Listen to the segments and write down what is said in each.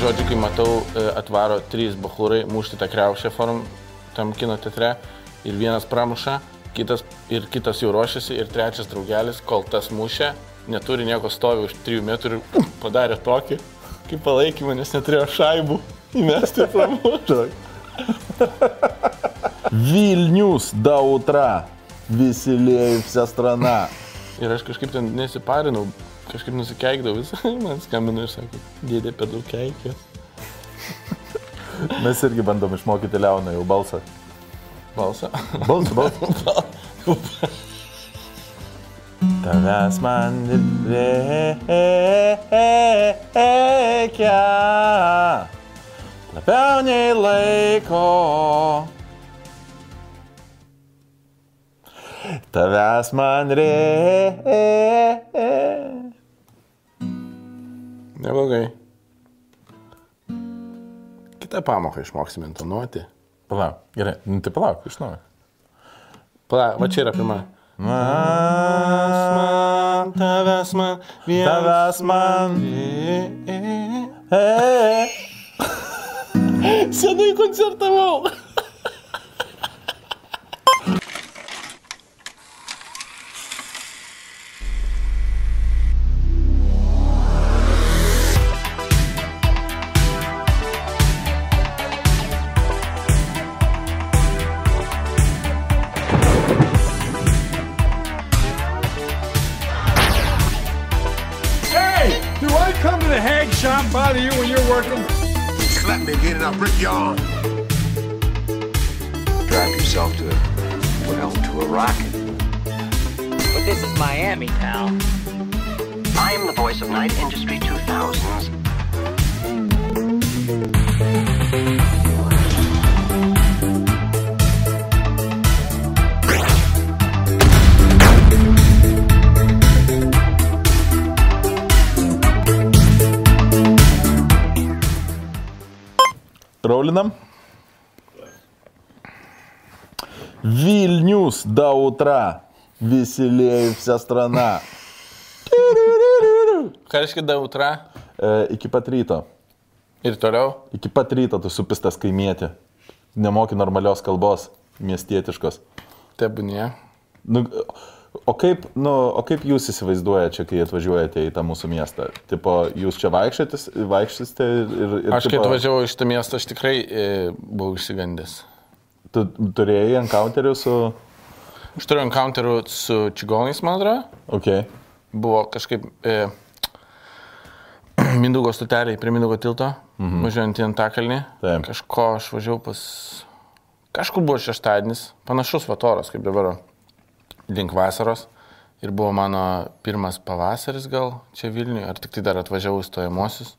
žodžiu, kai matau, e, atvaro trys bahūrai mušti tą kreušę forum tam kino teatre ir vienas pramuša, kitas, ir kitas jau ruošiasi ir trečias draugelis, kol tas mušė, neturi nieko stovi už 3 metrų ir uh, padarė tokį, kaip palaikymą, nes neturėjo šaibų įmesti ir pramušti. Vilnius до утра. Веселее вся страна. Ir aš kažkaip ten nesiparinau, kažkaip nusikeikdavau visą, man skambino ir sakė, dėdė per daug keikė. Mes irgi bandom išmokyti Leoną jau balsą. Balsą. Balsą, balsą. Tavęs man reikia labiau nei laiko. Tavęs man reikia. Neblogai. Kitą pamoką išmoksime intonuoti. Palauk, gerai, nu tai palauk, iš naujo. Pala, va čia yra pirma. Man, Tavęs man, tavęs man. Senai koncertavau. Вильнюс до утра. Веселее вся страна. Ką reiškia dautra? E, iki pat ryto. Ir toliau? Iki pat ryto tu supistas kaimietė. Nemoki normalios kalbos, miestietiškos. Tebūnie. Nu, o, kaip, nu, o kaip jūs įsivaizduojate čia, kai atvažiuojate į tą mūsų miestą? Tipo, jūs čia vaikščiotis- vaikščiosite ir... ir Aš kai tipo, atvažiavau iš tą miestą, aš tikrai e, buvau išsigandęs. Tu turėjai encounterių su... Aš turiu encounterų su čigonais, man atrodo. Ok. Buvo kažkaip e, Mindugo stotelė prie Mindugo tilto, mhm. važiuojant į Antakalnį. Taip. Kažko aš važiavau pas... Kažkur buvo šeštadienis, panašus vatoras kaip dabar, link vasaros. Ir buvo mano pirmas pavasaris gal čia Vilniuje, ar tik tai dar atvažiavau stojamosius.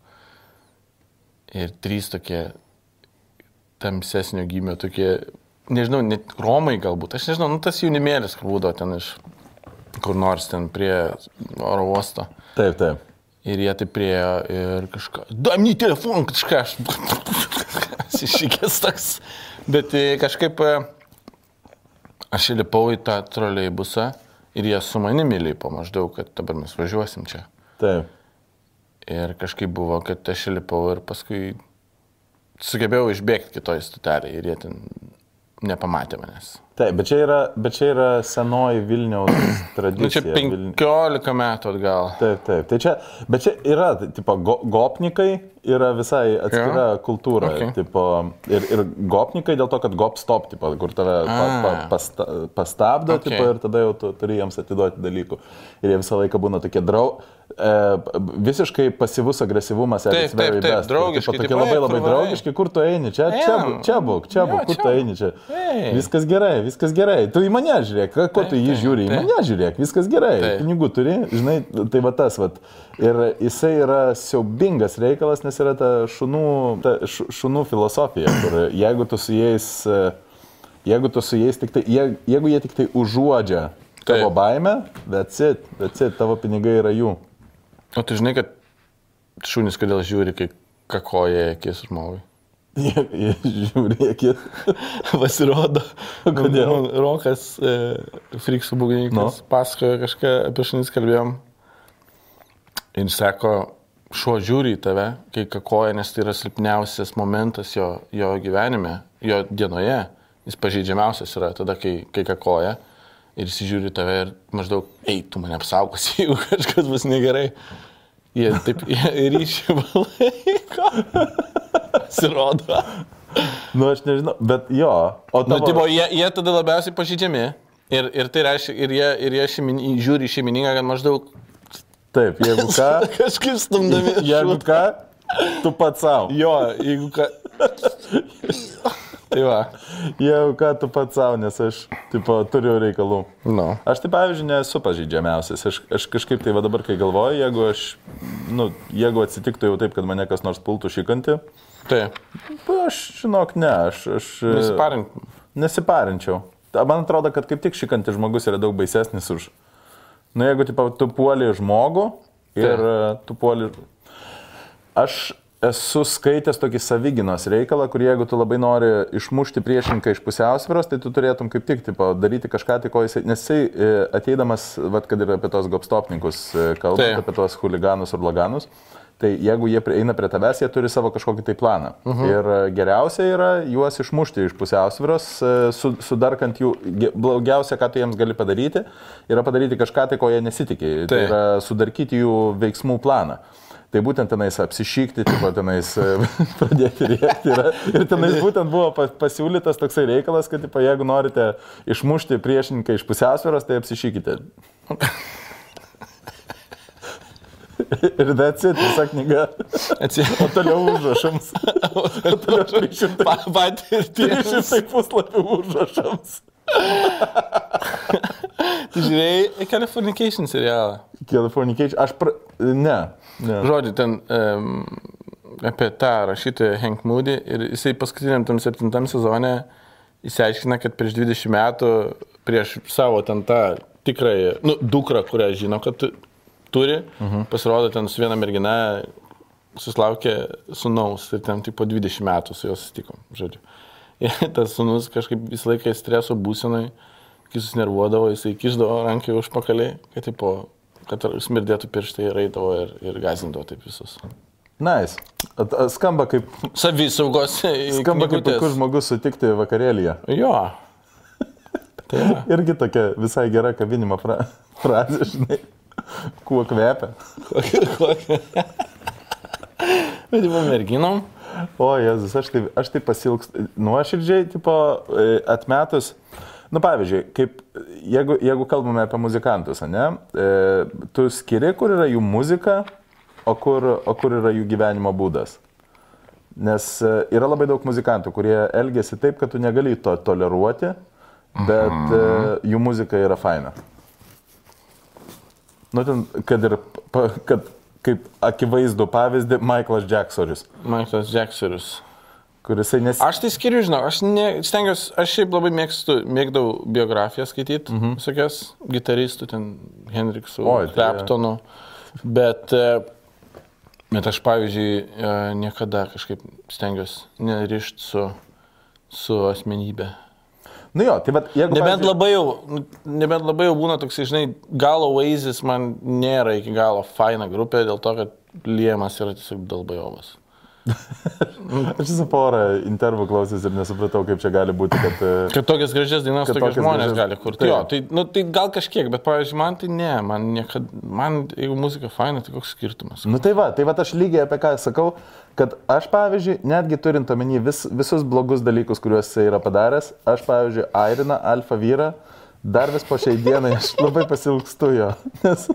Ir trys tokie tamsesnio gimio, tokie, nežinau, net Romai galbūt, aš nežinau, nu tas jaunimėlis, kur būdavo ten iš kur nors ten prie oro uosto. Taip, taip. Ir jie taip priejo ir kažką, duomny telefoną, kažką, aš iššykęs toks. Bet e, kažkaip e, aš įlipau į tą troleibusą ir jie su manimi lipo maždaug, kad dabar mes važiuosim čia. Taip. Ir kažkaip buvo, kad aš įlipau ir paskui sugebėjau išbėgti kitoj stotelėje ir jie ten nepamatė manęs. Taip, bet čia yra, bet čia yra senoji Vilniaus tradicija. Nu, čia Vilni- 15 metų atgal. Taip, taip. Tai čia, bet čia yra, tai, tipo, go, gopnikai yra visai atskira Jo. kultūra. Ok. Tipo, ir, ir gopnikai dėl to, kad gop stop, tipo, kur tave pa, pa, A. pasta, pastabdo Ok. tipo, ir tada jau tu turi jiems atiduoti dalykų. Ir jie visą laiką būna tokie drau. E, visiškai pasyvus agresyvumas. Taip, taip, taip, draugiški, Tokie labai "Ei, labai kur varai?" draugiški, kur tu eini, čia, čia, čia būk, čia būk, kur tu eini čia. Viskas gerai, viskas gerai. Tu į mane žiūrėk, ko- ko tu į jį taip, žiūri, į taip. mane žiūrėk, viskas gerai. Taip. Pinigų turi, žinai, tai va tas, va. Ir jisai yra siaubingas reikalas, nes yra ta šunų, ta šunų filosofija, kur jeigu tu su jais, jeigu tu su jais tik tai, jie, jeigu jie tik tai užuodžia tavo Taip. baimę, that's it, that's it, tavo pinigai yra jų. O tu žinai, kad šunys kodėl žiūri, kai kakoja akis žmogui. Kiek. Pasirodo. Kodėl? Man Rokas, e, Friksų būgnininkas, Nu. no. pasakojo kažką apie šunis kalbėjom. Ir sako, šuo žiūri į tave, kai kakoja, nes tai yra silpniausias momentas jo, jo gyvenime, jo dienoje. Jis pažeidžiamiausias yra tada, kai, kai kakoja ir jis žiūri į tave ir maždaug, ei, tu mane apsaugosi, jeigu kažkas bus negerai. Jie taip jie ryšį palaiko. Sirodo. Nu, aš nežinau, bet jo. O Nu, tavo... tipo, jie, jie tada labiausiai pažydžiami. Ir, ir tai reiškia, ir jie, ir jie šeimin, žiūri šeimininką, kad maždaug Taip, jeigu ką, kažkaip stumdami. jeigu ką, tu pats savo. Jo, jeigu ką. Tai va. Jeigu ką, tu pats savo, nes aš, tipo, turiu reikalų. Nu. Aš tai, pavyzdžiui, nesu pažydžiamiausias. Aš, aš kažkaip tai va dabar, kai galvoju, jeigu aš, nu, jeigu atsitiktų jau taip, kad mane kas nors pultų šikantį, Taip. aš, žinok, ne, aš... aš Nesiparink. Nesiparinčiau. Ta- Man atrodo, kad kaip tik šikantis žmogus yra daug baisesnis už... Nu, jeigu tipo, tu puoli žmogų ir Taip. e, tu puoli... Aš esu skaitęs tokį savyginos reikalą, kur jeigu tu labai nori išmušti priešininką iš pusiausvėros, tai tu turėtum kaip tik tipo, daryti kažką, tai ko jisai... Nes jisai e, ateidamas, vat, kad ir apie tos gopstopnikus e, kalbant, Taip. apie tos huliganus ir blaganus, tai jeigu jie eina prie tavęs, jie turi savo kažkokį tai planą. Uh -huh. Ir e, geriausia yra juos išmušti iš pusiausvėros, su, sudarkant jų, blogiausia, ką tu jiems gali padaryti, yra padaryti kažką tai, ko jie nesitikė. Tai Taip. yra sudarkyti jų veiksmų planą. Tai būtent tenais apsišykti, tipo tenais e, pradėti rėkti. Yra. Ir tenais būtent buvo pa- pasiūlytas toksai reikalas, kad tipo, jeigu norite išmušti priešininką iš pusiausvėros, tai apsišykite. Ir that's it, visa knyga. O Atsiprašau. toliau užrašams. O toliau 300, Patirtis. 300 puslapių užrašams. Tu žiūrėjai Californication serialą. Californication. Aš pra... Ne. ne. Žodžiu, ten um, apie tą rašytoją Hank Moody ir jisai paskutiniam tam septintam sezone įsiaiškina, kad prieš 20 metų, prieš savo ten tą tikrąją, nu, dukrą, kurią žino, kad tu, turi, uh -huh. pasirodo ten su viena mergina, susilaukė sunaus ir ten tipo 20 metų su juos susitikom, žodžiu. Ir tas sunus kažkaip visą laiką streso būsenai, kai susinervuodavo, jisai kišdavo rankai už pakalį, kad, tipo, kad smirdėtų pirštai ir eidavo ir, ir gazindavo taip visus. Nice. At- at- Skamba kaip, Savisaugos. skamba kaip knygutės. puikus žmogus sutikti vakarėlyje. Jo. Tai va. Irgi tokia visai gera kabinimo fra frazė, žinai. Kuo kvepia. Bet jau merginom. O, Jėzus, aš tai, aš tai pasilgstu. Nuoširdžiai, tipo, e, atmetus. Nu, pavyzdžiui, kaip, jeigu, jeigu kalbame apie muzikantus, ne, e, tu skiri, kur yra jų muzika, o kur, o kur yra jų gyvenimo būdas. Nes e, yra labai daug muzikantų, kurie elgesi taip, kad tu negali to toleruoti, bet e, jų muzika yra faina. Nu, ten, kad ir, kad kaip akivaizdų pavyzdį, Michaelas Jacksonis, Michaelas Jacksonas. Kuris nes... Aš tai skiriu, žinau, aš ne, stengiuosi, aš šiaip labai mėgstu, mėgdavau biografiją skaityti, mhm. visokias gitaristų, ten Hendriksų, Oi, tai- bet, e, bet aš, pavyzdžiui, e, niekada kažkaip stengiuosi nerišti su, su asmenybė. Nu jo, tai bet jeigu... Nebent pavyzdžiui- labai jau, nebent labai jau būna toks, žinai, galo Oasis man nėra iki galo faina grupė dėl to, kad Liemas yra tiesiog dalbajovas. Aš visą porą intervų klausęs ir nesupratau, kaip čia gali būti, kad... e, Kad tokias gražias dainas tokie žmonės gražias- gali kurti. Taip. Jo, tai, nu, tai gal kažkiek, bet, pavyzdžiui, man tai ne, man niekada, man jeigu muzika faina, tai koks skirtumas. Nu tai va, tai va aš lygiai apie ką sakau, kad aš pavyzdžiui, netgi turint omeny vis, visus blogus dalykus, kuriuos jisai yra padaręs, aš pavyzdžiui, Airina, Alfa vyrą, dar vis po šiai dienai aš labai pasilgstu jo, nes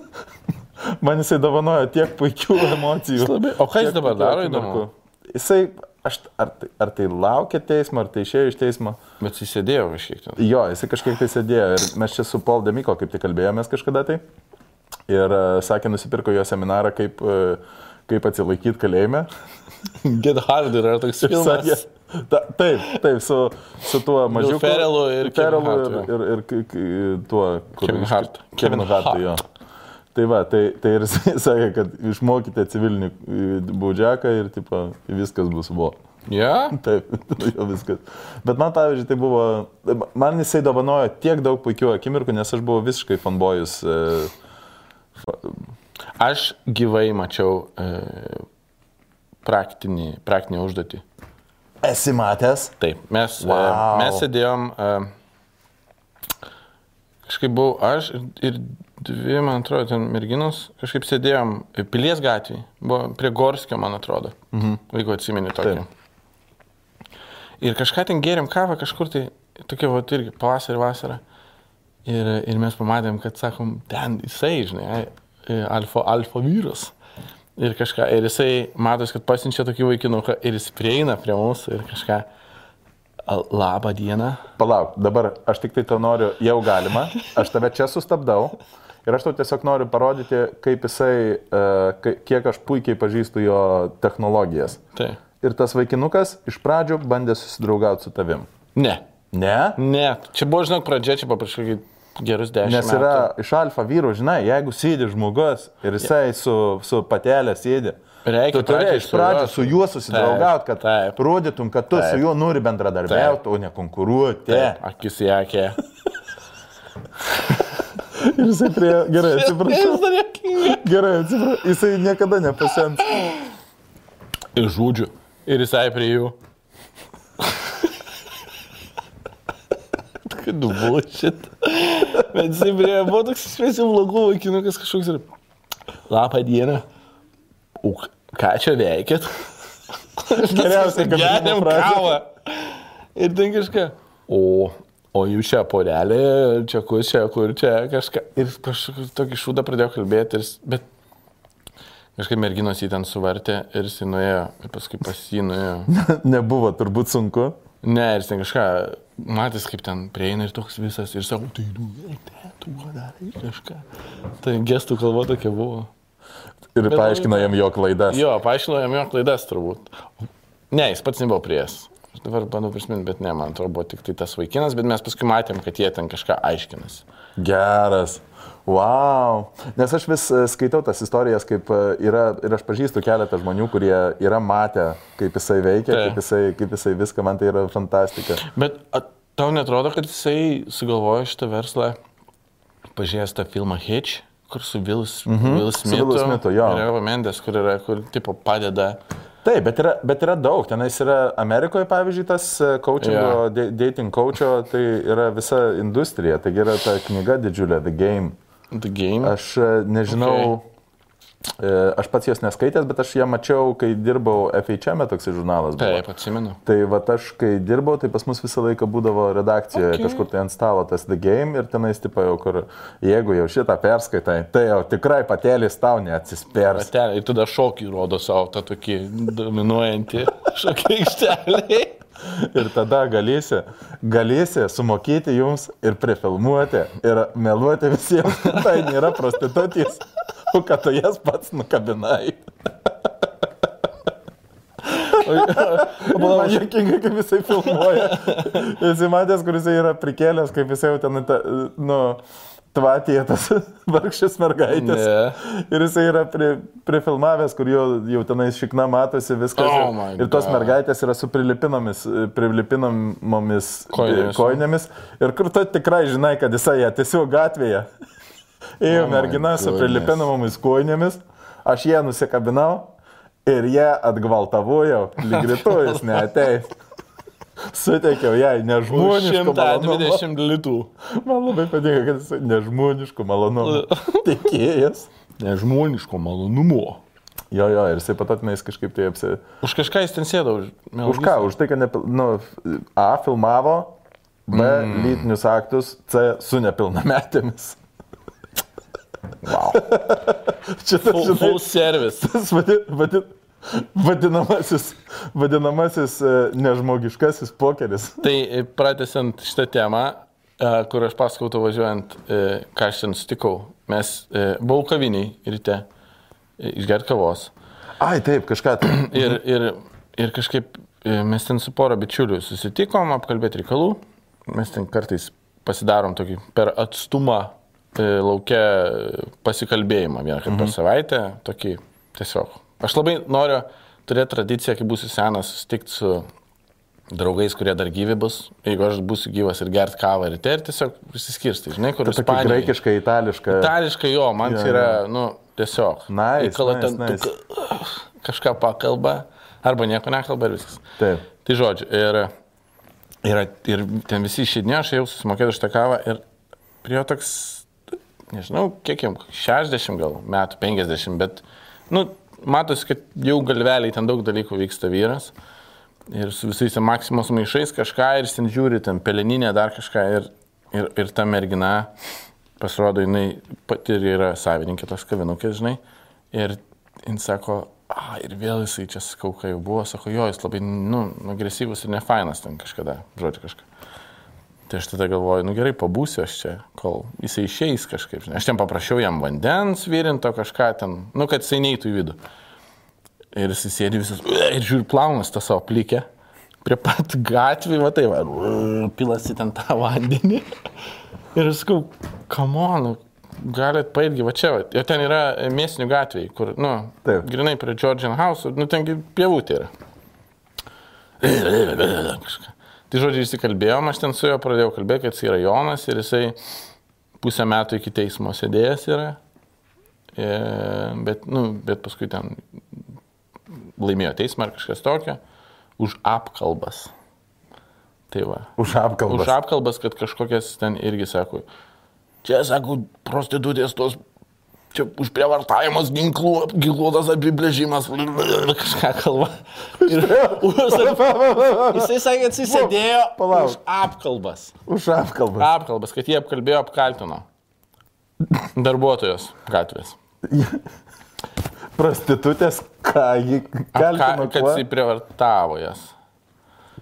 man jisai dovanojo tiek puikių emocijų. labai- o ką jis dabar daro, akimirkų. Jisai, aš, ar, tai, ar tai laukia teismo, ar tai išėjo iš teismo. Bet jis sėdėjo kažkiek ten. Jo, jisai kažkiek tai sėdėjo ir mes čia su Paul Demiko kaip tik kalbėjomės kažkada tai. Ir uh, sakė, nusipirko jo seminarą, kaip, uh, kaip atsilaikyti kalėjime. Get Hard yra toks Ir sakė, filmas. ta, taip, taip, su, su tuo mažiuku. Ferrellu ir Hart, ir, ir, ir, k- tuo, Kevin Hart. Kevin Hart. jo. Tai va, tai, tai ir sakė, kad išmokite civilinį e, baudžiaką ir tipo, viskas bus buvo. Ja? Taip, jo viskas. Bet man, pavyzdžiui, tai buvo, man jisai dovanojo tiek daug puikių akimirkų, nes aš buvau visiškai fanbojus. e, Aš gyvai mačiau e, praktinį, praktinį užduotį. Esi matęs? Taip, mes, wow. Wow. mes sėdėjom, e, kažkaip buvau aš ir- ir dvi, man atrodo, ten merginos, kažkaip sėdėjom Pilies gatvėje, buvo prie Gorskio, man atrodo, mhm. jeigu atsimeni tokį. Taip. Ir kažką ten gėrėm kavą kažkur tai, tokia, va, irgi pavasarį, vasarą. Ir, ir mes pamatėm, kad, sakom, ten jisai, žinai, e, alfa, alfa vyras. Ir kažką, ir jisai matos, kad pasiunčia tokį vaikinuką ir jis prieina prie mūsų ir kažką, "Al- labą dieną. Palauk, dabar aš tik tai to noriu, jau galima, aš tave čia sustabdau ir aš tau tiesiog noriu parodyti, kaip jisai, e, kiek aš puikiai pažįstu jo technologijas. Tai. Ir tas vaikinukas iš pradžių bandė susidraugauti su tavim. Ne. Ne? Ne. Čia buvo, žinok, pradžia, čia paprašau gerus dešimt Nes metų. yra iš alfa vyrų, žinai, jeigu sėdi žmogus ir jisai su, su patelė sėdi, Reikia tu turi iš su pradžių juo- su juo susidraugauti, kad Taip. rodytum, kad tu Taip. su juo nori bendradarbiauti, o ne konkuruoti. Akis į akį. Ir jisai prie... Gerai, atsiprašau. Gerai, atsiprašau. Jisai niekada nepasens. Ir žodžiu. Ir jisai prie jų. Kad bullshit. Bet jisai prie buvo toks šviesių vlogų vaikinukas kažkoks ir... Labą dieną. O ką čia veikėt? Geriausia, kad Geriam kavą. Ir ten kažką. O, o jūs čia porelė, čia kur, čia kur, čia kažką. Ir kažkokį tokį šūdą pradėjo kalbėti. Ir, bet kažkaip merginos jį ten suvartė ir jis nuėjo. Ir paskui pas jį nuėjo. Nebuvo turbūt sunku. Ne, ir ten kažką, matys kaip ten prieina ir toks visas. Ir sako, tai tu, te, tu darai kažką. Tai gestų kalba tokia buvo. Ir Bet paaiškino jam jo klaidas. Jo, paaiškino jam jo klaidas turbūt. Ne, jis pats nebuvo prieš. Aš dabar bandau prisiminti, bet ne, man atrodo, buvo tik tai tas vaikinas, bet mes paskui matėm, kad jie ten kažką aiškinasi. Geras. Wow. Nes aš vis e, skaitau tas istorijas, kaip e, yra, ir aš pažįstu keletą žmonių, kurie yra matę, kaip jisai veikia, Taip. kaip jisai, kaip jisai viską, man tai yra fantastika. Bet a, tau netrodo, kad jisai sugalvojo šitą verslą, pažiūrėjęs tą filmą Hitch, kur su Willis, mm -hmm. Mhm. Su Willu Smithu, jo. Ir Eva Mendes, kur yra, kur tipo padeda. Taip, bet yra, bet yra daug. Tenais yra Amerikoje, pavyzdžiui, tas e, coachingo, yeah. dating coacho, tai yra visa industrija. Taigi yra ta knyga didžiulė, The Game. The Game. Aš e, nežinau, okay. Aš pats jos neskaitęs, bet aš ją mačiau, kai dirbau FHM, toks žurnalas. buvo. Taip, atsimenu. Tai va aš, kai dirbau, tai pas mus visą laiką būdavo redakcijoje Okay. kažkur tai ant stalo tas The Game ir tenais, tipo, jau kur, jeigu jau šitą perskaitai, tai jau tikrai patelis tau neatsispers. Patelė, ir tada šokį rodo savo tą tokį dominuojantį šokį aikštelį. Ir tada galėsi, galėsi sumokėti jums ir prifilmuoti ir meluoti visiems, tai nėra prostitutės, o kad tu jas pats nukabinai. Man jokinga, kaip jisai filmuoja. Jisai matęs, kur jisai yra prikėlęs, kaip jisai jau ten, nu, tvatė tas vargšės mergaitės. Ne. Ir jisai yra pri, prifilmavęs, kur jau, jau tenais šikna matosi viskas. Oh ir, ir tos mergaitės yra su prilipinomis, prilipinomomis Kojinėmis. kojinėmis. Ir kur tu tikrai žinai, kad jisai ją tiesiog gatvėje. Ėjo Oh mergina su goodness. prilipinomomis kojinėmis, aš ją nusikabinau ir ją atgvaltavojau, lyg rytojus neateis. Suteikiau jai nežmoniškų malonumų. 120 litų. Man labai patinka, kad jis nežmoniškų malonumų. Tikėjas. Nežmoniško malonumo. Jo, jo, ir jisai patatinais kažkaip tai apsi... Už kažką jis ten sėdo. Už, Už ką? Už tai, kad nepil... nu, A filmavo, B mm. lytinius aktus, C su nepilnametėmis. Wow. Čia tas, Full, full service. tas vadi, vadi, vadinamasis, vadinamasis e, nežmogiškasis pokeris. Tai e, pratęsiant šitą temą, e, kur aš pasakau to važiuojant, ką aš ten sutikau. Mes buvau kaviniai ryte, e, išgert kavos. Ai, taip, kažką tai. Ir, ir, ir kažkaip mes ten su pora bičiulių susitikom, apkalbėti reikalų. Mes ten kartais pasidarom tokį per atstumą laukia pasikalbėjimą vieną kartą mhm. per savaitę. Tokį tiesiog. Aš labai noriu turėti tradiciją, kai būsiu senas, susitikti su draugais, kurie dar gyvi bus. Jeigu aš būsiu gyvas ir gert kavą ryte ir tiesiog išsiskirsti, žinai, kur Tokia Ispanijoj. graikiška, itališka. Itališkai jo, man Jo, tai yra, nu, tiesiog. Nice, Įkala nice, ten nice. tuk- kažką pakalba, arba nieko nekalba ir viskas. Taip. Tai žodžiu, ir, ir, ir ten visi išėdinėjo, aš jau susimokėjau už tą kavą ir prie jo toks, nežinau, kiek jam, 60 gal metų, 50, bet, nu, matosi, kad jau galveliai ten daug dalykų vyksta vyras. Ir su visais maksimos maišais kažką ir ten žiūri, ten peleninė dar kažką ir, ir, ir ta mergina, pasirodo, jinai pati ir yra savininkė tos kavinukės, žinai. Ir jis sako, a, ir vėl jisai čia sakau, kai jau buvo, sako, jo, jis labai, nu, agresyvus ir nefainas ten kažkada, žodžiu kažką. Tai aš tada galvoju, nu gerai, pabūsiu aš čia, kol jisai išeis kažkaip. Žinai. Aš ten paprašiau jam vandens virinto kažką ten, nu, kad jisai neįtų į vidų. Ir jis sėdi visas, ir žiūri, plaunas tą savo plikę. Prie pat gatvį, va tai, va, pilasi ten tą vandenį. Ir aš sakau, kamonu, galit paėdgi, va čia, va. Ir ten yra mėsinių gatviai, kur, nu, Taip. grinai prie Georgian House, nu, tengi pievutė yra. Kažką. Tai žodžiu, įsikalbėjom, aš ten su juo pradėjau kalbėti, kad jis yra Jonas ir jisai pusę metų iki teismo sėdėjęs yra. E, bet, nu, bet paskui ten laimėjo teismą ar kažkas tokio už apkalbas. Tai va. Už apkalbas. Už apkalbas, kad kažkokias ten irgi sako. Čia, sako, prostitutės tos. Čia užprievartavimas ginklų, ginkluotas apibrėžimas, kažką kalba. Ir, jisai sakė, kad jis sėdėjo palauk. už apkalbas. Už apkalbas. Apkalbas, kad jie apkalbėjo, apkaltino. Darbuotojos gatvės. Prostitutės, ką Ka, kaltino, kad kuo? jisai prievartavo jas.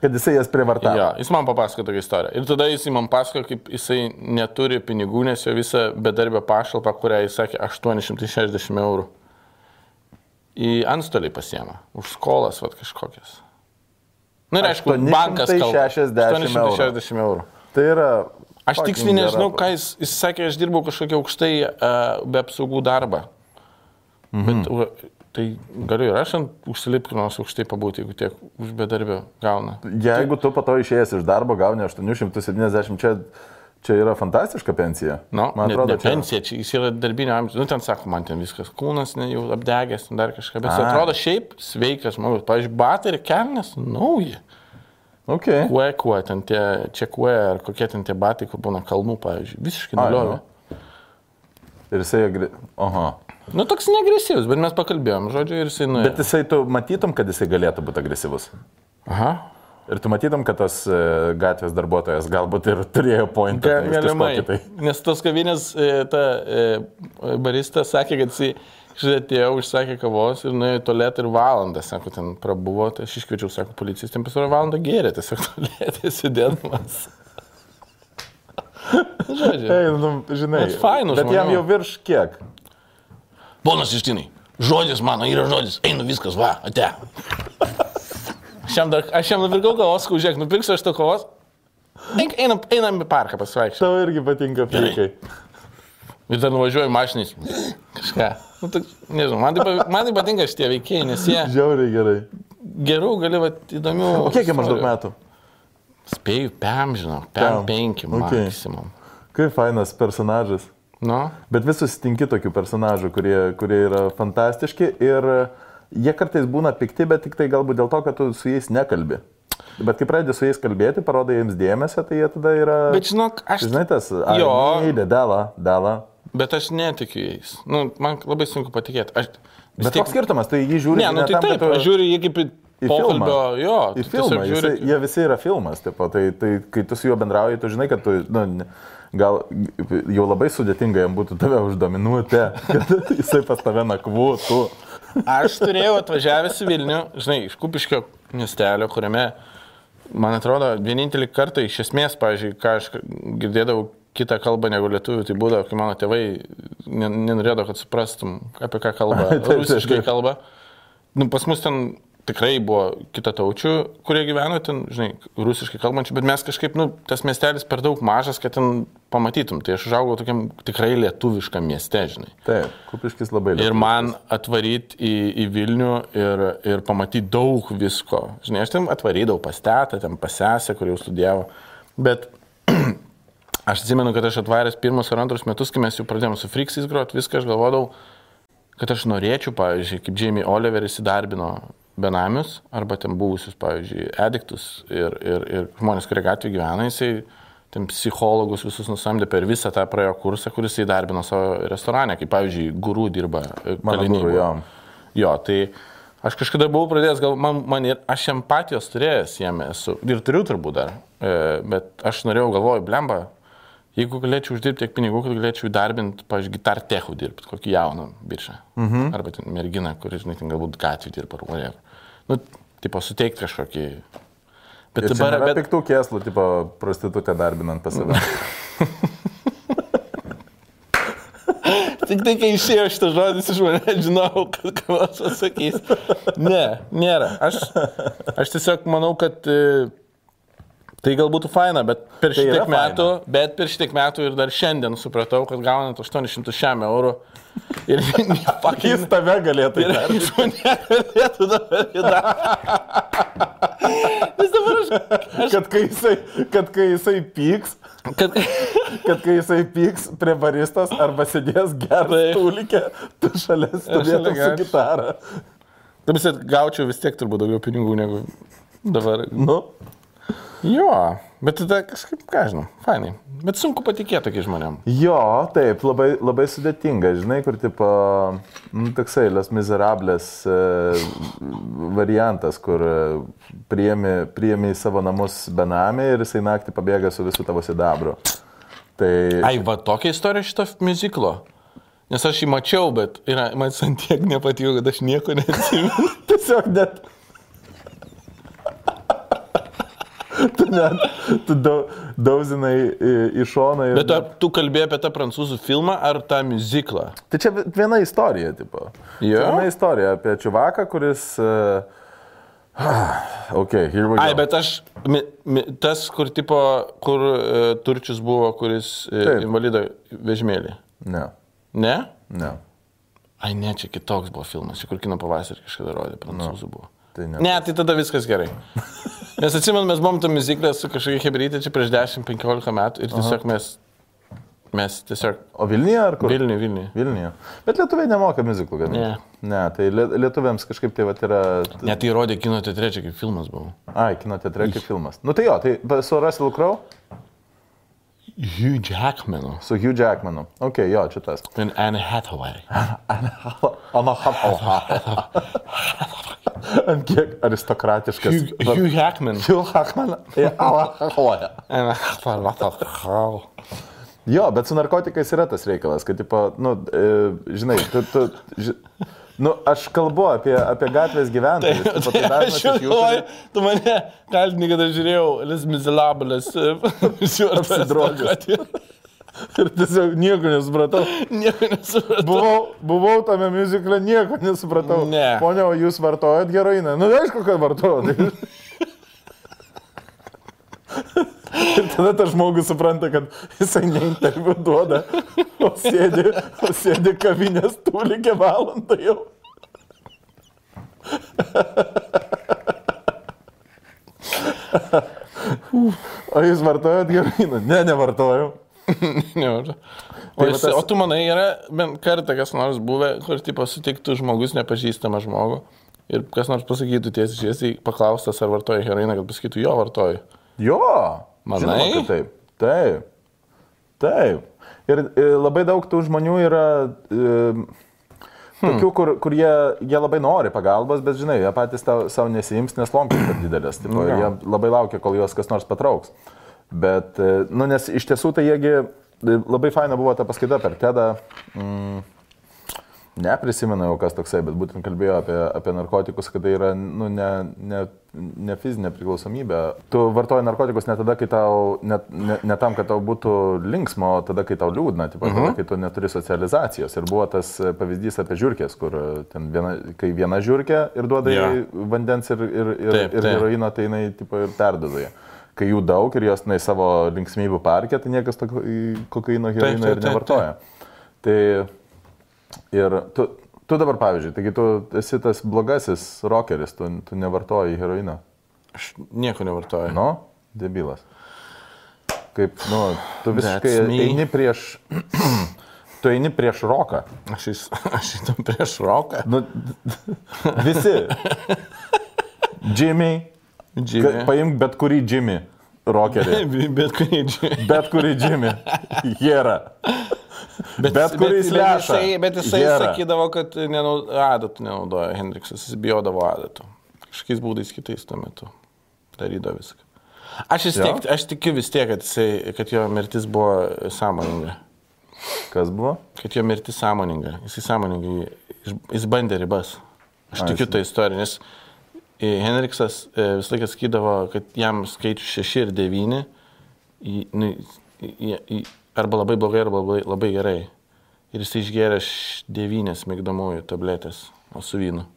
Kad jisai jas prievartavo. Jo, jis man papasakojo tokią istoriją. Ir tada jis man pasakojo, kaip jisai neturi pinigų, nes jo visą bedarbę pašalpą, kurią jis sakė 860 eurų, į antstolį pasiema. Už skolas, vad kažkokias. Na ir aišku, bankas kalba. 860 eurų. 860 eurų. Tai yra... Aš tiksliai nežinau, ką jis, jis sakė, aš dirbau kažkokią aukštai uh, be apsaugų darbą. Mhm. Bet, tai galiu ir aš ant užsilipkinos aukštai pabūti, jeigu tiek už bedarbio gauna. Jeigu tu po to išėjęs iš darbo gauni 870, čia, čia yra fantastiška pensija. Nu, Man ne, atrodo, ne pensija, čia jis yra darbinio amžiaus. Nu, ten sako, man ten viskas kūnas ne, jau apdegęs, dar kažką. Bet A. atrodo šiaip sveikas žmogus. Pavyzdžiui, batai ir kelnes nauji. Okay. Kuo, kuo, ten tie, čia kuo, ar kokie ten tie batai, kur būna kalnų, pavyzdžiui. Visiškai Ai, nuliovė. Ir jisai... Agri... Oho. Nu, toks negresyvus, bet mes pakalbėjom, žodžiu, ir jisai nuėjo. Bet jisai, tu matytum, kad jisai galėtų būti agresyvus. Aha. Ir tu matytum, kad tas e, gatvės darbuotojas galbūt ir turėjo pointą. Ga- tenais Galimai. Tai. Nes tos kavinės, e, ta e, barista sakė, kad jisai žinai, atėjo, užsakė kavos ir nuėjo į tualetą ir valandą, sako, ten prabuvo, tai aš iškviečiau, sako, policijos, ten pasirodė valandą gėrė, tiesiog tualetė sėdėdamas. Žodžiu. Ei, nu, žinai. Bet fainų Bet jam žmonių. jau virš kiek? Ponas Justinai, žodis mano yra žodis, einu viskas, va, ate. Aš jam, dar, aš jam nupirkau kavos, sakau, žiūrėk, nupirksiu aš to kavos. Einam, einam į parką pasivaikščioti. Tau irgi patinka frikai. Ir dar nuvažiuoju mašinais. Kažką. Nu, tai, nežinau, man tai, man tai patinka šitie veikėjai, nes jie Žiauriai gerai. geriau gali, va, įdomių. O kiek jam maždaug metų? Spėju, pem, žinau, pem penki Okay. maksimum. Kaip fainas personažas. Nu, Bet vis susitinki tokių personažų, kurie, kurie yra fantastiški ir jie kartais būna pikti, bet tik tai galbūt dėl to, kad tu su jais nekalbi. Bet kai pradedi su jais kalbėti, parodai jiems dėmesio, tai jie tada yra... bet žinok, aš... Žinai, tas... Jo. Eidė, dela, dela. Bet aš netikiu jais. Nu, man labai sunku patikėti. Aš... Bet koks skirtumas, tai jį žiūri Ne, nu tai tam, taip, tu- aš žiūriu jį kaip į pokalbio, filmą. jo. Į filmą, žiūri... jie visi yra filmas, tipo, tai, tai kai tu su juo bendrauji, tu žinai, kad tu, nu, gal jau labai sudėtinga jam būtų tave uždominuoti, kad jisai pas tave nakvuotų. Aš turėjau atvažiavęs į Vilnių, žinai, iš Kupiškio miestelio, kuriame, man atrodo, vienintelį kartą iš esmės, pavyzdžiui, ką aš girdėdavau kitą kalbą negu lietuvių, tai būdavo, kai mano tėvai ne- nenorėdavo, kad suprastum, apie ką kalba, rusiškai kalba. Nu, pas mus ten tikrai buvo kitataučių, kurie gyveno ten, žinai, rusiškai kalbančių, bet mes kažkaip, nu, tas miestelis per daug mažas, kad ten pamatytum. Tai aš užaugau tokiam tikrai lietuviškam mieste, žinai. Taip, kupiškis labai Ir lietuviškas. man atvaryti į, į Vilnių ir, ir pamatyti daug visko. Žinai, aš ten atvarydavau pas tetą, ten pasesę, kur jau studijavo. Bet aš atsimenu, kad aš atvaręs pirmus ar antrus metus, kai mes jau pradėjome su Friksais groti, viską aš galvodavau, kad aš norėčiau, pavyzdžiui, kaip Jamie Oliveris įdarbino benamius arba ten buvusius, pavyzdžiui, ediktus ir, ir, ir žmonės, kurie gatvėje gyvena, jisai ten psichologus visus nusamdė per visą tą praėjo kursą, kuris įdarbino savo restorane, kaip pavyzdžiui, gurų dirba. e, Mano buvo. jo. Jo, tai aš kažkada buvau pradėjęs, gal man, man ir aš empatijos turėjęs jame esu, ir turiu turbūt dar, e, bet aš norėjau, galvoju, blemba, jeigu galėčiau uždirbti tiek pinigų, kad galėčiau įdarbinti, pavyzdžiui, gitartechų dirbti, kokį jauną biržą. Mhm. Arba merginą, kuri, žinai, ten galbūt gatvį dirba ar whatever. Nu, tipo, suteikti kažkokį. Bet Ir dabar, bet, piktų kėslų, tipo prostitutę darbinant pas save. Tik tai, kai išėjo šitas žodis iš manęs, žinau, kad ką nors pasakys. Ne, nėra. Aš, aš tiesiog manau, kad e, tai gal būtų faina, bet per Tai šitiek metų, faina. bet per šitiek metų ir dar šiandien supratau, kad gaunant 800 šiam eurų ir Jis tave galėtų įdarbinti. iš mane galėtų dabar įdarbinti. Vis dabar aš... Kad kai jisai, kad kai jisai pyks, Kad, kad kai jisai pyks prie baristos arba sėdės gerai tūlikė, tu šalia stovėtum su gitara. Tam vis gaučiau vis tiek turbūt daugiau pinigų negu dabar. Nu, Jo, bet tada kažkaip, ką žinau, fainai. Bet sunku patikėti tokiai žmonėm. jo, taip, labai, labai sudėtinga, žinai, kur tipo, nu, toksai Las Miserables e, variantas, kur e, priemi, priemi į savo namus benamį ir jisai naktį pabėga su visų tavo sidabru. Tai Ai, va tokia istorija šito muziklo. Nes aš jį mačiau, bet yra, man jis ant tiek nepatiko, kad aš nieko neatsimenu. tiesiog net. tu net, tu dau- dauzinai į, šoną ir... Bet ar tu kalbėjai apie tą prancūzų filmą ar tą muziklą? Tai čia viena istorija, tipo. Jo? Čia Viena istorija apie čiuvaką, kuris... Uh, ok, here we go. Ai, bet aš, mi, mi, tas, kur tipo, kur uh, turčius buvo, kuris uh, invalido vežimėlį. Ne, Ne? ne. Ai, ne, čia kitoks buvo filmas, čia kur kino pavasarį kažkada rodė, prancūzų buvo. Tai ne. Ne, tai tada viskas gerai. Nes atsimenu, mes buvom tą muziklę su kažkokia hebrytė čia prieš 10-15 metų ir tiesiog mes, mes tiesiog O Vilniuje ar kur? Vilniui, Vilniui. Vilniuje. Bet lietuviai nemoka muziklų gaminti. Ne. Ne, tai lie- lietuviams kažkaip tai vat yra... Net tai rodė kino teatre, kaip filmas buvo. Ai, kino teatre kaip filmas. Nu tai jo, tai su Russell Crowe, Hugh Jackmanu. su Hugh Jackmanu. Ok, jo, čia tas. Ir Anne Hathaway. Ana Ant kiek aristokratiškas. Hugh, Hugh Jackman. Hugh Jackman. Anne Hathaway. Jo, bet su narkotikais yra tas reikalas, kad, tipo, nu, e, žinai, tu, tu, ži, nu, aš kalbu apie, apie gatvės gyventojus. tipo, tai dažnas Aš turi- tu mane kaltini, kad aš žiūrėjau Les Miserables. Apsidrožęs. Ir tiesiog nieko nesupratau. Nieko nesupratau. Buvau, buvau tame muzikle, nieko nesupratau. Ne. Ponia, o jūs vartojat heroiną? Nu, aišku, kad vartojat. Ir tada tas žmogus supranta, kad jisai ne interviu duoda, o sėdi, o sėdi kavinės tūlikė valandą jau. O jūs vartojat heroiną? Ne, nevartojau. Ne, o, Tai va jis, o tu manai, yra bent kartą kas nors buvę, kur tipo sutiktų žmogus nepažįstamą žmogų ir kas nors pasakytų tiesiai šviesiai, paklaustas ar vartoja heroiną, kad pasakytų, jo vartoju. Jo. Manai? Žinoma, kad taip. Taip. Taip. Ir e, labai daug tų žmonių yra e, tokių, kur, kur jie, jie labai nori pagalbos, bet žinai, jie patys savo nesiims, nes lompės per didelės. Tipo, ir jie labai laukia, kol juos kas nors patrauks. Bet, e, nu, nes iš tiesų tai jiegi e, labai faina buvo ta paskaita per TEDą. Mm, Neprisimenu jau kas toksai, bet būtent kalbėjo apie, apie narkotikus, kad tai yra nu, ne, ne, ne fizinė priklausomybė. Tu vartoji narkotikus ne tada, kai tau, ne, ne, ne tam, kad tau būtų linksmo, o tada, kai tau liūdna, tipo, tada, kai tu neturi socializacijos. Ir buvo tas pavyzdys apie žiūrkės, kur ten viena, kai viena žiūrkė ir duoda Jo. jai vandens ir, ir, ir, Taip, ir taip. heroino, tai jinai tipo, ir perdoduoja. Kai jų daug ir jos na, savo linksmybių parke, tai niekas to kokaino heroino taip, ir taip, nevartoja. Tai Ir tu, tu dabar, pavyzdžiui, taigi tu esi tas blogasis rockeris, tu, tu nevartoji heroiną. Aš nieko nevartoju. Nu, debilas. Kaip, nu, tu visiškai eini prieš, Tu eini prieš roką. Aš, jis, aš įtam prieš roką. Nu, visi. Jimmy. Jimmy. Paimk bet kurį Jimmy. Rockerį. Bet kurį džiūrį. Bet kurį Jimmy. Jėra. Bet kuris bet, lėša. jisai, bet jisai Gera. sakydavo, kad nenau- adatų nenaudoja Hendriksas, jis bijodavo adatų. Kažkokiais būdais kitais tuo metu darydavo viską. Aš, tiek, aš tikiu vis tiek, kad, jisai, kad jo mirtis buvo sąmoninga. Kas buvo? Kad jo mirtis sąmoninga. Jisai sąmoningai, iš- jis bandė ribas. Aš Ai, tikiu jisai- tą istoriją, nes e, Henriksas e, visą laiką sakydavo, kad jam skaičius 6 ir 9 į, nu, į, į, arba labai blogai, arba labai, labai gerai. Ir jis išgėrė 9 mėgdamųjų tabletės, su vynu.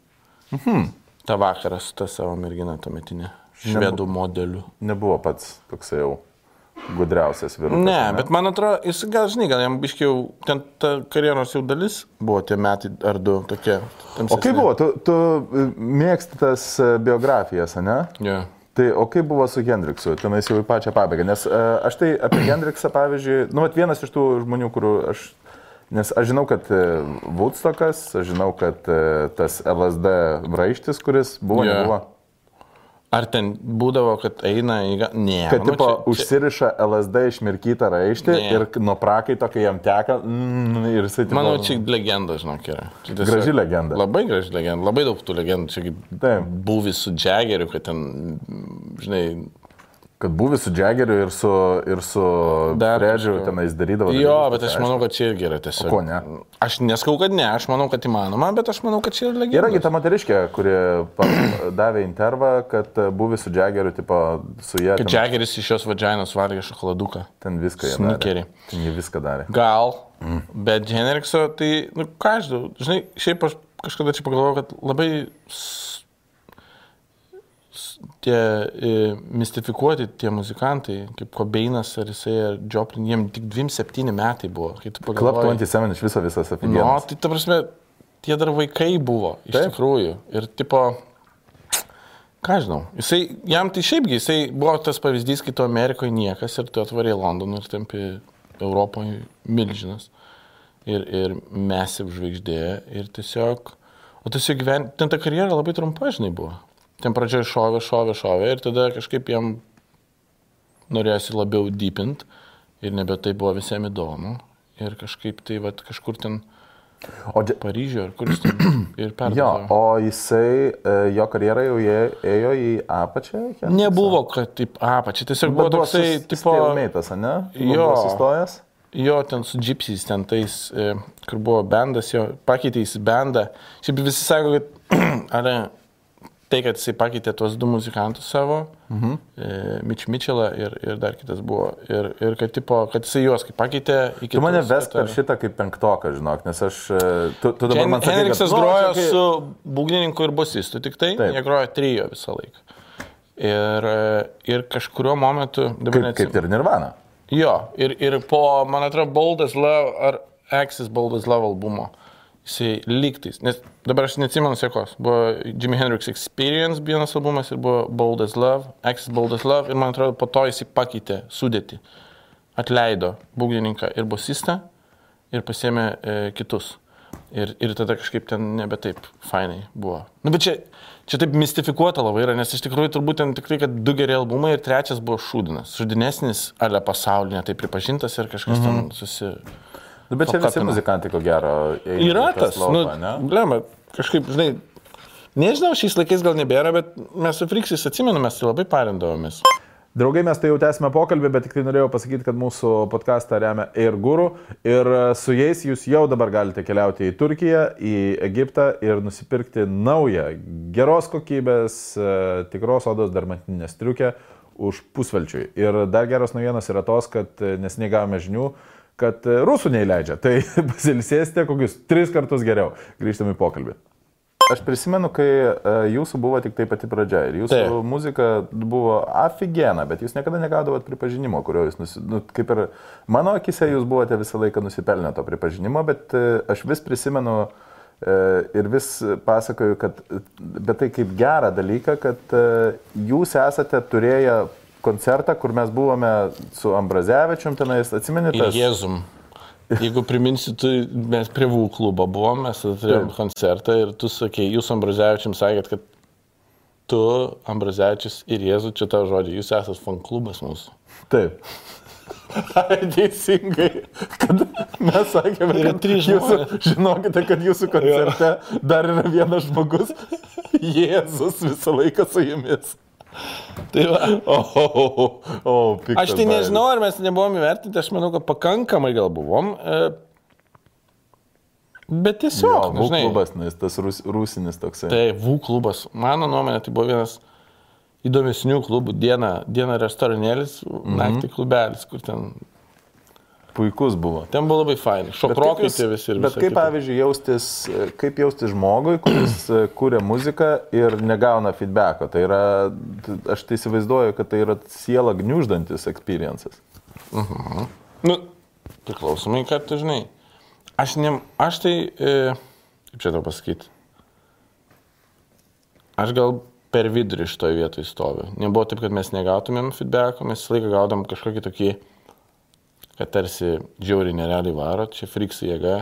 Mhm. Ta vakarą su ta savo mergina tuometinė. Švedų modeliu. Nebuvo pats toksai jau gudriausias vyrukas. Ne, ar bet man atrodo, jis gal, žinai, gal jam biškiau, ten ta karjeros jau dalis buvo tie metai ar du tokie. O kaip buvo? Tu, tu mėgsti tas biografijas, ne? Ja. Tai o kaip buvo su Hendriksu? Tenais jau į pačią pabaigą. Nes uh, aš tai apie Hendriksą, pavyzdžiui, nu, vat vienas iš tų žmonių, kurių aš... Nes aš žinau, kad uh, Woodstockas, aš žinau, kad uh, tas LSD raištis, kuris buvo, yeah. nebuvo. Ar ten būdavo, kad eina į... Ne. Kad, manau, tipo, čia- čia- užsiriša LSD išmirkytą raištį Ne. ir nuo prakaito, kai jam teka, mm, ir jisai... Tipo, Manau, čia legenda, žinok, yra. Čia tiesiog- Graži legenda. Labai graži legenda, labai daug tų legendų. Čia kaip buvis su Jaggeriu, kad ten, žinai, Kad buvis su Jaggeriu ir su, ir su kažko. tenais darydavo. Jo, dalykus, bet aš manau, kad čia irgi yra tiesiog. O ko ne? Aš neskau, kad ne, aš manau, kad įmanoma, bet aš manau, kad čia yra legenda. Yra kita moteriškė, kuri davė intervą, kad buvis su Jaggeriu, tipo, su jie Kad Jaggeris iš jos vagainos valgė šokoladuką. ten viską jie Snikerį. darė. Ten jie viską darė. Gal, mm. bet Henrikso, tai, nu, ką aš žinau, žinai, šiaip aš kažkada čia pagalvojau, kad labai tie e, mistifikuoti tie muzikantai, kaip Kobeinas ar jisai, ar Joplin, jiem tik 27 metai buvo, pagalvojai. 27 iš viso visas Nu, aфиgenas. tai ta prasme, tie dar vaikai buvo, iš Taip. Tikrųjų. Ir tipo, ką žinau, jisai, jam tai šiaipgi, jisai buvo tas pavyzdys, kai tu Amerikoje niekas ir tu atvarė į Londoną ir tampi Europoje milžinas. Ir, ir mesiv žvaigždė. Ir tiesiog, o tiesiog gyven, ten ta karjera labai trumpa, žinai, buvo. Ten pradžioje šovė, šovė, šovė ir tada kažkaip jam norėjosi labiau deepint ir nebe tai buvo visiems įdomu. Ir kažkaip tai, va, kažkur ten O, dže- Paryžiuje, ar kur jis ten ir jo, perdavė. o jisai, e, jo karjera jau jie- ėjo į apačią? Nebuvo, kad taip apačia, tiesiog buvo Bet toksai, sus- tipo, stalemate-as, ne? Jo. Buvo Sustojęs? jo, ten su gypsiais, ten tais, e, kur buvo bendas, jo pakeitė į bendą. Šiaip visi sako, kad ar tai, kad jisai pakeitė tuos du muzikantus savo, mhm. e, Mitch Mitchellą ir, ir dar kitas buvo, ir, ir kad, tipo, kad jisai juos kaip pakeitė į Tu mane ves per kad- šitą kaip penktoką, žinok, nes aš... e, Tu, tu dabar Hen- man sakai, Henriksas nu, grojo sakai- su būgnininku ir bosistu, tik tai Taip. jie grojo trijo visą laiką. Ir, e, ir kažkurio momentu, Kaip, kaip ir Nirvana. Jo, ir, ir po, man atrodo, Bold as Love ar Axis Bold as Love albumo, jisai lygtais, nes dabar aš neatsimenu sekos, buvo Jimi Hendrix Experience vienas albumas ir buvo Bold as Love, Axis Bold as Love ir man atrodo, po to jisai pakeitė sudėti, atleido būgnininką ir bosistą ir pasėmė e, kitus. Ir, ir tada kažkaip ten nebe taip fainai buvo. Nu, bet čia, čia taip mistifikuota labai yra, nes iš tikrųjų turbūt ten tikrai, kad du geri albumai ir trečias buvo šūdinas. Šūdinesnis, ale pasaulinė, tai pripažintas ir kažkas mhm. ten susi... Nu, bet čia visi muzikantai, ko gero, Yra tas, lauką, nu, ne? blema, kažkaip, žinai, nežinau, šiais laikais gal nebėra, bet mes su Friksis atsimenu, mes tai labai parindavomės. Draugai, mes tai jau tęsime pokalbį, bet tik tai norėjau pasakyti, kad mūsų podcastą remia Air Guru ir e, su jais jūs jau dabar galite keliauti į Turkiją, į Egiptą ir nusipirkti naują geros kokybės e, tikros odos dermatininę striukę už pusvelčiui. Ir dar geros naujienos yra tos, kad e, nesiniai gavome žinių, kad e, rusų neįleidžia. Tai pasilisėsite kokius tris kartus geriau. Grįžtame į pokalbį. Aš prisimenu, kai uh, jūsų buvo tik tai pati pradžia ir jūsų Taip. Muzika buvo afigena, bet jūs niekada negaudavot pripažinimo, kurio jūs, nusi... nu, kaip ir mano akise jūs buvote visą laiką nusipelnę to pripažinimo, bet uh, aš vis prisimenu ir vis pasakoju, kad, bet tai kaip gerą dalyką, kad jūs esate turėję koncertą, kur mes buvome su Ambrazevičium tenais, atsimenite? Ir Jėzum. Jeigu priminsi, tu, mes prie VU klubo buvom, mes turėjom koncertą ir tu sakei, jūs Ambrazevičiam sakėt, kad tu, Ambrazevičius ir Jėzus, čia tavo žodžiai, jūs esate fan klubas mūsų. Taip. Ai, Teisingai, kad mes sakėme, kad jūsų, žinokite, kad jūsų koncerte dar yra vienas žmogus, Jėzus visą laiką su jumis. Tai va. O, o, o, o Aš tai nežinau, ar mes nebuvom įvertinti, aš manau, kad pakankamai gal buvom. e, Bet Jo, tiesiog, nu, VU žinai, klubas, nes tas rus, rusinis toksai. Tai VU klubas, mano nuomonė, tai buvo vienas įdomesnių klubų. Diena, diena restoranėlis, mhm. naktį klubelis, kur ten, Puikus buvo. ten buvo labai fainai. Bet Šokrokai tie visi ir Bet visa kaip, kita. pavyzdžiui, jaustis, kaip jaustis žmogui, kuris e, kūrė muziką ir negauna feedbacko? Tai yra, aš tai įsivaizduoju, kad tai yra siela gniuždantis experiences. Nu, priklausomai, kad tu žinai. Aš, ne, aš tai, e, kaip čia tau pasakyti, aš gal per vidurį šitoje vietoje stoviu. Nebuvo taip, kad mes negautumėm feedbacko, mes visą laiką gaudom kažkokį tokį, kad tarsi žiauriai nerealiai varo, čia friksų jėga,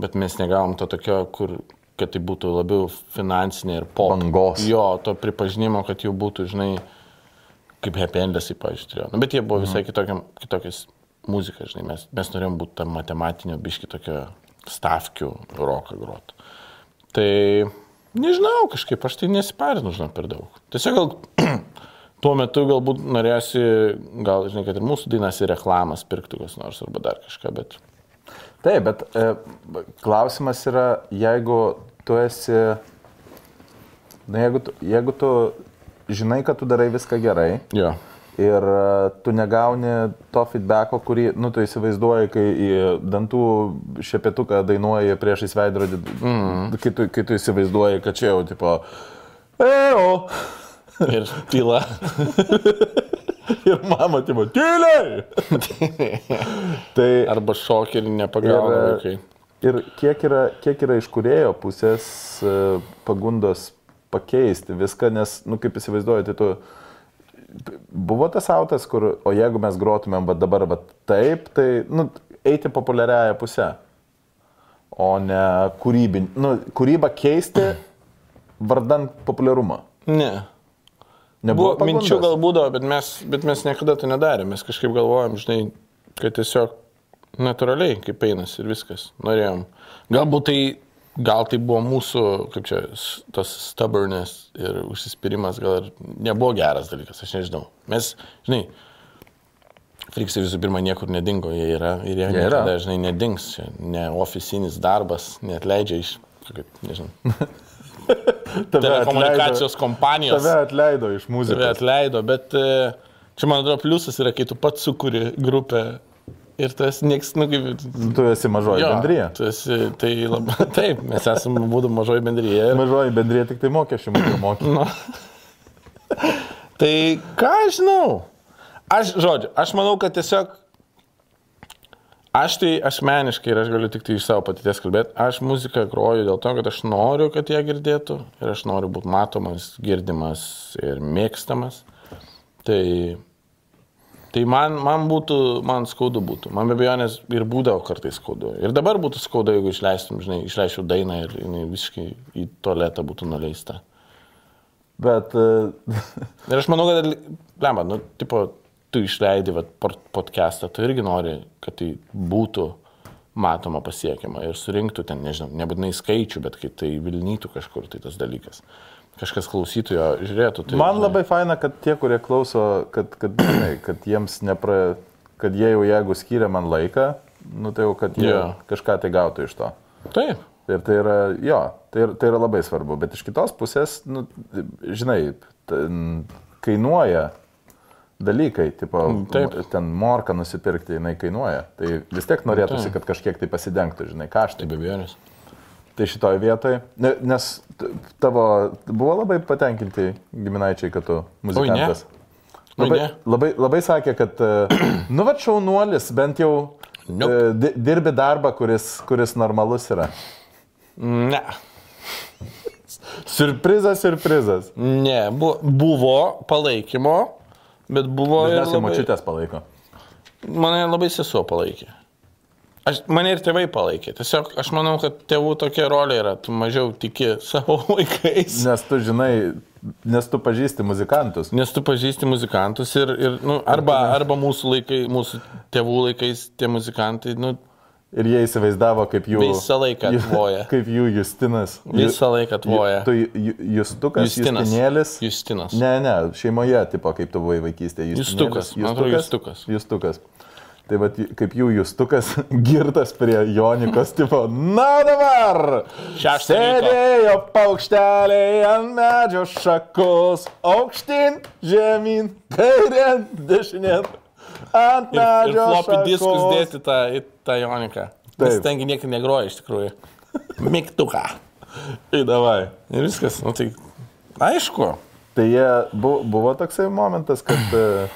bet mes negavom to tokio, kur, kad tai būtų labiau finansinė ir pop. Bangos. Jo, to pripažinimo, kad jau būtų, žinai, kaip happy endas, turėjo. Nu, bet jie buvo visai kitokiam, kitokias muzika, žinai, mes, mes norėjom būti tam matematinio biški tokio stavkių roką grot. Tai nežinau, kažkaip aš tai nesiparinu, žinau, per daug. Tiesiog gal tuo metu galbūt norėsi, gal, žinai, kad ir mūsų dainas ir reklamas pirktų kas nors arba dar kažką, bet... Taip, bet e, klausimas yra, jeigu tu esi, na, jeigu tu, jeigu tu žinai, kad tu darai viską gerai Jo. ir e, tu negauni to feedbacko, kurį, nu, tu įsivaizduoji, kai į dantų šepetuką dainuoji prieš įsveidrodį, mm. kai, tu, kai tu įsivaizduoji, kad čia jau, tipo, eo. Ir tyla. Ir mama, tipo, tyliai. tai, Arba šokį ir nepagauna Ir, vaikai. Ir kiek yra, kiek yra iš kurėjo pusės e, pagundos pakeisti viską, nes, nu, kaip įsivaizduoju, tai tu buvo tas autas, kur, o jeigu mes grotumėm va dabar va taip, tai, nu, eiti populiariają pusę, o ne kūrybin, nu, kūrybą keisti vardan populiarumą. Ne. Nebuvo Buvo minčių gal būdavo, bet mes, bet mes niekada to nedarėm. Mes kažkaip galvojom, žinai, kad tiesiog natūraliai, kaip einas ir viskas. Norėjom. Galbūt tai, gal tai buvo mūsų, kaip čia, tas stubbornness ir užsispyrimas gal ir nebuvo geras dalykas, aš nežinau. Mes, žinai, Friksai visų pirma niekur nedingo, jie yra ir jie, Jie yra. niekada, žinai, nedings. Ne oficinis darbas, neatleidžia iš, kaip, nežinau, telekomunikacijos kompanijos. Tave atleido iš Tave muzikos. atleido, bet e, čia man atrodo pliusas yra, kai tu pats sukūri grupę ir tas nieks, nu kaip... Tu esi mažoji bendryje. Tu esi, tai labai, taip, mes esame būdų mažoji bendryje. Ir, Mažoji bendryje tik tai mokesčių mokė. nu, tai ką aš žinau? Aš, žodžiu, aš manau, kad tiesiog Aš tai asmeniškai, ir aš galiu tik tai iš savo patirties kalbėti, aš muziką groju dėl to, kad aš noriu, kad ją girdėtų ir aš noriu būti matomas, girdimas ir mėgstamas. Tai, tai man, man būtų, man skaudu būtų. Man be abejonės ir būdavo kartais skaudu. Ir dabar būtų skaudu, jeigu išleistum, žinai, išleisčiau dainą ir jinai visiškai į tualetą būtų nuleista. Bet e, Ir aš manau, kad, lemba, nu, tipo, tu išleidi vat, podcastą, tu irgi nori, kad tai būtų matoma pasiekiama ir surinktų ten, nežinau, nebūtinai skaičių, bet kai tai Vilnytų kažkur tai tas dalykas. Kažkas klausytų jo, žiūrėtų. Tai, Man žinai, labai faina, kad tie, kurie klauso, kad, kad, žinai, kad jiems nepra... kad jie jau jeigu skiria man laiką, nu tai jau, kad jie Jo. kažką tai gautų iš to. Taip. Ir tai yra, jo, tai, yra- tai yra labai svarbu. Bet iš kitos pusės, nu, žinai, ten kainuoja dalykai, tipo, taip. ten morką nusipirkti, jinai kainuoja. Tai vis tiek norėtųsi, Taip. kad kažkiek tai pasidengtų, žinai, kaštai. Tai be abejonės. Tai šitoje vietoje, ne, nes tavo buvo labai patenkinti giminaičiai, kad tu muzikantas. Oi, Labai, ne. labai, labai sakė, kad, e, nu, va, šaunuolis, bent jau Nope. e, di- dirbi darbą, kuris, kuris normalus yra. Ne. Surprizas, surprizas. Ne, bu, buvo palaikymo, bet buvo Dažniausiai labai, mačiutės palaiko. mane labai sesuo palaikė. Aš, mane ir tėvai palaikė. Tiesiog aš manau, kad tėvų tokia rolė yra, tu mažiau tiki savo vaikais. Nes tu žinai, nes tu pažįsti muzikantus. Nes tu pažįsti muzikantus ir, ir nu, arba, arba mūsų laikai, mūsų tėvų laikais tie muzikantai, nu, Ir jie įsivaizdavo, kaip jų... Visą laiką atvoja. Kaip jų Justinas. Visą laiką atvoja. Ju- Tu Ju- Justukas, Justinas. Justinėlis. Justinas. Ne, ne, šeimoje, tipo, kaip tu buvai vaikystėje. Justukas, atrodo, Justukas. Justukas. Tai va, kaip jų Justukas girtas prie Jonikos, tipo, na dabar! Šeštą. Sėdėjo paukšteliai ant medžio šakos, aukštyn, žemyn, kairėn, dešinėn, ant medžio šakos. diskus dėti tą, tą Joniką. Nes tengi niekai negroja iš tikrųjų. Mygtuką. Tai davai. Ir viskas. Nu, tai aišku. Tai jie buvo, buvo toksai momentas, kad... e,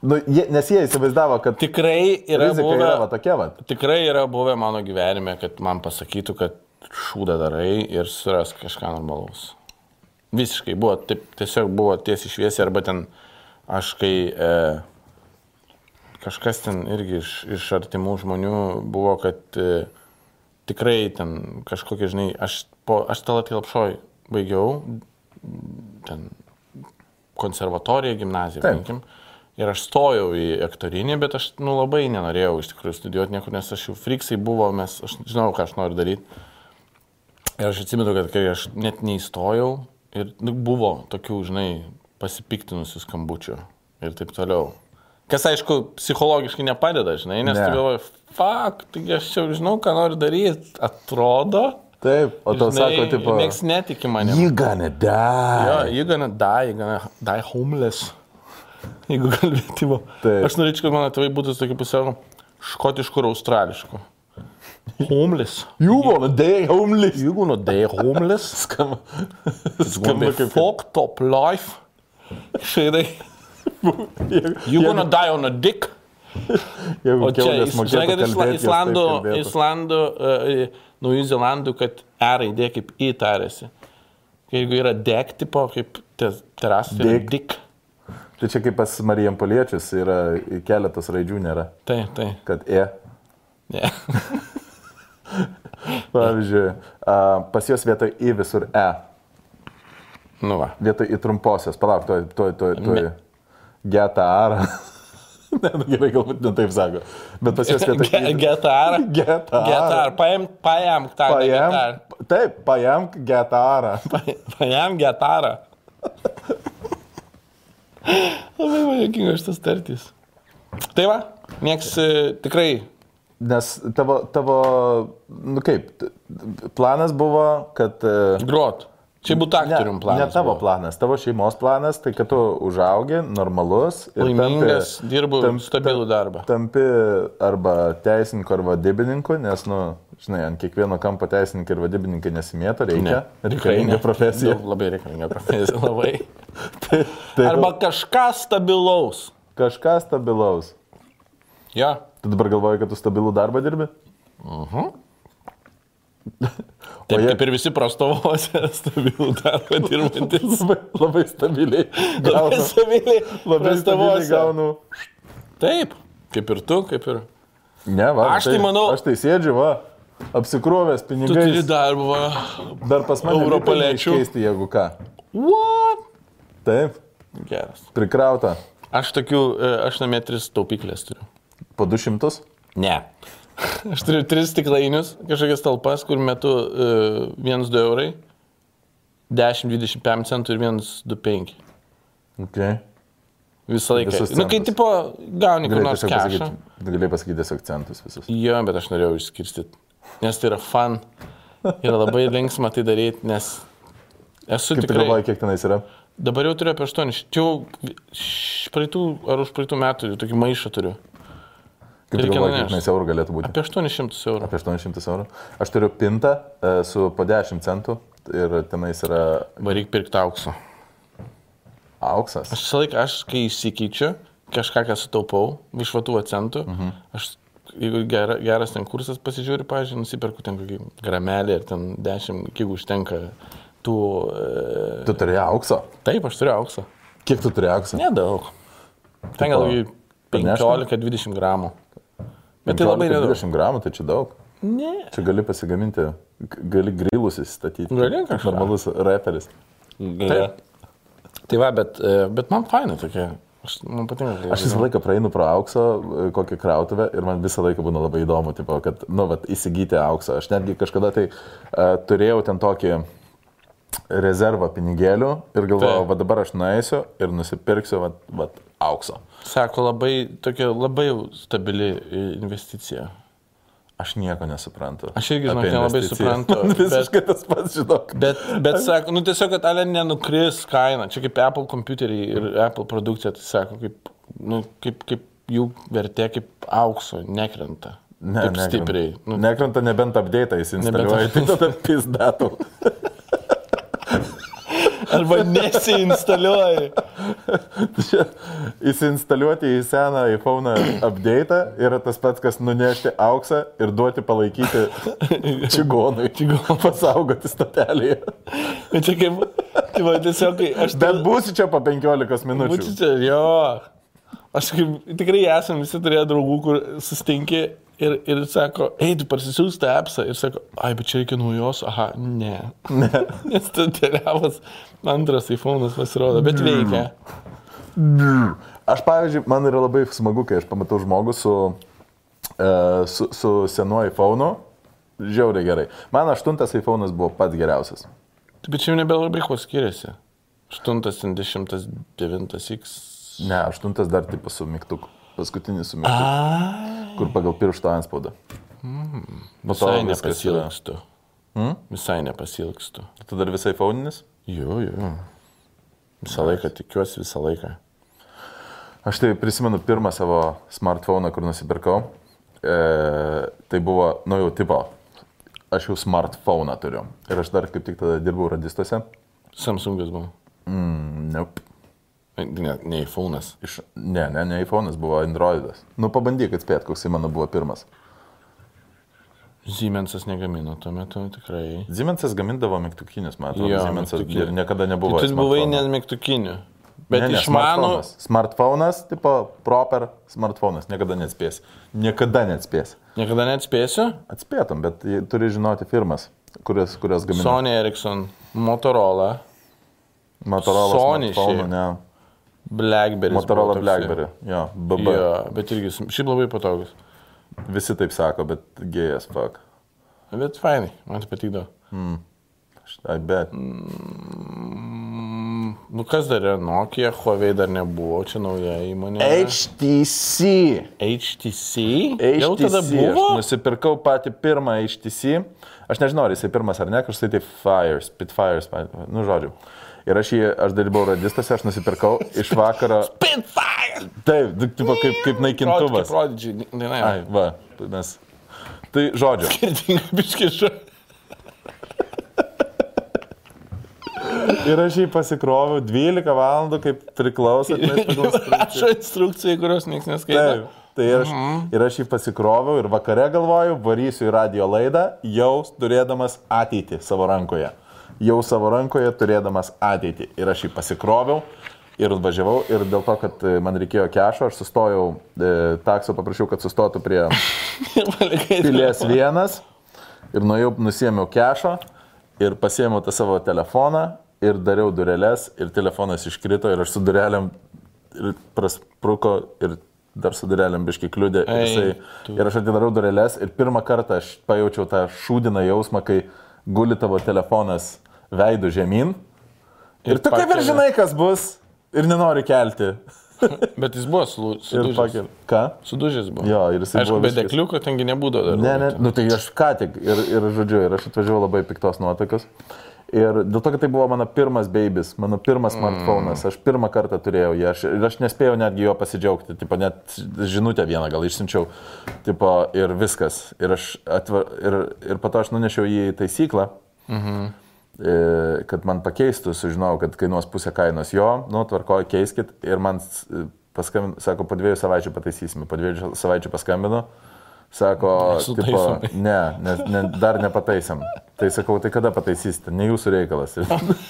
Nu, jie, nes jie įsivaizdavo, kad Tikrai yra buvę, yra va tokia va. tikrai yra buvę mano gyvenime, kad man pasakytų, kad šūdą darai ir suras kažką normalaus. Visiškai buvo, taip, tiesiog buvo tiesiai šviesiai, arba ten aš kai e, kažkas ten irgi iš, iš artimų žmonių buvo, kad e, tikrai ten kažkokie, žinai, aš, po, aš talat kelpšoj baigiau, ten konservatoriją, gimnaziją, vadinkim. Ir aš stojau į aktorinį, bet aš nu, labai nenorėjau iš tikrųjų studijuoti niekur, nes aš jau friksai buvo, mes, aš žinau, ką aš noriu daryti. Ir aš atsimenu, kad kai aš net neįstojau ir nu, buvo tokių, žinai, pasipiktinusių skambučių ir taip toliau. Kas aišku, psichologiškai nepadeda, žinai, nes Ne. tu galvoji, fuck, taigi aš jau žinau, ką noriu daryti, atrodo. Taip, o tau sako, tipo... Niekas netiki manimi. You gonna Jo, die. you're gonna die, you're gonna die homeless. Jeigu kalbėti, va. Aš norėčiau, kad mano tėvai būtų tokie pusiau škotiškų ir australiškų. Homeless. You gonna die homeless. You're gonna die homeless. Skamba. Be kaip- fucked up life. Šaidai. You're gonna die on a dick. Jeigu O čia, kad Isla- Islandų. Islandų, uh, Naujų Zelandų, kad E raidė kaip į tarėsi. Jeigu yra dek tipo, kaip te- terasas, tai yra dik. Tai čia kaip pas Marijam Poliečius yra keletas raidžių nėra. Tai, tai. Kad E. Ne. Pavyzdžiui, a, pas juos vietoj I visur E. Nu va. Vietoj į trumposios. Palauk, toj, toj, toj, toj. Ar. ne, nu gerai, galbūt ne taip sako. Bet pas juos vietoj I. Getar. Getar. Getar. Paim, paimk tą Paėm. getar. Taip, paėmk getarą. Paim getarą. Labai man jokinga šitas tartys. Tai va, nieks e, tikrai Nes tavo, tavo, nu kaip, planas buvo, kad... e, grot. Čia būtų aktorium ne, planas. Ne tavo buvo. planas, tavo šeimos planas, tai kad tu užaugi, normalus. Laimingas, tampi- dirbu tam- stabilų darbą. Tampi arba teisininku, arba vadybininku, nes, nu, žinai, ant kiekvieno kampo teisininkai ir vadybininkai nesimėto, reikia. tikrai Reikalinga ne. profesija. Daug, labai reikalinga profesija, labai. Tai, tai Arba kažką stabilaus. kažką stabilaus. Jo. Tu dabar galvoji, kad tu stabilų darbą dirbi? Taip jie- kaip ir visi prastovose stabilų darbą dirbantis. Labai, labai stabiliai. Labai Gaunu, stabiliai. labai stabiliai gaunu. Taip, kaip ir tu, kaip ir. Ne, va, Aš tai manau- Aš tai sėdžiu, va, apsikrovęs Tu turi pinigais. darbą. Dar pas mane Europaliečių. keisti, jeigu ką. What? Taip, Geras. prikrauta. Aš tokių, e, aš namie tris taupyklės turiu. Po 200? Ne. Aš turiu tris stiklainius, kažkokias talpas, kur metu uh, 1-2 eurai, 10-25 centų ir 1-2-5. Okay. Visą laiką. Visus Nu, kai tipo gauni kur nors pasakyti, galėjai pasakyti tiesiog centus visus. Jo, bet aš norėjau išskirstyti. Nes tai yra fun. Yra labai linksma tai daryti, nes esu Kaip tikrai... galvoji, kiek tenais yra? Dabar jau turiu apie 8. Čia jau praeitų ar už praeitų metų tokį maišą turiu. Kaip galvoji, nunešt. kiek eurų galėtų būti? Apie 800 eurų. Apie 800 eurų. Aš turiu pintą e, su po 10 centų ir tenais yra Varyk pirkti aukso. auksas. Aš visą laiką, aš kai įsikeičiu, kažką, ką sutaupau, iš vatų centų, mhm. aš, jeigu gera, geras ten kursas pasižiūri, pažiūrėjau, nusiperku ten kokį gramelį ir ten 10, kiek užtenka tų... E, Tu turi aukso. taip, aš turiu auksą. Kiek tu turi aukso? Nedaug. Ten gal Tipo, 15-20 gramų. Bet tai labai nedaug. 20 gramų, tai čia daug. Ne. Čia gali pasigaminti, gali grilus įstatyti. Gali kažką. Normalus reperis. Taip. Tai va, bet, e, bet man faina tokia. Aš, man patinka. kai Aš visą laiką praeinu pro aukso e, kokią krautuvę ir man visą laiką būna labai įdomu, tipo, kad, nu, vat, įsigyti auksą. Aš netgi kažkada tai uh, turėjau ten tokį rezervą pinigėlių ir galvojau, va dabar aš nueisiu ir nusipirksiu vat, vat, aukso. Sako, labai, tokia labai stabili investicija. Aš nieko nesuprantu. Aš irgi, žinok, nelabai suprantu, Man bet- visiškai tas pats, žinok. Bet, bet sako, nu tiesiog, kad ale nenukris kaina. Čia kaip Apple kompiuteriai ir Apple produkcija, tai sako, kaip, nu, kaip, kaip jų vertė kaip aukso nekrenta. Ne, taip nekrenta. stipriai. Nu, Nekrenta nebent update įsinstaliuoji, tai Nebent- tada pizdatų. arba nesiinstaliuoji. Įsinstaliuoti į seną iPhone update yra tas pats, kas nunešti auksą ir duoti palaikyti čigonui. Čigonui. Pasaugoti statelėje. Bet čia kaip, tai va, tiesiog, aš Bet būsi čia po 15 minučių. Būtų čia, jo. Aš kaip, tikrai esam visi turėję draugų, kur sustinki ir, ir sako, ei, tu parsisiūs tą appsą ir sako, ai, bet čia reikia naujos, aha, ne. ne. Nes tu teliavas antras iPhone'as pasirodo, bet veikia. Aš, pavyzdžiui, man yra labai smagu, kai aš pamatau žmogų su, e, su, su senuoju iPhone'u. Žiauriai gerai. Man aštuntas iPhone'as buvo pats geriausias. Bet čia jau nebelabai kuo skiriasi. 80, 9X. Ne, aštuntas dar tipo su mygtuku. Paskutinis su mygtuku. Kur pagal piršto anspaudą. Po to Visai nepasilgstu. Hmm? Visai nepasilgstu. Tu dar visai iPhone'inis? Jo, jo. Visą laiką tikiuosi, visą laiką. Aš tai prisimenu pirmą savo smartphone, kur nusipirkau. E, tai buvo, nu jau tipo, aš jau smartphone turiu. Ir aš dar kaip tik tada dirbau radistuose. Samsungas buvo. Mm, nope. Ne, ne iPhone'as. Iš, ne, ne, ne iPhone'as buvo Androidas. Nu pabandyk atspėti, koks jis mano buvo pirmas. Siemensas negamino tuo metu tikrai. Siemensas gamindavo mygtukinius. Jo, Siemensas ir niekada nebuvo. Tai tu buvai net mygtukiniu. Bet Ne, ne, išmano. Smartphone'as. Smartphone'as, tipo proper smartphone'as. Niekada neatspės. Niekada neatspės. Niekada neatspėsiu. Atspėtum, bet turi žinoti firmas, kurios, kurios gamina. Sony Ericsson, Motorola, Motorola. Sony smartphone, ne. Blackberry. Motorola Blackberry. Jo, BB. Jo, bet irgi šiaip labai patogus. Visi taip sako, bet gėjas, fuck. Bet fainai, man tai patikdavo. I bet. Nu kas dar yra Nokia, Huawei dar nebuvo, čia nauja įmonė. HTC. HTC? HTC. Jau tada buvo? Aš nusipirkau patį pirmą HTC. Aš nežinau, ar jisai pirmas ar ne, kažkaip tai Fire, Spitfire, nu žodžiu. Ir aš jį, aš dalyvau radistose, aš nusipirkau iš vakaro. Spitfire! Taip, tipo, kaip, kaip naikintuvas. Prodidžiai, dainai. Ai, va, tai mes. Tai žodžiu. Skirtingai biškišu. Ir aš jį pasikroviau 12 valandų, kaip priklauso. Rašo instrukcijai, kurios niekas neskaito. Taip. Tai ir aš, ir aš jį pasikroviau ir vakare galvoju, varysiu į radio laidą, jau turėdamas ateitį savo rankoje. Jau savo rankoje turėdamas ateitį. Ir aš jį pasikroviau ir važiavau. Ir dėl to, kad e, man reikėjo kešo, aš sustojau, e, takso paprašiau, kad sustotų prie pilies vienas. Ir nuėjau, nusėmiau kešo ir pasėmiau tą savo telefoną ir dariau dureles ir telefonas iškrito ir aš su dureliam ir praspruko ir dar su dureliam biški kliūdė. Ir, Ei, jisai, tu. ir aš atidarau dureles ir pirmą kartą aš pajaučiau tą šūdiną jausmą, kai guli tavo telefonas veidų žemyn. Ir, ir tu kaip ir žinai, kas bus ir nenori kelti. Bet jis buvo su- sudužęs. pakel. Ką? Sudužęs buvo. Jo, ir jisai Aišku, buvo be visiškai- dekliuko tengi nebūdavo dar. Ne, ne, nu tai aš ką tik ir, ir žodžiu, ir aš atvažiavau labai piktos nuotaikos. Ir dėl to, kad tai buvo mano pirmas babys, mano pirmas smartphone'as, aš pirmą kartą turėjau jį aš, ir aš nespėjau netgi jo pasidžiaugti, tipo, net žinutę vieną gal išsiunčiau, tipo, ir viskas. Ir, aš atva, ir, ir po to aš nunešiau jį į taisyklą, mhm. Kad man pakeistų, sužinojau, kad kainuos pusę kainos jo, nu, tvarkoju, keiskit. Ir man paskambino, sako, po dviejų savaičių pataisysime, po dviejų savaičių paskambino. Sako, tipo, ne, ne, ne, dar nepataisėm. Tai sakau, tai kada pataisysite? Ne jūsų reikalas.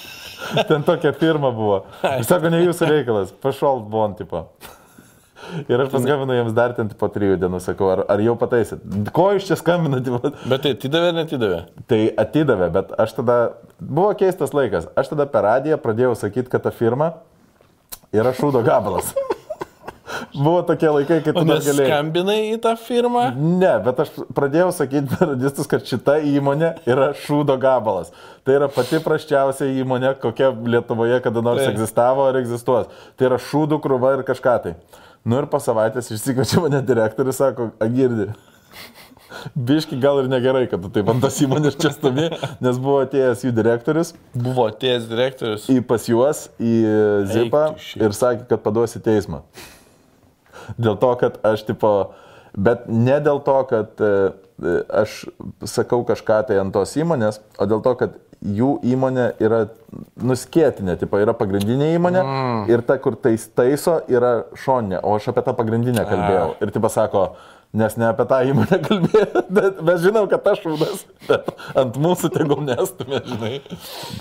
Ten tokia firma buvo. Sako, ne jūsų reikalas. Pašalt bon, tipo. Ir aš paskambinu jiems dar ten po trijų dienų, sakau, ar, ar jau pataisėt. Ko jūs čia skambinate? Bet tai atidavė, netidavė. Tai atidavė, bet aš tada, buvo keistas laikas, aš tada per radiją pradėjau sakyti, kad ta firma yra šūdo gabalas. Buvo tokie laikai, kai tu O dar galėjai. neskambinai į tą firmą? Ne, bet aš pradėjau sakyti radistus, kad šita įmonė yra šūdo gabalas. Tai yra pati prasčiausia įmonė, kokia Lietuvoje kada nors Taip. egzistavo ar egzistuos. Tai yra šūdų krūva ir kažką tai. Nu ir po savaitės išsikviečia mane direktorius, sako, agirdi. Biški gal ir negerai, kad tu taip ant tos įmonės čia stovi, nes buvo atėjęs jų direktorius Buvo atėjęs direktorius. į pas juos, į Zipą ir sakė, kad paduosi teismą. Dėl to, kad aš tipo, bet ne dėl to, kad e, aš sakau kažką tai ant tos įmonės, o dėl to, kad jų įmonė yra nuskėtinė, tipo, yra pagrindinė įmonė mm. ir ta, kur tais taiso, yra šoninė, o aš apie tą pagrindinę kalbėjau. Ir tipo sako, nes ne apie tą įmonę kalbėjau, bet mes žinom, kad aš šūdas, bet ant mūsų tegul nestumė, žinai.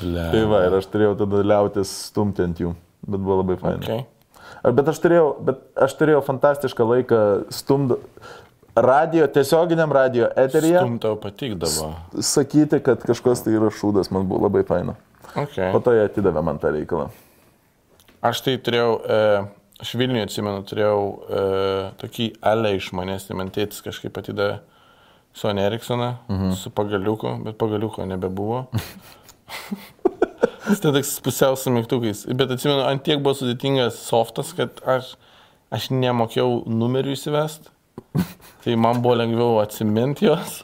Ble. Tai va, ir aš turėjau tada liautis stumti ant jų, bet buvo labai fainai. Okay. Bet aš turėjau, bet aš turėjau fantastišką laiką stumd radio, tiesioginiam radio eteryje Stum tau patikdavo. sakyti, kad kažkas tai yra šūdas, man buvo labai faina. Okay. Po to jie atidavė man tą reikalą. Aš tai turėjau, e, aš Vilniuje atsimenu, turėjau e, tokį alę iš manęs, tai man tėtis kažkaip atidavė Sony Ericssoną mhm. su pagaliuku, bet pagaliuko nebebuvo. Jis ten toks pusiau su mygtukais. Bet atsimenu, ant tiek buvo sudėtingas softas, kad aš, aš nemokėjau numerių įsivest. Tai man buvo lengviau atsiminti juos.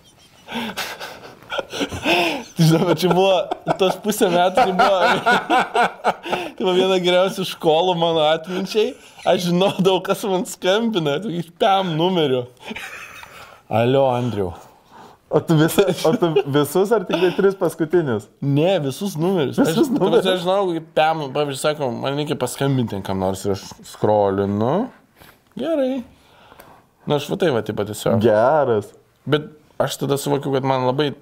Tai žinau, čia buvo tos pusę metų, tai buvo, tai buvo viena geriausių školų mano atminčiai. Aš žinodavau, kas man skambina, tokiais pam numeriu. Alio, Andriu. O tu, visi, o tu visus ar tik tai tris paskutinius? Ne, visus numerius. Visus aš, numerius? Aš žinau, kaip pam, pavyzdžiui, sako, man reikia paskambinti kam nors ir aš skrolinu. Gerai. Na, aš va tai va, taip pat tiesiog. Geras. Bet aš tada suvokiu, kad man labai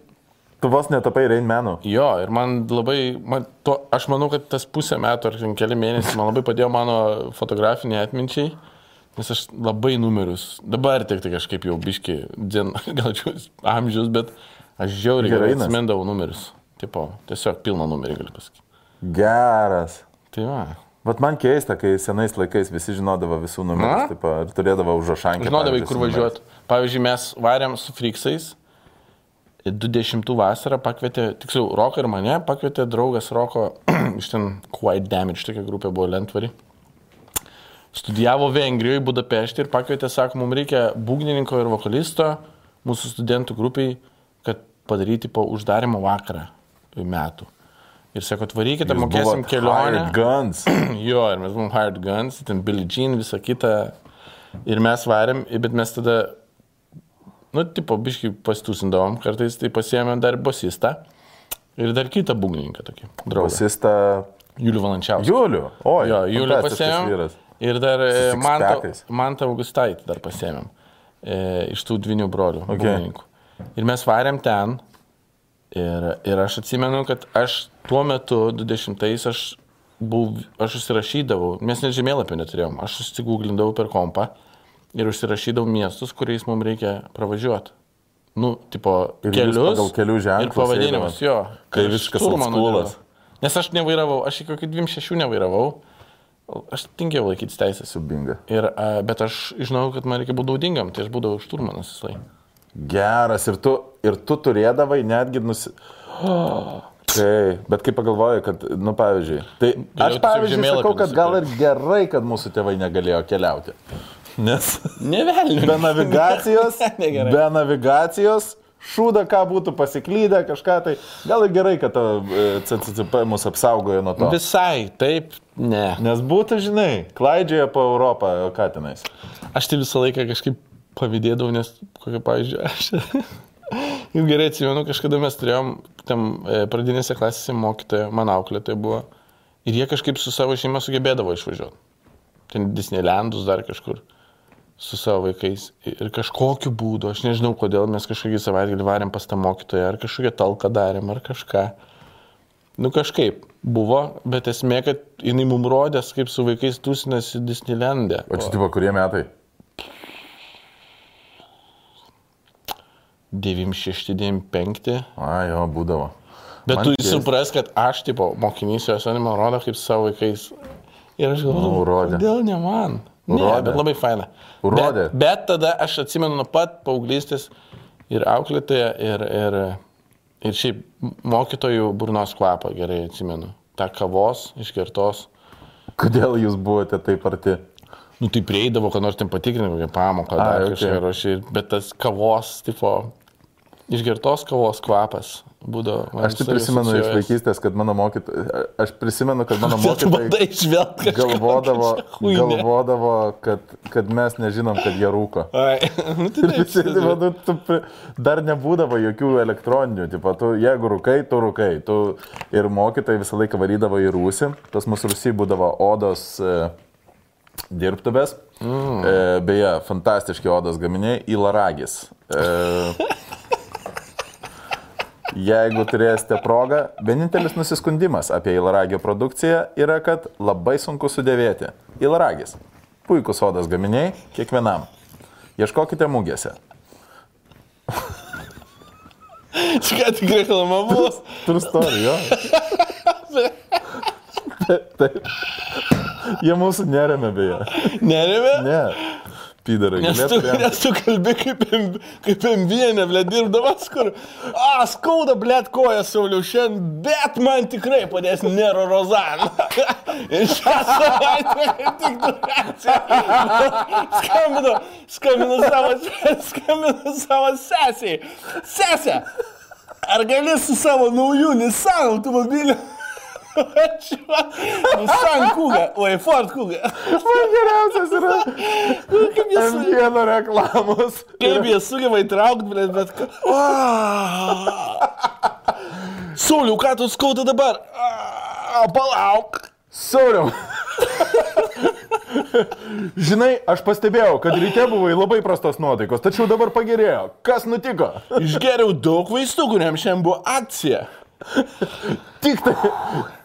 Tu vos netapai Rainmenu. Jo, ir man labai, man to, aš manau, kad tas pusę metų ar keli mėnesiai man labai padėjo mano fotografiniai atminčiai, nes aš labai numerius, dabar tik tai kažkaip jau biški, dien, gal čia amžius, bet aš žiauriai gerai atsimindavau numerius. Tipo, tiesiog pilną numerį galiu pasakyti. Geras. Tai va. Vat man keista, kai senais laikais visi žinodavo visų numerius taip, ir turėdavo užrašankę. Pavyzdžiui, kur važiuoti. Pavyzdžiui, mes varėm su Friksais. 20 vasarą pakvietė, tiksliau, Roko ir mane pakvietė draugas Roko iš ten Quite Damage, tokia grupė buvo Lentvari. Studijavo Vengrijoje, Budapešte ir pakvietė, sako, mums reikia būgnininko ir vokalisto mūsų studentų grupiai, kad padaryti po uždarimo vakarą metų. Ir sako, atvarykite, mokėsim kelionę. hired Guns. Jo, ir mes buvom Hired Guns, ten Billie Jean, visą kitą. Ir mes varėm, bet mes tada, nu, tipo, biškai pastusindavom, kartais tai pasiėmėm dar bosistą ir dar kitą būgnininką tokį. Draugą. Bosista Julių Valančiauską. Juliu. O, Jo, Julių vyras. Ir dar e, six-packais. Mantą Augustaitį dar pasiėmėm. E, iš tų dvinių brolių. Okay. būgnininkų. Ir mes varėm ten. Ir, ir aš atsimenu, kad aš tuo metu, 20-ais, aš, buvau, aš užsirašydavau, mes net žemėlapio neturėjom, aš susigūglindavau per kompą ir užsirašydavau miestus, kuriais mums reikia pravažiuoti. Nu, tipo, Ir kelius. pagal kelių ženklus Ir pavadinimus, eidavot? jo. Tai šturmanu oldschoolas. dirbau. Nes aš nevairavau, aš iki kokį 26 nevairavau. Aš tingėjau laikytis teisės. Subinga. Ir, a, bet aš žinau, kad man reikia būti naudingam, tai aš būdavau šturmanas visai. Geras. Ir tu, ir tu turėdavai netgi nusi... Tai, bet kaip pagalvoju, kad, nu, pavyzdžiui, tai aš, pavyzdžiui, sakau, kad gal ir gerai, kad mūsų tėvai negalėjo keliauti. Nes Nevelniu. be navigacijos, Negerai. be navigacijos, šūda, ką būtų pasiklydę, kažką tai. Gal ir gerai, kad ta, e, CCCP mus apsaugojo nuo to. Visai, taip, ne. Nes būtų, žinai, klaidžioja po Europą katinais. Aš tai visą laiką kažkaip pavydėdavau, nes, kokia, pavyzdžiui, aš. Jau gerai atsimenu, kažkada mes turėjom tam e, pradinėse klasėse mokytoją, mano auklėtoja buvo. Ir jie kažkaip su savo šeima sugebėdavo išvažiuoti. Ten Disneylandus dar kažkur su savo vaikais. Ir kažkokiu būdu, aš nežinau kodėl, mes kažkokį savaitgalį varėm pas tą mokytoją, ar kažkokią talką darėm, ar kažką. Nu kažkaip buvo, bet esmė, kad jinai mum rodės, kaip su vaikais tūsinasi Disneylandė. O čia tipo kurie metai? 96-95. A, jo, būdavo. Bet Man tu keista. supras, kad aš, tipo, mokinys jos animo rodo kaip savo vaikais. Ir aš galvoju, Nu, kodėl ne man? Ne, Rodė. bet labai faina. Rodė. Bet, bet tada aš atsimenu nuo pat paauglystės ir auklėtoje, ir, ir, ir šiaip mokytojų burnos kvapą gerai atsimenu. Ta kavos išgertos. Kodėl jūs buvote taip arti? Nu, tai prieidavo, kad nors ten patikrinti kokią pamoką, dar okei. kažką rašyti, bet tas kavos, tipo, išgertos kavos kvapas būdavo. Aš tai prisimenu iš vaikystės, kad mano mokytojai, aš prisimenu, kad mano kažką. galvodavo, galvodavo kad, kad mes nežinom, kad jie rūko. Ai, nu tai taip, visi, nu, tu, pri- dar nebūdavo jokių elektroninių, tipo, tu, jeigu rūkai, tu rūkai. Tu, ir mokytojai visą laiką varydavo į rūsį, pas mus rūsį būdavo odos e, dirbtuvės, mm. e, beje, fantastiški odos gaminiai, įlaragis. E, Jeigu turėsite progą, vienintelis nusiskundimas apie įlaragio produkciją yra, kad labai sunku sudėvėti. Įlaragis. Puikus odos gaminiai kiekvienam. Ieškokite mūgėse. Čia ką tik reklama buvo. True story, jo. Taip. Jie mūsų neremia beje. Nerėmė? Ne. Pydarai, Nes tu, nes tu kalbi kaip, kaip MVN, ble, dirbdamas, kur, a, skauda, ble, koją sauliau šiandien, bet man tikrai padės Nero Rozan. Ir šią savaitę tik duracija. Skambinu, skambinu savo, skambinu savo sesiai. Sesė, ar gali su savo nauju Nissan automobiliu? Nissan Kuga, oi, Ford Kuga. Man geriausias yra Kaip jis... M1 reklamos. Kaip jie sugeba įtraukti, bet, bet... ką- Sauliau, ką tu skauda dabar? Palauk. Sauriau. Žinai, aš pastebėjau, kad ryte buvai labai prastos nuotaikos, tačiau dabar pagerėjo. Kas nutiko? Išgeriau daug vaistų, kuriam šiandien buvo akcija. Tik tai,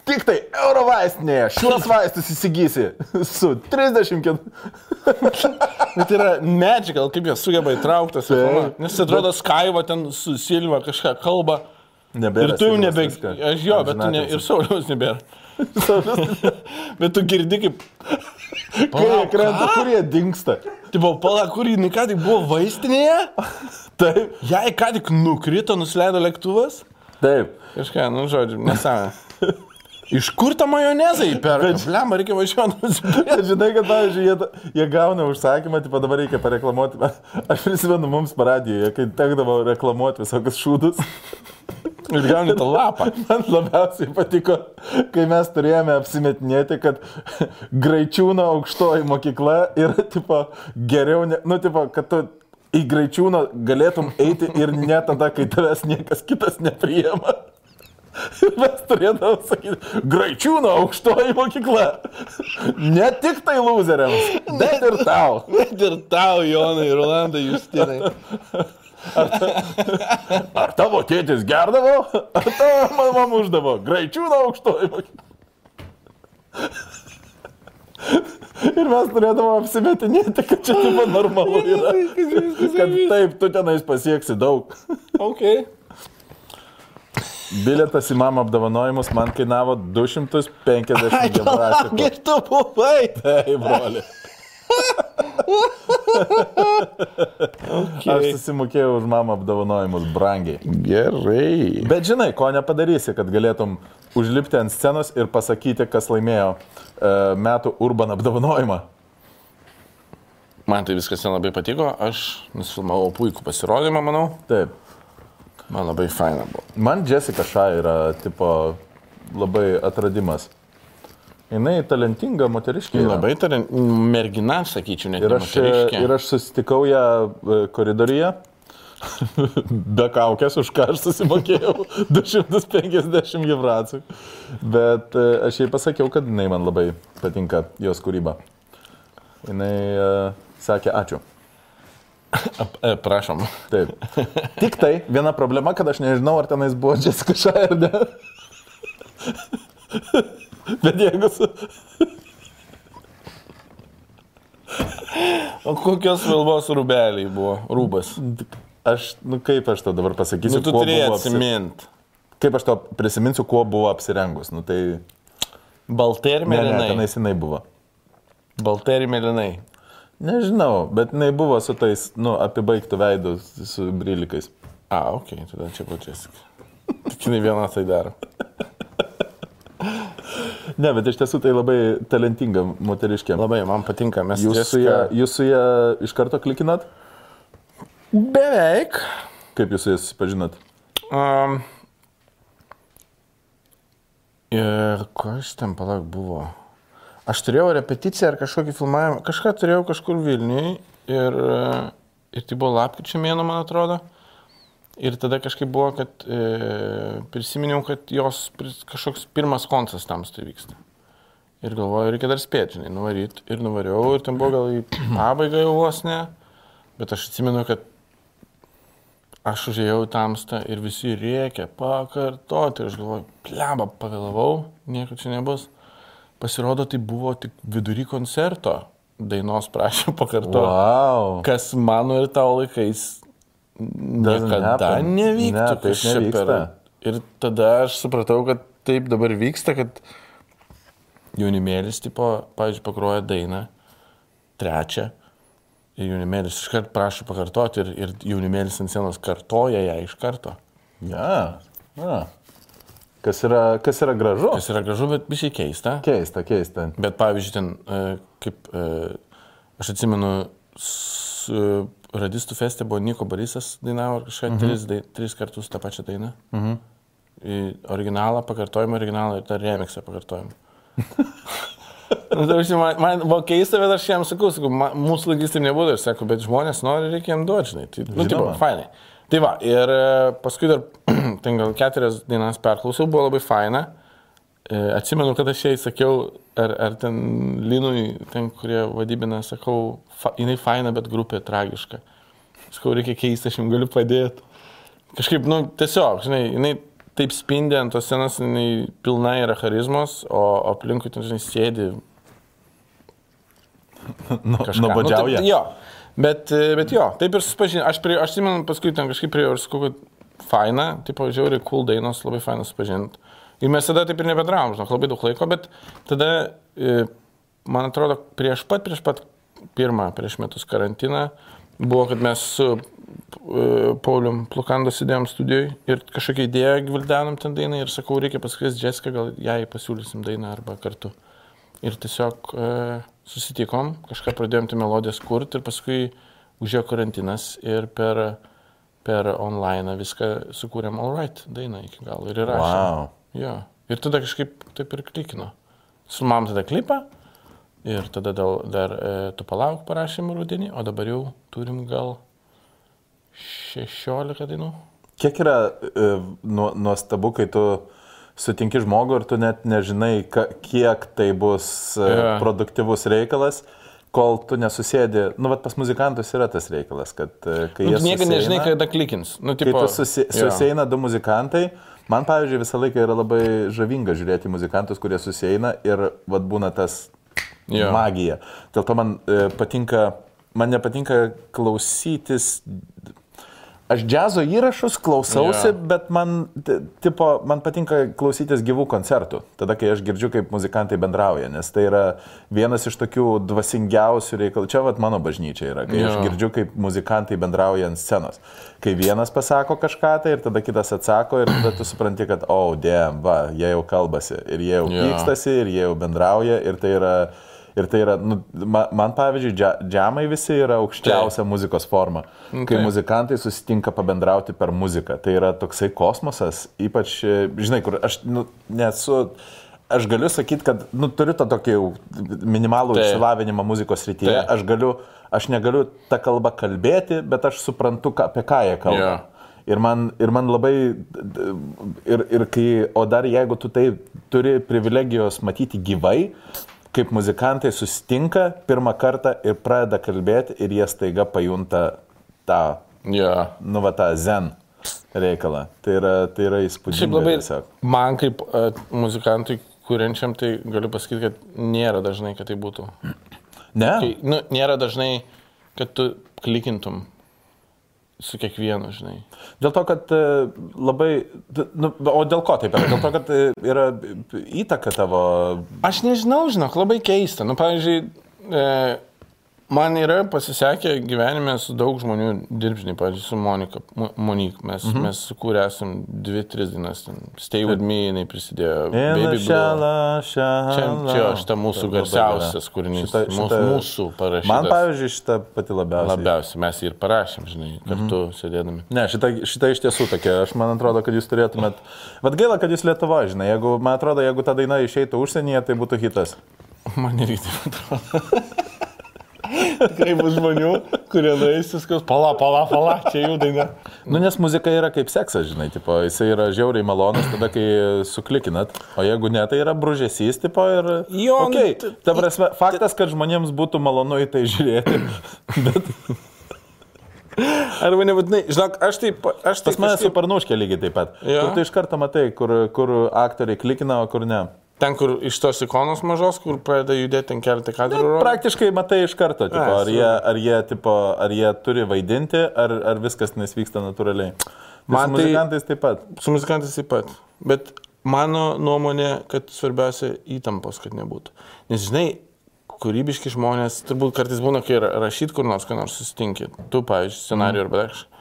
tik tai euro vaistinėje šiuos vaistus įsigysi su 34. Bet tai yra magical, kaip jie sugeba įtraukti. Nes atrodo, Skaiva ten su Silva kažką kalba. Nebėra. Ir tu jau viską. Aš jo, bet tu ne... Ir Sauliaus nebėra. bet tu girdi kaip... Kai jie krenta, kur jie dinksta. Tipo, pala, kur jinai ką tik buvo vaistinėje? Taip. Jai ką tik nukrito, nusileido lėktuvas? Taip. Kažką, nu žodžiu, nesąmonė. Iš kur tą majonezą įperka? Blem, reikia važiuoti. Žinai, kad, pavyzdžiui, jie, jie gauna užsakymą, tipo dabar reikia pareklamuoti. Aš prisimenu mums paradijoje, kai tekdavo reklamuoti visokius šūdus. Ir gauni tą lapą. Man labiausiai patiko, kai mes turėjome apsimetinėti, kad Graičiūno aukštoji mokykla yra, tipo, geriau, ne, nu, tipo, kad tu į Graičiūną galėtum eiti ir ne tada, kai tavęs niekas kitas nepriema. Mes turėdavom sakyti, Graičiūno aukštoji mokykla. Ne tik tai loseriams, bet ir tau. Net ir tau, Jonai, Rolandai, Justinai. Ar tavo tėtis gerdavo, ar tavo mama muždavo? Graičiūno aukštoji mokykla. Ir mes turėdavom apsimetinėti, kad čia taip normalu yra. Kad taip, tu tenais pasieksi daug. Ok. Biletas į mamą apdovanojimus man kainavo 250 gebrasikų. Kaip tu buvai? Taip, broli. Aš susimokėjau už mamą apdovanojimus brangiai. Gerai. Bet žinai, ko nepadarysi, kad galėtum užlipti ant scenos ir pasakyti, kas laimėjo e, metų urban apdovanojimą. Man tai viskas ten labai patiko, aš nusifilmavau puikų pasirodymą, manau. Taip. Man labai faina buvo. Man Jessica Shah yra, tipo, labai atradimas. Jis talentinga moteriškė. Labai tari mergina, sakyčiau, net Ir aš, moteriškė. ir aš susitikau ją e, koridoriuje. Be kaukės, už ką aš susimokėjau 250 givracų. Bet e, aš jai pasakiau, kad jinai man labai patinka jos kūryba. Jinai uh, sakė ačiū. E, prašom. Taip. Tik tai viena problema, kad aš nežinau, ar tenais buvo Jessica Shah ar ne. Bet jeigu su... O kokios spalvos rūbeliai buvo? Rūbas. Aš, nu kaip aš to dabar pasakysiu, Nu, tu turėjai buvo apsi-. Kaip aš to prisiminsiu, kuo buvo apsirengus. Nu tai... Baltai ir Ne, ne, mėlynai. tenais jinai buvo. Baltai ir mėlynai. Nežinau, bet jinai buvo su tais, nu, apibaigtų veidų, su brylikais. A, ok, tada čia pačias. Tik jinai viena tai daro. Ne, bet iš tiesų tai labai talentinga moteriškė. Labai man patinka, mes Jūs su, ją, jūs su ją iš karto klikinat? Beveik. Kaip jūs su jais susipažinot? Um, ir ko iš ten palauk buvo? Aš turėjau repeticiją ar kažkokį filmavimą, kažką turėjau kažkur Vilniui ir, e, ir tai buvo lapkričio mėno, man atrodo. Ir tada kažkaip buvo, kad e, prisiminiau, kad jos kažkoks pirmas koncas tam tai vyksta. Ir galvoju, reikia dar spėti, žinai, nuvaryti. Ir nuvariau, ir ten buvo gal į pabaigą jau vos ne. Bet aš atsimenu, kad aš užėjau tamstą ir visi rėkė, pakartoti. Ir aš galvoju, pleba, pavėlavau, nieko čia nebus. Pasirodo, tai buvo tik vidury koncerto dainos prašymą pakartoti. Wow. Kas mano ir tavo laikais niekada nevyktų. Ne, taip kas čia nevyksta. Ir tada aš supratau, kad taip dabar vyksta, kad jaunimėlis, tipo, pavyzdžiui, pakruoja dainą, trečią, ir jaunimėlis iškart prašo pakartoti, ir, ir jaunimėlis ant scenos kartoja ją iš karto. Ja. ja. Kas, yra, kas yra gražu? Tas yra gražu, bet bišiai keista. Keista, keista. Bet pavyzdžiui, ten, e, kaip e, aš atsimenu, radistų feste buvo Niko Barisas dainavo kažką mhm. tris, dai, tris kartus tą pačią dainą. Mhm. Į originalą, pakartojimą originalą ir tą remixą pakartojimą. Nu, tai man, man buvo keista, bet aš jam sakau, sakau ma, mūsų tai nebūtų, ir sakau, bet žmonės nori, reikia jam duoti, žinai. Tai, nu, tipo, Žinoma. fainai. Tai va, ir e, paskui dar, ten gal keturias dainas perklausiau, buvo labai faina. E, Atsimenu, kad aš jai sakiau, ar, ar ten Linui, ten, kurie vadybina, sakau, fa, jinai faina, bet grupė tragiška. Sakau, reikia keisti, aš jums galiu padėti. Kažkaip, nu, tiesiog, žinai, jinai taip spindi ant tos scenos, jinai pilna yra charizmos, o aplinkui ten, žinai, sėdi Nu, kažką. Nuobodžiauja. Nu, tai, jo, bet, e, bet jo, taip ir susipažinau. Aš, prie, aš atsimenu, paskui ten kažkaip prie ir sakau, kad faina, tipo, žiauriai cool dainos, labai faina susipažinti. Ir mes tada taip ir nebedravom, žinok, labai daug laiko, bet tada, e, man atrodo, prieš pat, prieš pat pirmą, prieš metus karantiną, buvo, kad mes su e, Paulium Plukando sėdėjom studijoje ir kažkokią idėją gvildenom ten dainą ir sakau, reikia pasikviesti Jessica, gal jai pasiūlysim dainą arba kartu. Ir tiesiog e, susitikom, kažką pradėjom tą melodijas kurti ir paskui užėjo karantinas ir per, per online viską sukūrėm All Right dainą iki galo ir įrašėm. Wow. Jo. Ir tada kažkaip taip ir klikino. Sumam tada klipą ir tada dėl, dar e, tu palauk parašėm rudenį, o dabar jau turim gal 16 dainų. Kiek yra e, nu- nuostabu, kai tu sutinki žmogų ir tu net nežinai, kiek tai bus Jo. produktyvus reikalas, kol tu nesusėdi. Nu, bet pas muzikantus yra tas reikalas, kad e, kai Nu, jie niekada nežinai, kada klikins. Nu, Kai tipo, tu susi, susieina du muzikantai, man, pavyzdžiui, visą laiką yra labai žavinga žiūrėti muzikantus, kurie susieina ir vad būna tas Jo. magija. Dėl to man e, patinka, man nepatinka klausytis. Aš džiazo įrašus klausausi, Jo. bet man, tipo, man patinka klausytis gyvų koncertų. Tada, kai aš girdžiu, kaip muzikantai bendrauja, nes tai yra vienas iš tokių dvasingiausių reikalų. Čia vat mano bažnyčia yra, kai jo. aš girdžiu, kaip muzikantai bendrauja ant scenos. Kai vienas pasako kažką tai ir tada kitas atsako ir tada tu supranti, kad, o, oh, dėm, va, jie jau kalbasi ir jie jau Jo. pykstasi ir jie jau bendrauja ir tai yra... Ir tai yra, nu, man, pavyzdžiui, džiamai visi yra aukščiausia muzikos forma. Kai Taip. muzikantai susitinka pabendrauti per muziką. Tai yra toksai kosmosas, ypač, e, žinai, kur aš nu, nesu, aš galiu sakyti, kad, nu, turiu tą tokį minimalų Taip. išsilavinimą muzikos rytyje. Taip. Aš galiu, aš negaliu tą kalbą kalbėti, bet aš suprantu, ką, apie ką jie kalba. Jo. Ir man, ir man labai, ir, ir kai, o dar jeigu tu tai turi privilegijos matyti gyvai, kaip muzikantai susitinka pirmą kartą ir pradeda kalbėti ir jie staiga pajunta tą, Jo. nu, va, tą zen. reikalą. Tai yra, tai yra įspūdinga. Šiaip labai, tiesiog. man kaip uh, muzikantui, kuriančiam, tai galiu pasakyti, kad nėra dažnai, kad tai būtų. Ne? Tai, nu, nėra dažnai, kad tu klikintum su kiekvienu, žinai. Dėl to, kad e, labai... Nu, o dėl ko taip yra? Dėl to, kad e, yra įtaka tavo... Aš nežinau, žinok, labai keista. Nu, pavyzdžiui, e, man yra pasisekę gyvenime su daug žmonių dirbžiniai, pavyzdžiui, su Monika, Mo- Monik. Mes, mhm. mes sukūrė esam dvi, tris dienas. Stay with me, jinai prisidėjo. Baby šala, šala. Čia, čia šita mūsų Labai garsiausias kūrinys. Šita- Mūsų, šita- mūsų parašytas. Man, pavyzdžiui, šitą pati labiausiai. Labiausiai mes jį ir parašėm, žinai, kartu mhm. sėdėdami. Ne, šita, šita iš tiesų tokia, aš man atrodo, kad jūs turėtumėt... Vat gaila, kad jūs Lietuva, žinai, jeigu, man atrodo, jeigu ta daina išeitų užsienyje, tai būtų hitas. Man irgi taip atrodo. Tikrai bus žmonių, kurie nueis viskas, pala, pala, pala, čia jų daina. Nu, nes muzika yra kaip seksas, žinai, tipo, jisai yra žiauriai malonus tada, kai suklikinat, o jeigu ne, tai yra bružesys, tipo, ir... Jo, nu, okay. Ta prasme, faktas, kad žmonėms būtų malonu į tai žiūrėti, bet Arba nebūtinai, žinok, aš taip, aš pas taip mane su kažkaip- parnuškė lygiai taip pat. Jo. Kur tu iš karto matai, kur, kur aktoriai klikina, o kur ne. Ten, kur iš tos ikonos mažos, kur pradeda judėti ten keletą kadrų. rodo. Praktiškai matai iš karto, tipo, ar, jie, ar, jie, tipo, ar jie turi vaidinti, ar, ar viskas nesvyksta natūraliai. Tai Man su tai- muzikantais taip pat. Su muzikantais taip pat. Bet mano nuomonė, kad svarbiausia įtampos, kad nebūtų. Nes žinai, kūrybiški žmonės, turbūt kartais būna, kai ra- rašyt kur nors, ką nors susitinki. Tu, pavyzdžiui, scenarių arba dar kažką.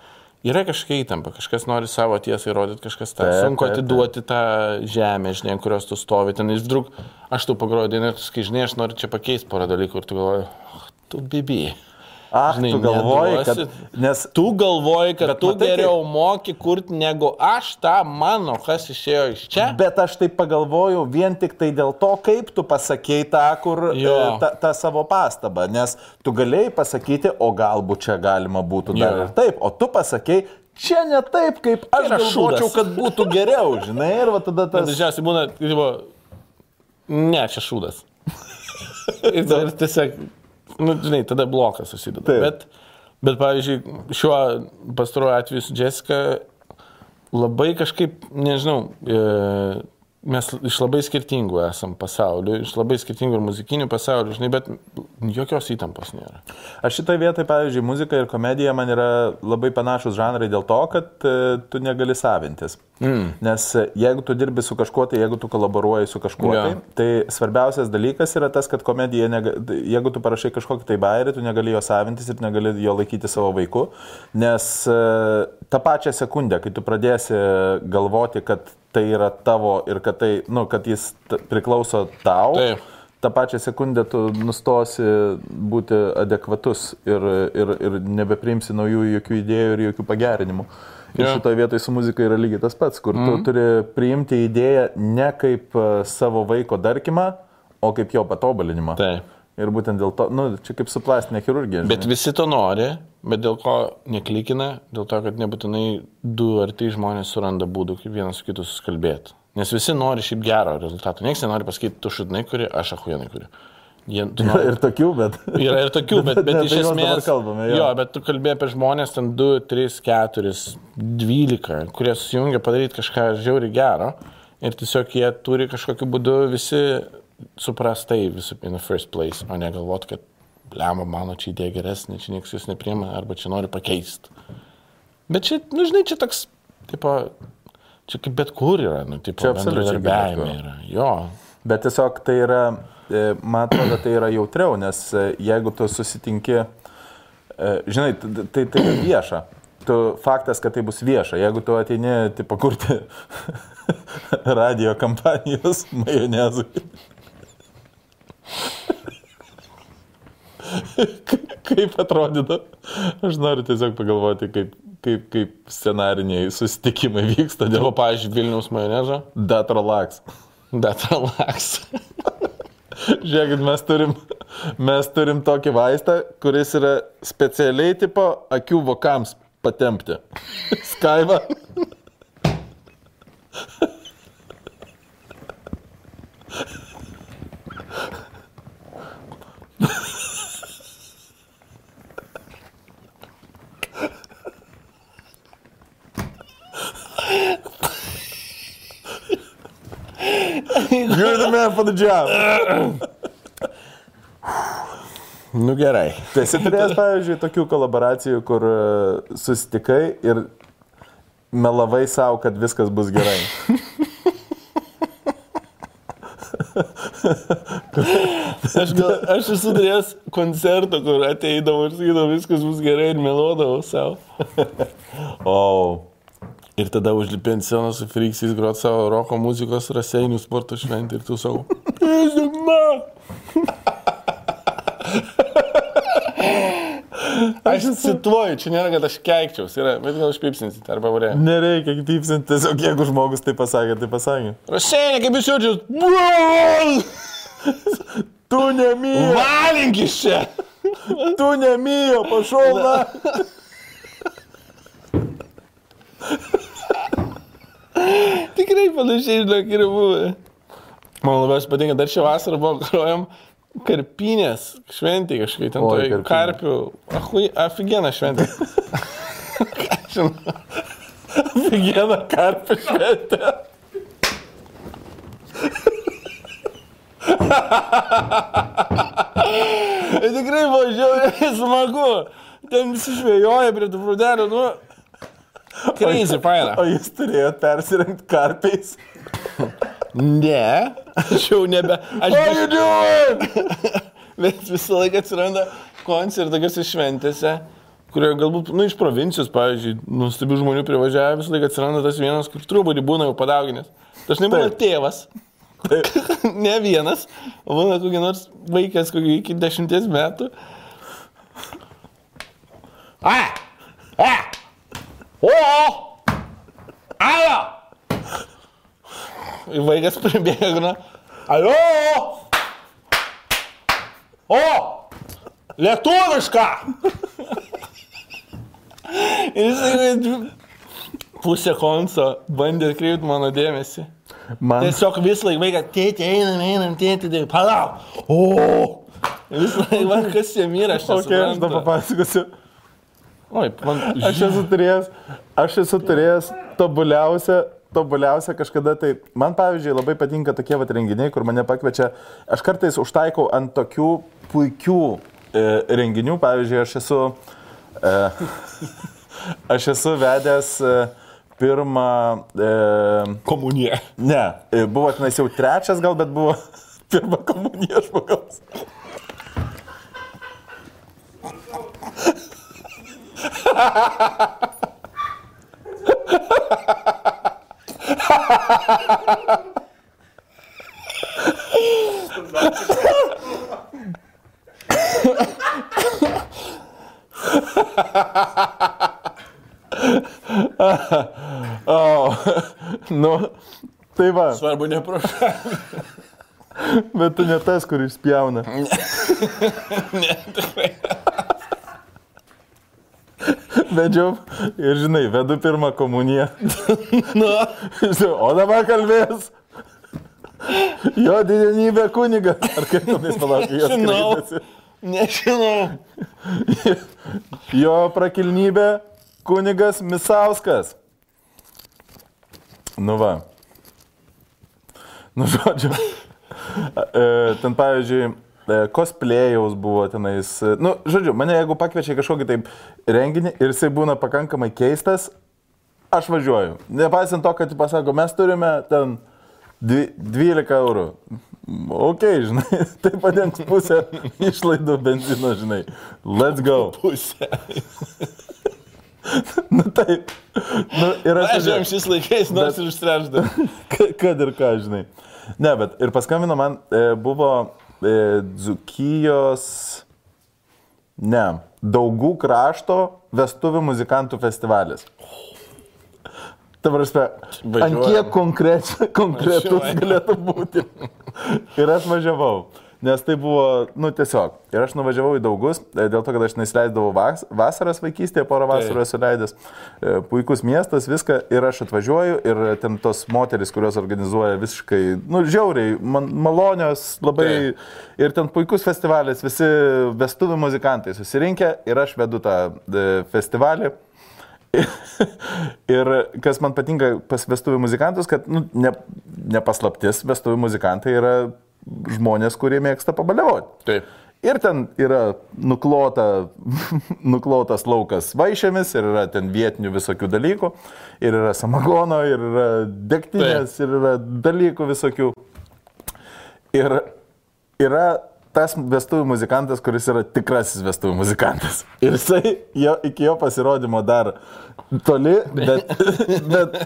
Yra kažkokia įtampa, kažkas nori savo tiesą įrodyti, kažkas tą. Taip, Sunku atiduoti tą žemę, žinai, ant kurios tu stovi. Ten išdruk, aš tu pagroju dainą tu sakai, žinai, aš noriu čia pakeisti porą dalykų ir tu galvoji, "Oh, tu bibi. Ach, Žinai, tu galvoji, kad... neduosi. Nes Tu galvoji, kad tu matai, geriau moki kurti negu aš tą mano, kas išėjo iš čia. Bet aš taip pagalvojau vien tik tai dėl to, kaip tu pasakėjai tą, kur, Jo. e, tą, tą savo pastabą. Nes tu galėjai pasakyti, o galbūt čia galima būtų dar Jo. ir taip. O tu pasakėjai, čia ne taip, kaip aš galvočiau, kad būtų geriau, žinai. Ir va tada tas... dažniausiai būna, tipo, ne, čia šūdas. ir tiesiog, nu, žinai, tada blokas susideda. Taip. Bet, bet, pavyzdžiui, šiuo pastaruoju atveju su Jessica labai kažkaip, nežinau, e, mes iš labai skirtingų esam pasaulių, iš labai skirtingų ir muzikinių pasaulių, žinai, bet jokios įtampos nėra. Aš šitoje vietoje, pavyzdžiui, muzika ir komedija man yra labai panašus žanrai dėl to, kad e, tu negali savintis. Mm. Nes e, jeigu tu dirbi su kažkuo, tai jeigu tu kolaboruoji su kažkuo, Jo. tai, tai svarbiausias dalykas yra tas, kad komedija, nega, jeigu tu parašai kažkokį tai bairį, tu negali jo savintis ir negali jo laikyti savo vaiku. Nes e, tą pačią sekundę, kai tu pradėsi galvoti, kad tai yra tavo ir kad, tai, nu, kad jis priklauso tau, Taip. tą pačią sekundę tu nustosi būti adekvatus ir, ir, ir nebepriimsi naujų jokių idėjų ir jokių pagerinimų. Ir Jo. šitoje vietoje su muzika yra lygiai tas pats, kur tu turi priimti idėją ne kaip e, savo vaiko darkimą, o kaip jo patobulinimą. Taip. Ir būtent dėl to, nu, čia kaip su plastinė chirurgija. Bet žinai. visi to nori, bet dėl ko neklikina, dėl to, kad nebūtinai du ar trys žmonės suranda būdų, kaip vienas su kitu susikalbėti. Nes visi nori šiaip gero rezultato. Niekas nenori pasakyti, tu šudnai kuri, aš ahujenai kuri. Jie, nori, ir tokių, bet... yra ir tokių, bet, bet ne iš esmės... kalbame, jo. jo, bet tu kalbėjai apie žmonės ten 2, 3, 4, 12, kurie susijungia padaryti kažką žiauri gero ir tiesiog jie turi kažkokiu būdu visi suprastai visų in the first place, o ne galvot, kad lemą mano čia idėja geresnė, čia niekas jūs nepriema arba čia nori pakeisti. Bet čia, nu žinai, čia toks, tipo, čia kaip bet kur yra, nu, tipo, Čia bendradarbiavime yra. Jo, Bet tiesiog tai yra, e, man atrodo, tai yra jautriau, nes e, jeigu tu susitinki, e, žinai, tai, tai yra vieša. Tu, faktas, kad tai bus vieša. Jeigu tu ateini, tipo, kurti radio kampanijos majonezui. Kaip atrodytų? Aš noriu tiesiog pagalvoti, kaip, kaip, kaip scenariniai susitikimai vyksta dėl pavyzdžiui, Vilniaus majonezo, Datrolax. bet relax. Žiūrėkit, mes turim, mes turim tokį vaistą, kuris yra specialiai tipo akių vokams patempti. Skaiva. You're the man for the job. Nu gerai. Tai esi turėjęs, pavyzdžiui, tokių kolaboracijų, kur e, susitikai ir melavai savo, kad viskas bus gerai. Aš, gal, aš esu turėjęs koncertą, kur ateidavau ir sakydavau, viskas bus gerai ir melodavau savo. O, Ir tada užlipė ant scenos su Friksais grot savo roko muzikos raseinių sporto šventį ir tu savo. Aš cituoju, čia nėra, kad aš keikčiaus, yra, bet gal užpipsinsit arba varė. nereikia pypsinti, tiesiog jeigu žmogus tai pasakė, tai pasakė. Raseinė, kaip jūs jaučiatės? Tu nemyjo, Valink iš čia! tu nemyjo, pašaula. Tikrai panašiai, žinok, yra buvę. Man labiausiai patinka, dar šią vasarą buvo grojom karpinės šventė kažkaip ten, Oi, tai karpinė. karpių. Ahui, aфиgeną šventę. Vieną karpą šventę. Ir tikrai buvo žiauriai smagu. Ten visi žvėjoja prie tų prūdelių, nu. Crazy, faina. O jūs turėjot persirengti karpiais. Ne, aš jau nebe. Aš How you doing? Bet visą laiką atsiranda koncertai tokiuose šventėse, kurie galbūt, nu, iš provincijos, pavyzdžiui, nuostabių žmonių privažiavę, visą laiką atsiranda tas vienas, kur truputį būna jau padauginęs. Dažnai būna tėvas. ne vienas, o būna kokia nors vaikas, kokį iki dešimties metų. A! A! O! Alo! Ir vaikas pribėga, na. Alo! O! Lietuviška! Ir jisai pusę konso bandė atkreipti mano dėmesį. Man, Tiesiog vis laik vaiką, tėtė, einam, einam, tėtė, tėtė, palauk. O! Vis laik, man kas jie myra, aš okay, aš nesuprantu. papasakosiu. Oi, man, Aš esu turėjęs, aš esu turėjęs tobuliausią, tobuliausią kažkada tai. Man, pavyzdžiui, labai patinka tokie vat renginiai, kur mane pakviečia. Aš kartais užtaikau ant tokių puikių e, renginių. Pavyzdžiui, aš esu, e, aš esu vedęs e, pirmą, e, komunija. ne, e, buvo tenais jau trečias gal, bet buvo pirmą komuniją žmogaus. O, nu, tai va, Svarbu neprašau. bet tu ne tas, kur išspjauna. Vedžiau ir žinai, vedu pirmą komuniją. Nu, Žinai, O dabar kalbės. Jo didenybė kuniga. Ar kaip tenais palaukti, jos Žinau. kreipiasi. nežinau. Jo prakilnybė kunigas Misauskas. Nu va. Nu žodžiu. E, Ten pavyzdžiui, cosplayaus buvo tenais. e, Nu, žodžiu, mane jeigu pakviečia kažkokį taip renginį ir jisai būna pakankamai keistas, aš važiuoju. Nepaisant to, kad pasako, mes turime ten dvi- 12 eurų. Ok, žinai, tai padengs pusę išlaidų benzino, žinai. Let's go. Pusė. Nu taip. Nu, ir aš jau šiais laikais nors ir užtrešdavau. Ka- Kad ir ką, žinai. Ne, bet ir paskambino man, e, buvo e, Dzukijos, ne, Daugų krašto vestuvių muzikantų festivalis. Ta prasme, ant kiek konkretus galėtų būti. Ir aš važiavau. Nes tai buvo, nu tiesiog. Ir aš nuvažiavau į daugus, e, dėl to, kad aš nesileidavau vas, vasaras vaikystėje, porą vasarų esu leidęs. E, Puikus miestas, viską. Ir aš atvažiuoju ir ten tos moteris, kurios organizuoja visiškai, nu, žiauriai, man, malonios, labai. Ir ten puikus festivalis, visi vestuvių muzikantai susirinkę ir aš vedu tą e, festivalį. ir kas man patinka pas vestuvių muzikantus, kad nu, ne, nepaslaptis, vestuvių muzikantai yra žmonės, kurie mėgsta pabaliavoti. Taip. Ir ten yra nuklota, nuklotas laukas vaišėmis, ir yra ten vietinių visokių dalykų, ir yra samagono, ir yra degtinės, ir yra dalykų visokių. Ir yra tas vestuvių muzikantas, kuris yra tikrasis vestuvių muzikantas. Ir jisai jo, iki jo pasirodymo dar toli, bet... bet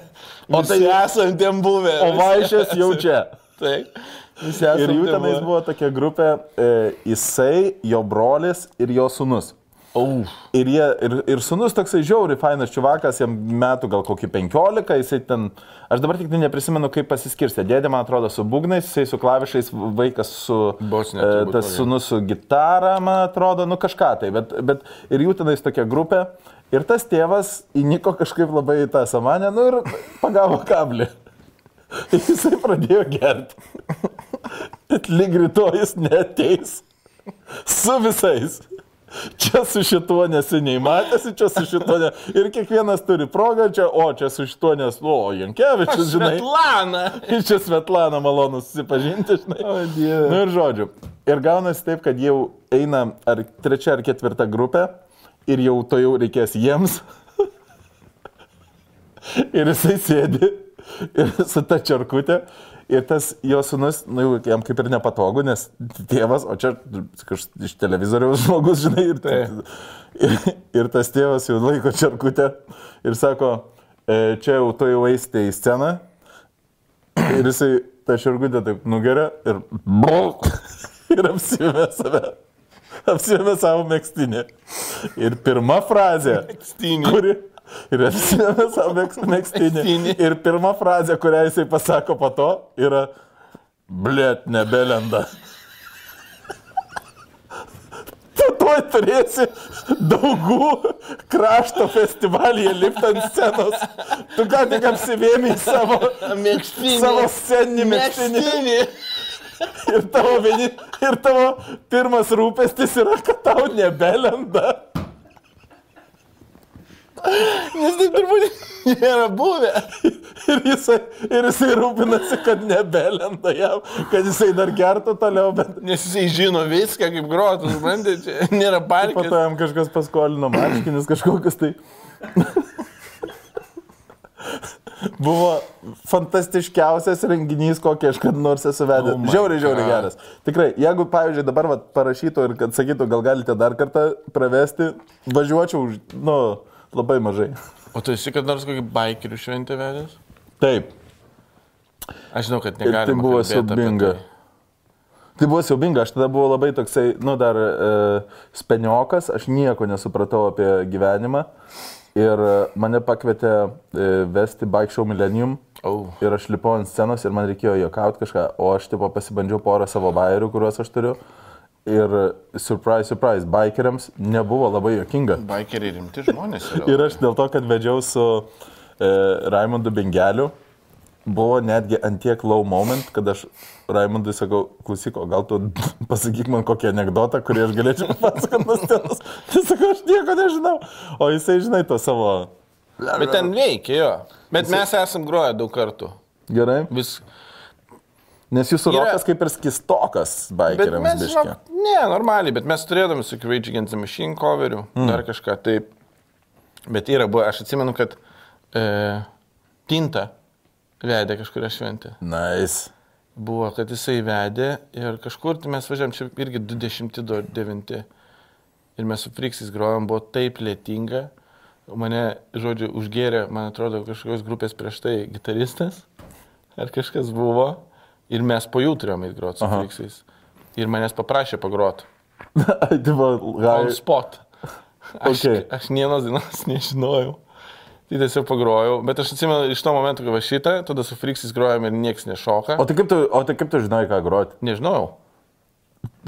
O tai esam tiem buvę. o vaišės jau čia. Taip. Ir jų tenais buvo tokia grupė, e, jisai, jo brolis ir jo sunus. Au. Ir, jie, ir, ir sunus toksai žiauri, fainas čiuvakas, jam metų gal kokį 15, jisai ten, aš dabar tik tai neprisimenu, kaip pasiskirstė. Dėdė, man atrodo, su būgnais, jisai su klavišais, vaikas su... Bosinė e, tas kokia. sunus su gitara, man atrodo, nu kažką tai, bet, bet ir jų tenais tokia grupė. Ir tas tėvas įniko kažkaip labai į tą samanę, nu ir pagavo kablį. Jisai pradėjo gerti. Bet lyg rytoj jis neteis su visais. Čia su šituo neseniai matėsi, čia su šituo ne. Ir kiekvienas turi progą čia, o čia su šituo nes, o, Jankievičius, žinai. Svetlana. Ir čia Svetlana malonu susipažinti, žinai. O, Dieve. Nu ir žodžiu. Ir gaunasi taip, kad jau eina ar trečia ar ketvirta grupė ir jau to jau reikės jiems. ir jisai sėdi ir su ta čarkutė. Ir tas jo sunus, nu, jam kaip ir nepatogu, nes tėvas, o čia kaž, iš televizoriaus žmogus, žinai, ir, ir, ir tas tėvas jau laiko čarkutę ir sako, e, čia jau to jau eisite į sceną. Ir jisai tą čarkutę taip nugeria ir, ir apsivė save. Apsivė savo mėgstinį. Ir pirma frazė, Mėgstinį. kuri... Ir apsivė savo mėgs- mėgstinį. Ir pirma frazė, kurią jisai pasako po to, yra, blėt, nebelenda. Tu tuoj turėsi daugų krašto festivalyje lipti ant scenos. Tu ką tik apsivėmė savo, Mėgstinį. savo sceninį mėgstinį. Mėgstinį. Ir tavo, vieni, ir tavo pirmas rūpestis yra, kad tau nebelenda. Nes taip turbūt nėra buvę. Ir jisai, ir jisai rūpinasi, kad nebelenda jam, kad jisai dar gertų toliau, bet Nes jisai žino viską, kaip grotas, bandė, čia nėra po parkės. to jam kažkas paskolino marškinius, kažkokius tai. Buvo fantastiškiausias renginys, kokį aš kad nors esu vedęs. Oh žiauriai, žiauriai God. geras. Tikrai, jeigu, pavyzdžiui, dabar vat, parašytų ir kad sakytų, gal galite dar kartą pravesti, važiuočiau, nu, labai mažai. O tu esi kad nors kokį baikerių šventę vedęs? Taip. Aš žinau, kad Ir tai negalima. buvo siaubinga. tai. Tai buvo siaubinga, aš tada buvau labai toksai, nu dar e, speniokas, aš nieko nesupratau apie gyvenimą. Ir e, mane pakvietė e, vesti Bike Show Millennium. Au. Ir aš lipau ant scenos ir man reikėjo juokauti kažką, o aš tipo pasibandžiau porą savo bairių, kuriuos aš turiu. Ir surprise, surprise, bikeriams nebuvo labai juokinga. Baikeriai rimti žmonės. Ir aš dėl to, kad vedžiau su e, Raimondu Bengeliu, buvo netgi antiek low moment, kad aš Raimondui sakau, klausyk, o gal tu pasakyk man kokį anegdotą, kurį aš galėčiau papasakoti nuo scenos. Tai sakau, aš nieko nežinau. O jisai, žinai, to savo... Bet ten veikia jo. Bet mes esam groję daug kartų. Gerai. Vis. Nes jūsų Yra- rokas kaip ir skistokas Bet bikeriams mes, žinok, ne, normaliai, bet mes turėdami su Rage Against the Machine coverių, mm. dar kažką taip. Bet yra, buvo, aš atsimenu, kad e, Tinta vedė kažkuria šventė. Nice. Buvo, kad jisai vedė ir kažkur tai mes važiavam čia irgi 20-9. Ir mes su Friksais grojom, buvo taip lėtinga. Mane, žodžiu, užgėrė, man atrodo, kažkokios grupės prieš tai gitaristas. Ar kažkas buvo. Ir mes po jų turėjome įgroti su. Friksais. Ir manęs paprašė pagroti. tai gal... spot. Aš, Okay. aš nienos dienos nežinojau. Tai tiesiog pagrojau. Bet aš atsimenu iš to momento, kai va šitą, tada su Friksais grojom ir niekas nešoka. O tai kaip tu, o tai kaip tu žinai, ką groti? Nežinojau.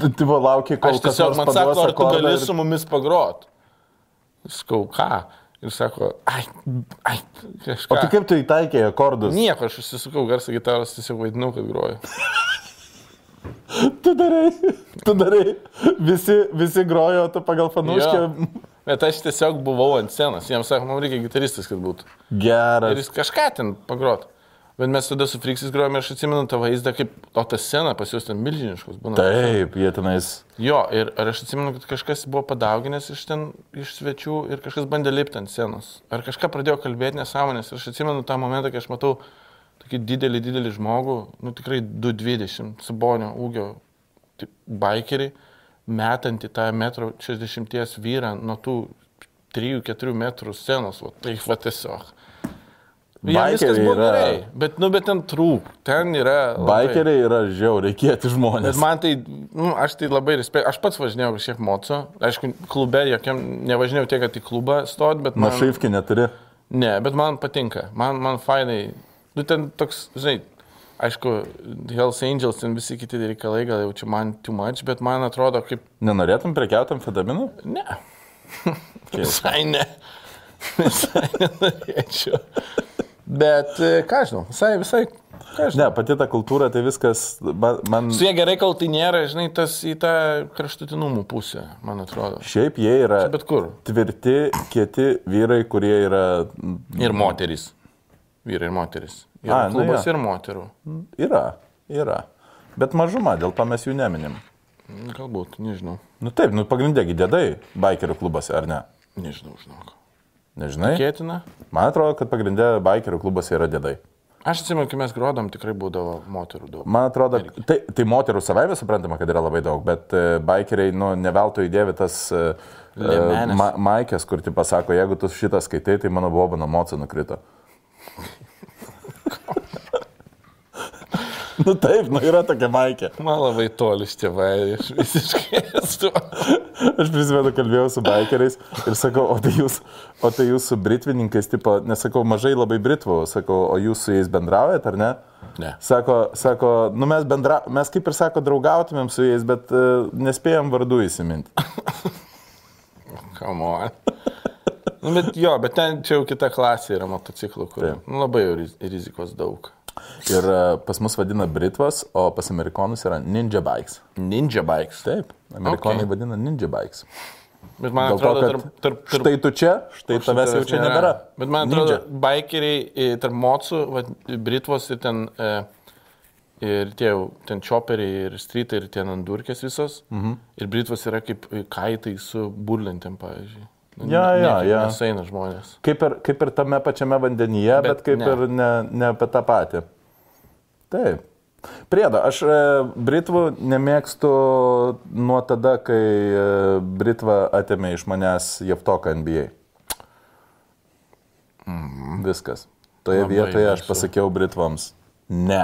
Tu, tu laukiai, kol Aš tiesiog man sako, ar tu gali ir- su mumis pagrot. Sakau, ką? Ir sako, ai, ai, kažką. O tai kaip tu įtaikėjai akordus? Nieko, aš užsisukau garsą gitaros, tiesiog vaidinau, kad groju. Tu darai, tu darai, visi, visi grojo, tu pagal fanuškę. Bet aš tiesiog buvau ant scenos. Jiems sako, mums reikia gitaristas, kad būtų. Ir Geras. jis kažką ten pagrot. Bet mes tada su Friksis grojome ir aš atsimenu tą vaizdą, kaip, o ta scena pas juos ten milžiniškus būna. Taip, jie tenais. Jo, ir aš atsimenu, kad kažkas buvo padauginęs iš ten, iš svečių ir kažkas bandė lipti ant scenos. Ar kažką pradėjo kalbėti nesąmonės. Ir aš atsimenu tą momentą, kai aš matau tokį didelį, didelį žmogų, nu tikrai 220 sabonio ūgio taip, bikerį, metantį tą metro 60 vyrą nuo tų 3-4 metrų scenos. Va, tai va tiesiog. Bikeriai buvo yra- gerai, bet, nu, bet ten trūk, ten yra... labai- Bikeriai yra žiauriai kieti Bet žmonės. man tai, nu, aš tai labai respektuoju. Aš pats važinėjau kažkiek moco. Aišku, klube jokiam nevažinėjau tiek, kad į klubą stot, bet Na, man... šaifki neturi. Ne, bet man patinka. Man, man fainai. Nu, ten toks, žinai, aišku, Hells Angels, ten visi kiti reikalai, gal jau čia man too much, bet man atrodo kaip... Nenorėtum prekiautam fedaminų? Ne. Visai ne. Visai nenorėčiau. Bet, e, ką žinau, visai, visai. Ne, pati ta kultūra, tai viskas, man, Su jie gerai, kol tai nėra, žinai, tas į tą kraštutinumų pusę, man atrodo. šiaip jie yra Čia bet kur. tvirti, kieti vyrai, kurie yra, Ir moterys. Vyrai ir moteris. Ir A, nu klubas jo. ir moterų. yra, yra. Bet mažuma, dėl to mes jų neminim. Galbūt, nežinau. Nu taip, nu pagrindėgi dėdai bikerių klubuose, ar ne? Nežinau, žinok. Nežinai? Kėtina. Man atrodo, kad pagrindė bikerių klubuose yra dėdai. Aš atsimenu, kai mes grodom, tikrai būdavo moterų daug. Man atrodo, tai, tai moterų savaime suprantama, kad yra labai daug, bet e, bikeriai, nu, neveltui įdėvi tas Liemenės. ma, maikės, kur ti pasako, jeigu tu šitą skaitai, tai mano bobano moca nukrito. Nu taip, nu yra tokia maikė. Man labai toli iš tėvai, aš visiškai esu. Aš prisimenu, kalbėjau su bikeriais ir sakau, o tai jūs, o tai jūs su britvininkais, tipo, nesakau, mažai labai britvų, sakau, o jūs su jais bendraujat ar ne? Ne. Sako, sako nu mes, bendra, mes kaip ir sako, draugautumėm su jais, bet uh, nespėjom vardų įsiminti. Come on. Nu, bet jo, bet ten čia jau kita klasė yra motociklų, kur Taip. nu, labai rizikos daug. Ir uh, pas mus vadina Britvas, o pas amerikonus yra Ninja Bikes. Ninja bikes. Taip, amerikonai Okay. vadina Ninja Bikes. Bet man Dėl to, atrodo, kad tarp, tarp, tarp, štai tu čia, štai tavęs jau čia nebėra. Bet man atrodo, Ninja. bikeriai e, tarp mocų, va, Britvos ir ten, e, ir tie jau ten choperiai ir streetai ir ten andurkės visos. Mhm. Ir Britvos yra kaip e, kaitai su burlintėm, pavyzdžiui. Nu, Ja, ja, ja. Nesaina žmonės. Kaip ir, kaip ir tame pačiame vandenyje, bet, Bet kaip ne. ir ne, ne apie tą patį. Taip. Priedo, aš e, Britvų nemėgstu nuo tada, kai e, Britva atėmė iš manęs Jeftoką NBA. Viskas. Toje Labai vietoje aš pasakiau Britvams. Ne.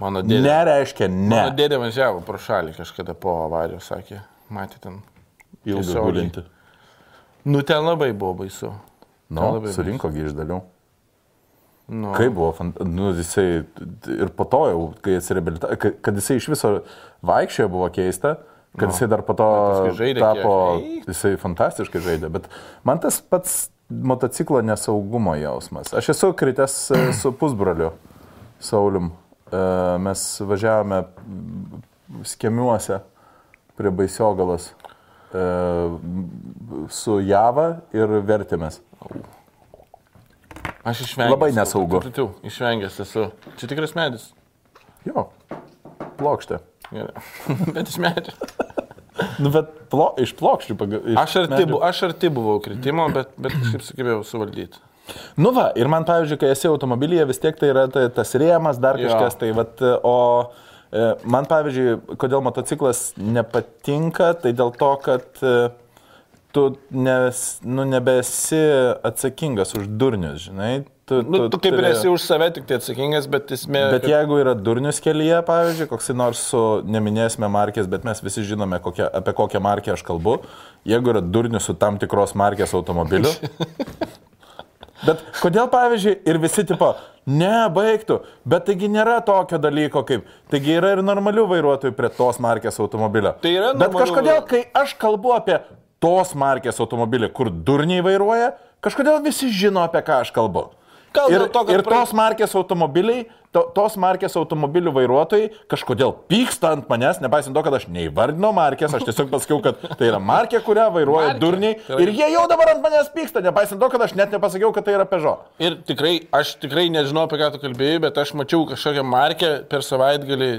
Mano dėdė, Ne reiškia ne. mano dėdė važiavo pro šalį kažkada po avarijos, sakė, matė ten. Ilgai gulinti. Nu, ten labai buvo baisu. Nu, Ten labai surinko gi iš dalių. Nu, Kaip buvo, nu, jisai ir po to jau, kai atsireabilitavo, kad jisai iš viso vaikščiojo, buvo keista, kad jisai dar po to žaidė tapo, kiek. jisai fantastiškai žaidė, bet man tas pats motociklo nesaugumo jausmas. Aš esu kritęs e, su pusbroliu Saulim. E, Mes važiavome skemiuose prie Baisiogalos e, su Java ir vertėmės. Aš išvengęs. Labai nesaugu. Tu, tu, tu, išvengęs esu. Čia tikras medis. Jo, plokštė. Gerai. Bet iš medžio. Nu, bet plo, iš plokščių pagal. Aš arti, bu, aš arti buvau kritimo, bet, bet kažkaip sugebėjau suvaldyti. Nu va, ir man, pavyzdžiui, kai esi automobilyje, vis tiek tai yra ta, tas rėmas, dar Jo. kažkas, tai vat, o e, man, pavyzdžiui, kodėl motociklas nepatinka, tai dėl to, kad e, tu nes, nu, nebesi atsakingas už durnius, žinai. Tu, Nu, tu kaip ir turi- esi už save tik tai atsakingas, bet esmė... Bet kad- jeigu yra durnius kelyje, pavyzdžiui, koks nors su, neminėsime markės, bet mes visi žinome, kokia, apie kokią markę aš kalbu, jeigu yra durnius su tam tikros markės automobiliu. Bet kodėl, pavyzdžiui, ir visi tipo, ne, baigtų, bet taigi nėra tokio dalyko kaip, taigi yra ir normalių vairuotojų prie tos markės automobilio. Tai yra Bet normalių kažkodėl, kai aš kalbu apie tos markės automobilį, kur durniai vairuoja, kažkodėl visi žino, apie ką aš kalbu. Gal Ir, to, ir tos markės automobiliai, to, tos markės automobilių vairuotojai kažkodėl pyksta ant manęs, nepaisant to, kad aš neįvardinau markės, aš tiesiog pasakiau, kad tai yra markė, kurią vairuoja Markė. durniai. Tai Ir jie jau dabar ant manęs pyksta, nepaisant to, kad aš net nepasakiau, kad tai yra Peugeot. Ir tikrai, aš tikrai nežinau, apie ką tu kalbėjai, bet aš mačiau kažkokią markę per savaitgalį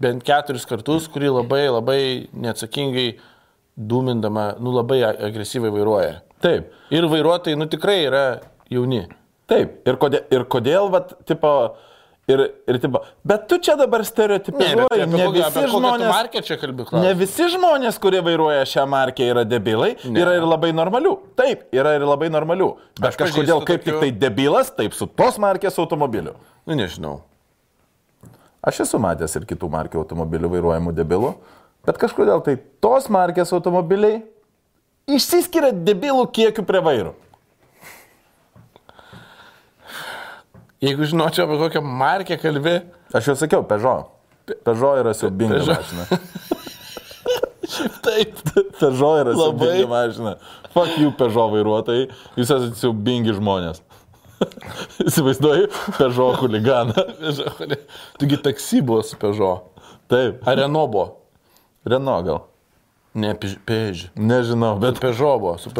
bent keturis kartus, kuri labai, labai neatsakingai dūmindama, nu labai agresyviai vairuoja. Taip. Ir vairuotojai, nu tikrai yra jauni. Taip, ir kodėl, ir kodėl vat, tipo, ir, ir tipo, bet tu čia dabar Ne, stereotipizuoji, ne, kokią, visi žmonės, kalbi, ne visi žmonės, kurie vairuoja šią markę, yra debilai, Ne. yra ir labai normalių. Taip, yra ir labai normalių. Bet Aš kažkodėl kaip tik tokių- tai debilas, taip su tos markės automobiliu. Nu nežinau. Aš esu matęs ir kitų markių automobilių vairuojamų debilų, bet kažkodėl tai tos markės automobiliai išsiskiria debilų kiekiu prie vairo. Jeigu žinočiau, apie kokią markę kalbi, Aš jau sakiau, Peugeot. Peugeot yra Peugeot. mašina. taip. Peugeot yra Labai. mašina. Fuck you, Peugeot vairuotojai. Jūs esate siubingi žmonės. Įsivaizduoju, Peugeot huliganą. Tugi taksi buvo su Peugeot. Taip, Ar buvo? Renault gal. Ne, Pež. Nežinau, bet buvo, su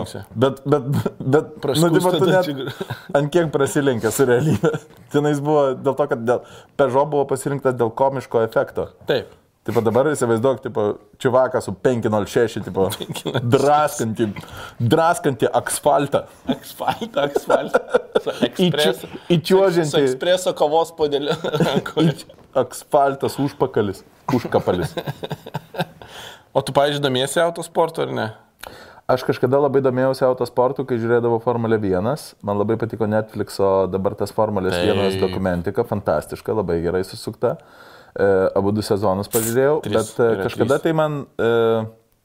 linksi. Bet, bet, bet, nu, tipo, tu net ant kiek prasilenkė su realybė. Tenais buvo dėl to, kad dėl, Peugeot buvo pasirinktas dėl komiško efekto. Taip. Taip dabar įsivaizduok, tipo, čiuvakas su 506, tipo, draskanti, draskanti asfaltą. Asfaltą, asfaltą. Su Įčiu- ekspreso- įčiuožianti- Su ekspreso kavos podėliu. Asfaltas, užpakalis, užkapalis. O tu, pavyzdžiui, domiesi autosportu ar ne? Aš kažkada labai domėjausi autosportu, kai žiūrėdavau Formulę 1. Man labai patiko Netflixo dabar tas Formulės Taip. 1 dokumentika, fantastiška, labai gerai susukta. E, abu du sezonus pažiūrėjau, Trys, bet e, yra kažkada trys. tai man... E,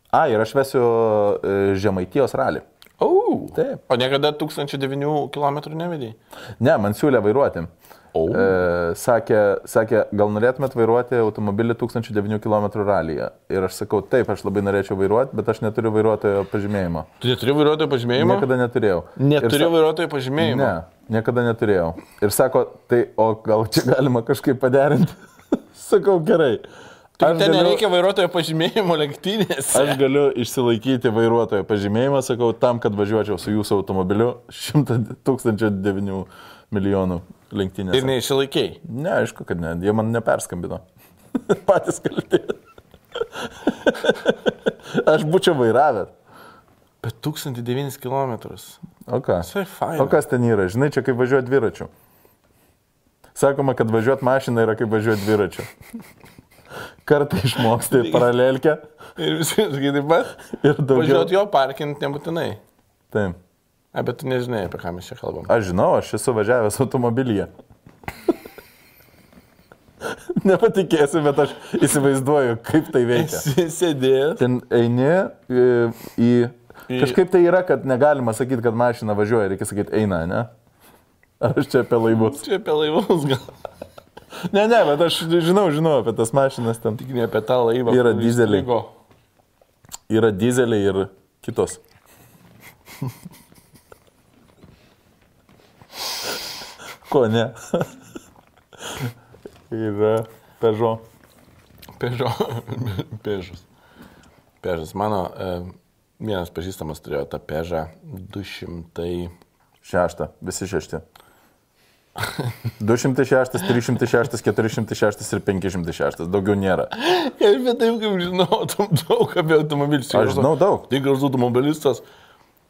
a, ir aš vesiu e, Žemaitijos ralį. O. Taip. O niekada 1009 km nevedai? Ne, man siūlė vairuoti. O. E, sakė, sakė, gal norėtumėt vairuoti automobilį 1009 km ralyje. Ir aš sakau, taip, aš labai norėčiau vairuoti, bet aš neturiu vairuotojo pažymėjimo. Tu neturi vairuotojo pažymėjimo? Niekada neturėjau. Neturiu sa- vairuotojo pažymėjimo. Ne, niekada neturėjau. Ir sako, tai o gal čia galima kažkaip paderinti? Sakau, gerai. Tai ten galiu, nereikia vairuotojo pažymėjimo lenktynėse. aš galiu išsilaikyti vairuotojo pažymėjimą, sakau, tam, kad važiuočiau su jūsų automobiliu 100 1009 milijonų lenktynės. Ir neišsilaikiai. Ne, aišku, kad ne, jie man neperskambino. Patys kalti. aš būčiau vairavęs. Bet 1009 km. O ką? O kas ten yra? Žinai, čia kaip važiuoti dviračiu. Sakoma, kad važiuoti mašiną yra kaip važiuoti dviračiu. Kartą išmoksti paralelkę Ir viskas taip pat. ir daugiau. Važiuoti jo parkint nebūtinai. Taip. A, bet tu nežinai, apie ką mes čia kalbam. Aš žinau, aš esu važiavęs automobilyje. Nepatikėsi, bet aš įsivaizduoju, kaip tai veikia. Sėdėjęs. Ten eini į... į kažkaip tai yra, kad negalima sakyti, kad mašina važiuoja, reikia sakyti eina, ne? Ar aš čia apie laivus? Čia apie laivus gal. Ne, ne, bet aš žinau, žinau apie tas mašinas ten. Tik ne apie tą laivą. Yra strigo. Yra dizeliai ir kitos. Ko ne? yra Peugeot. Pežo. Pežas. Pežas. Mano e, vienas pažįstamas turėjo tą pežą 200. Šešta, visi šešti. 206, 306, 406 ir 506. Daugiau nėra. Ir bet taip, kaip žinau, tam daug apie automobilius. Aš žinau daug. Tai gražus automobilistas.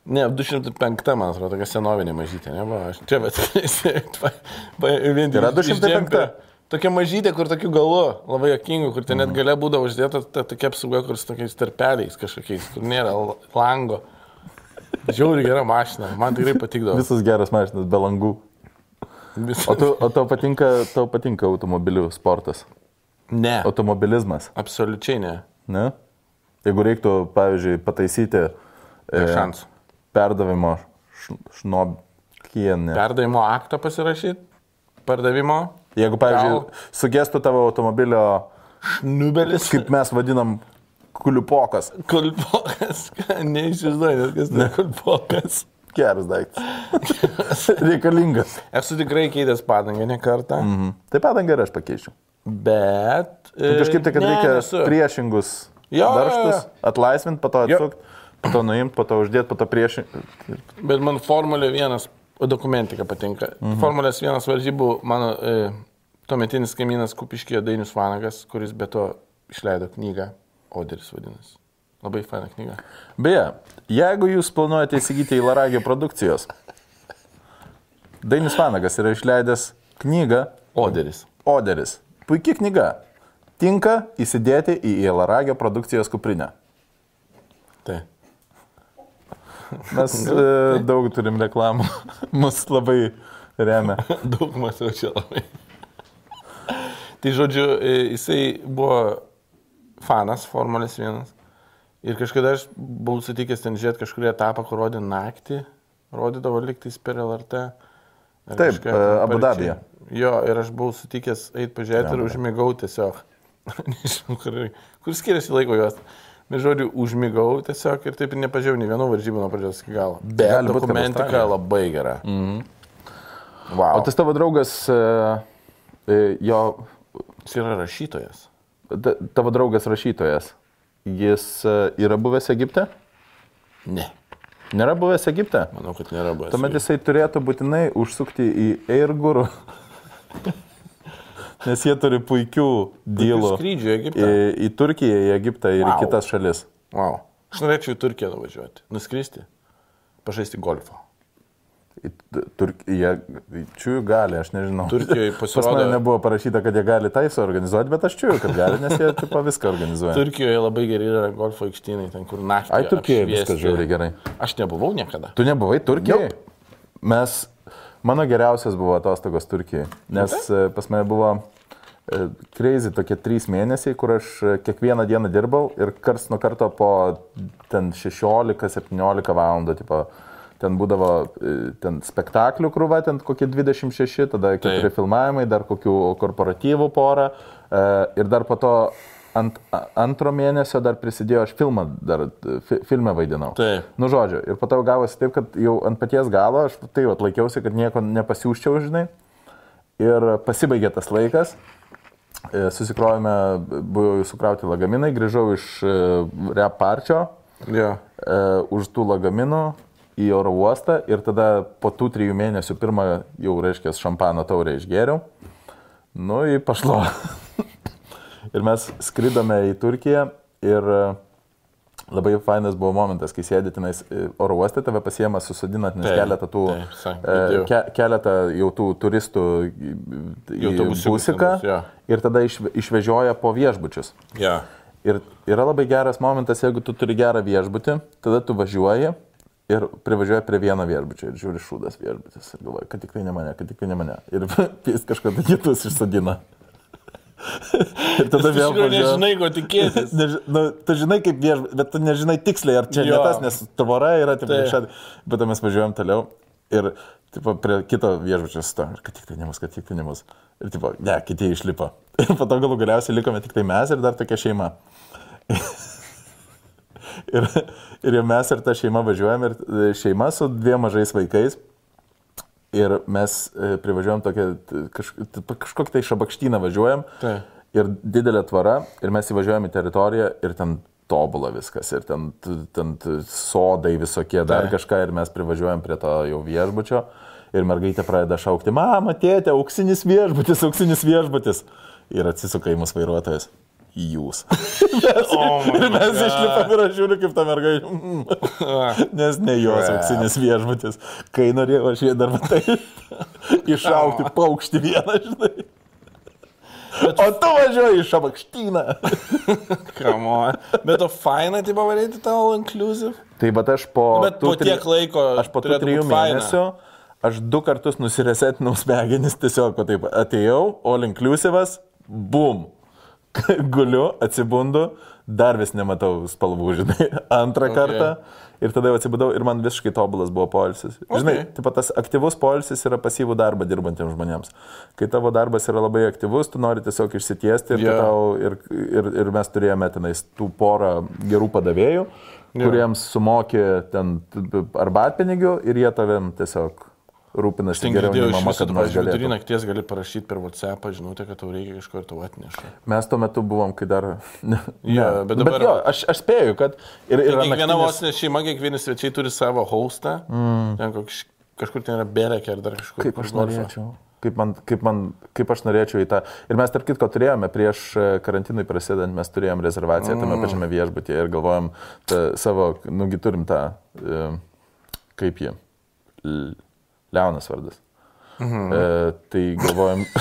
Ne, 205, man atrodo, tokia senovinė mažytė, ne, va, aš čia, bet vien tik Yra iš 205? džemperio. Tokia mažytė, kur tokiu galu, labai jokingu, kur ten net Mhm. gale būdavo uždėta ta tokia apsauga, kur su tokiais tarpeliais kažkokiais, kur nėra lango. Žiauri gera mašina, man tikrai patikdavo. Visas geras mašinas, be langų. Vis... O, tu, o tau, patinka, tau patinka automobilių sportas? Ne, Automobilizmas, absoliučiai ne. ne? Jeigu reiktų, pavyzdžiui, pataisyti Be e, šansų. Perdavimo š- šnobkienę. Perdavimo aktą pasirašyti, pardavimo. Jeigu, pavyzdžiui, sugestų tavo automobilio, Nubelis. kaip mes vadinam. Kulpokas, ką, neįsivaizduoju, kas tai kulpokas. Geras daiktas. Reikalingas. Esu tikrai keitęs padangą ne kartą, Mhm. Tai padangą ir aš pakeičiu. bet... Tai kažkaip tai, kad ne, reikia nesu. priešingus Jo, jo. atlaisvinti, po to Jo. atsukti, po to nuimti, po to uždėti, po to priešingus. Bet man Formulė 1 dokumentika patinka. Mhm. Formulės 1 varžybų mano e, tuometinis kaimynas Kupiškė Dainius Vanagas, kuris be to išleido knygą Oderis vadinasi. Labai faina knyga. Beje, jeigu jūs planuojate įsigyti į Laragio produkcijos, Dainis Vanagas yra išleidęs knygą Oderis. Oderis. Puikia knyga. Tinka įsidėti į Laragio produkcijos kuprinę. Tai. Mes e, daug turim reklamų. Mus labai remia. Daug matau čia labai. tai žodžiu, e, jisai buvo fanas Formulės 1. Ir kažkada aš buvau sutikęs ten žiūrėti kažkurį etapą, kur rodė naktį, rodydavo liktais per LRT. Taip, kažką e, Abu. Dabyje. Jo, ir aš buvau sutikęs eiti pažiūrėti ir užmigau tiesiog. Nežinau, kur, kur skiriasi laiko jos. Bet žodžiu, užmigau tiesiog ir taip ir nepažiūrėjau nei vienų varžybų nuo pradžios iki galo. Bet Gali dokumentika labai gera. Mhm. Wow. O tas tavo draugas, e, e, jo, Jis yra rašytojas. ta- tavo draugas rašytojas, jis e, yra buvęs Egipte? Ne. Nėra buvęs Egipte? Manau, kad nėra buvęs. Tuomet jisai turėtų būtinai užsukti į Airguru. Nes jie turi puikių dylų Skrydžių į į, Egiptą. į Turkiją, į Egiptą ir Vau. į kitas šalis. Wow. Aš norėčiau į Turkiją nuvažiuoti. Nuskristi. Pažaisti golfą. Į Turkiją, čiūjų gali, aš nežinau. Turkijoje Pas pasirodo- mane nebuvo parašyta, kad jie gali tai suorganizuoti, bet aš čiūjų, kad gali, nes jie tipo, viską organizuoja. Turkijoje labai geri yra golfo aikštynai, ten kur naktį. Ai, Turkijoje viskas žiauriai gerai. Aš nebuvau niekada. Tu nebuvai Turkijoje? Mes, mano geriausias buvo atostogos Turkijoje, nes e, pas mane buvo e, crazy tokie trys mėnesiai, kur aš e, kiekvieną dieną dirbau ir kars nuo karto po ten 16-17 valandų, tipo, ten būdavo e, ten spektaklių krūva, ten kokie 26, tada keturi Taip. filmavimai, dar kokių korporatyvų porą e, ir dar po to ant antro mėnesio dar prisidėjo, aš filmą dar fi, filmę vaidinau. Taip. Nu, žodžiu, ir po to gavosi taip, kad jau ant paties galo aš tai atlaikiausi, kad nieko nepasiūščiau, žinai. Ir pasibaigė tas laikas. E, Susikrovėme, buvo jau sukrauti lagaminai, grįžau iš e, rep parčio, Jo. e, už tų lagaminų į oro uostą ir tada po tų trijų mėnesių pirmą jau, reiškia, šampano taurę išgėriau. Nu, į pašlo. ir mes skridome į Turkiją ir labai fainas buvo momentas, kai sėdė tenais e, oro uoste, tave pasiema susodinant, nes Taip, keletą tų, taip, girdėjau. ke, keletą jau tų turistų į- busiką jo. ir tada išve, išvežioja po viešbučius. Ja. Ir yra labai geras momentas, jeigu tu turi gerą viešbutį, tada tu važiuoji ir privažiuoji prie vieno viešbučio ir žiūri šūdas viešbutis ir galvoji, kad tik tai ne mane, kad tik tai ne mane. Ir jis kažkada kitus išsadina. ir tada vėl važiuoji. nežinai, ko tikėtis. Neži, nu, tu žinai kaip viešbutis, bet tu nežinai tiksliai, ar čia Jo. ne tas, nes tvora yra taip Taip. šat. Bet tada mes važiuojam toliau ir tipo, prie kito viešbučio sto, ir kad tik tai ne mus, kad tik tai ne mus. Ir tipo, ne, kiti išlipo. Ir po to galų galiausiai likome tik tai mes ir dar tokia šeima. ir, ir jau mes ir ta šeima važiuojam ir šeima su dviem mažais vaikais. Ir mes e, privažiuojam tokią, kažkokį tai šabakštyną važiuojam. Taip. Ir didelė tvara. Ir mes įvažiuojam į teritoriją ir ten tobula viskas. Ir ten, ten sodai visokie, dar Taip. kažką. Ir mes privažiuojam prie to jau viešbučio. Ir mergaitė pradeda šaukti, mama, tėtė, auksinis viešbutis, auksinis viešbutis. Ir atsisuka į mus vairuotojas. Jūs. Oh my ir mes išlipam ir aš žiūriu, kaip ta mergaitė. "Mm." Nes ne jos auksinis viešbutis. Kai norėjau aš jį dar matai iššaukti paukštį vieną, žinai. O tu važiuoji iš šabakštyną. Kamo. Bet to faina, tai pavaryti all inclusive. Tai bet aš po... Bet po tų tri- tiek laiko Aš po trijų būt faina. mėnesių, aš du kartus nusiresetinau smegenis, tiesiog taip atėjau, all inclusive'as, bum. guliu, atsibundu, dar vis nematau spalvų, žinai, antrą Okay. kartą. Ir tada jau atsibudau ir man visiškai tobulas buvo polisis. Okay. Žinai, taip pat tas aktyvus polisis yra pasyvų darbą dirbantiems žmonėms. Kai tavo darbas yra labai aktyvus, tu nori tiesiog išsitiesti ir, yeah. tau, ir, ir, ir mes turėjome tenais tų porą gerų padavėjų, Jo. kuriems sumokė ten arbatpinigių ir jie tavim tiesiog rūpinasi Ten geriau nei mama, kad mes pavyzdžiui, vidurį galėtume. nakties gali parašyti per WhatsApp žinutę, kad tau reikia kažko ir tau atneša. Mes tuo metu buvom, kai dar... Ne, Jo, bet dabar- bet jo, aš, aš spėju, kad... Ir, ir kiekviena naktinis- vos ne šeima, kiekvieni svečiai turi savo hostą. Mm. Ten koks, kažkur ten yra berekė ar dar kažkur. Kaip aš norėčiau. Kaip, man, kaip, man, kaip aš norėčiau į tą. Ir mes tarp kitko turėjome prieš e, karantinui prasidant, mes turėjom rezervaciją mm. tame pačiame viešbutyje ir galvojom tą savo, nugi turim tą, e, kaip jį, L- Leonas vardas. Mhm. E, tai galvojom.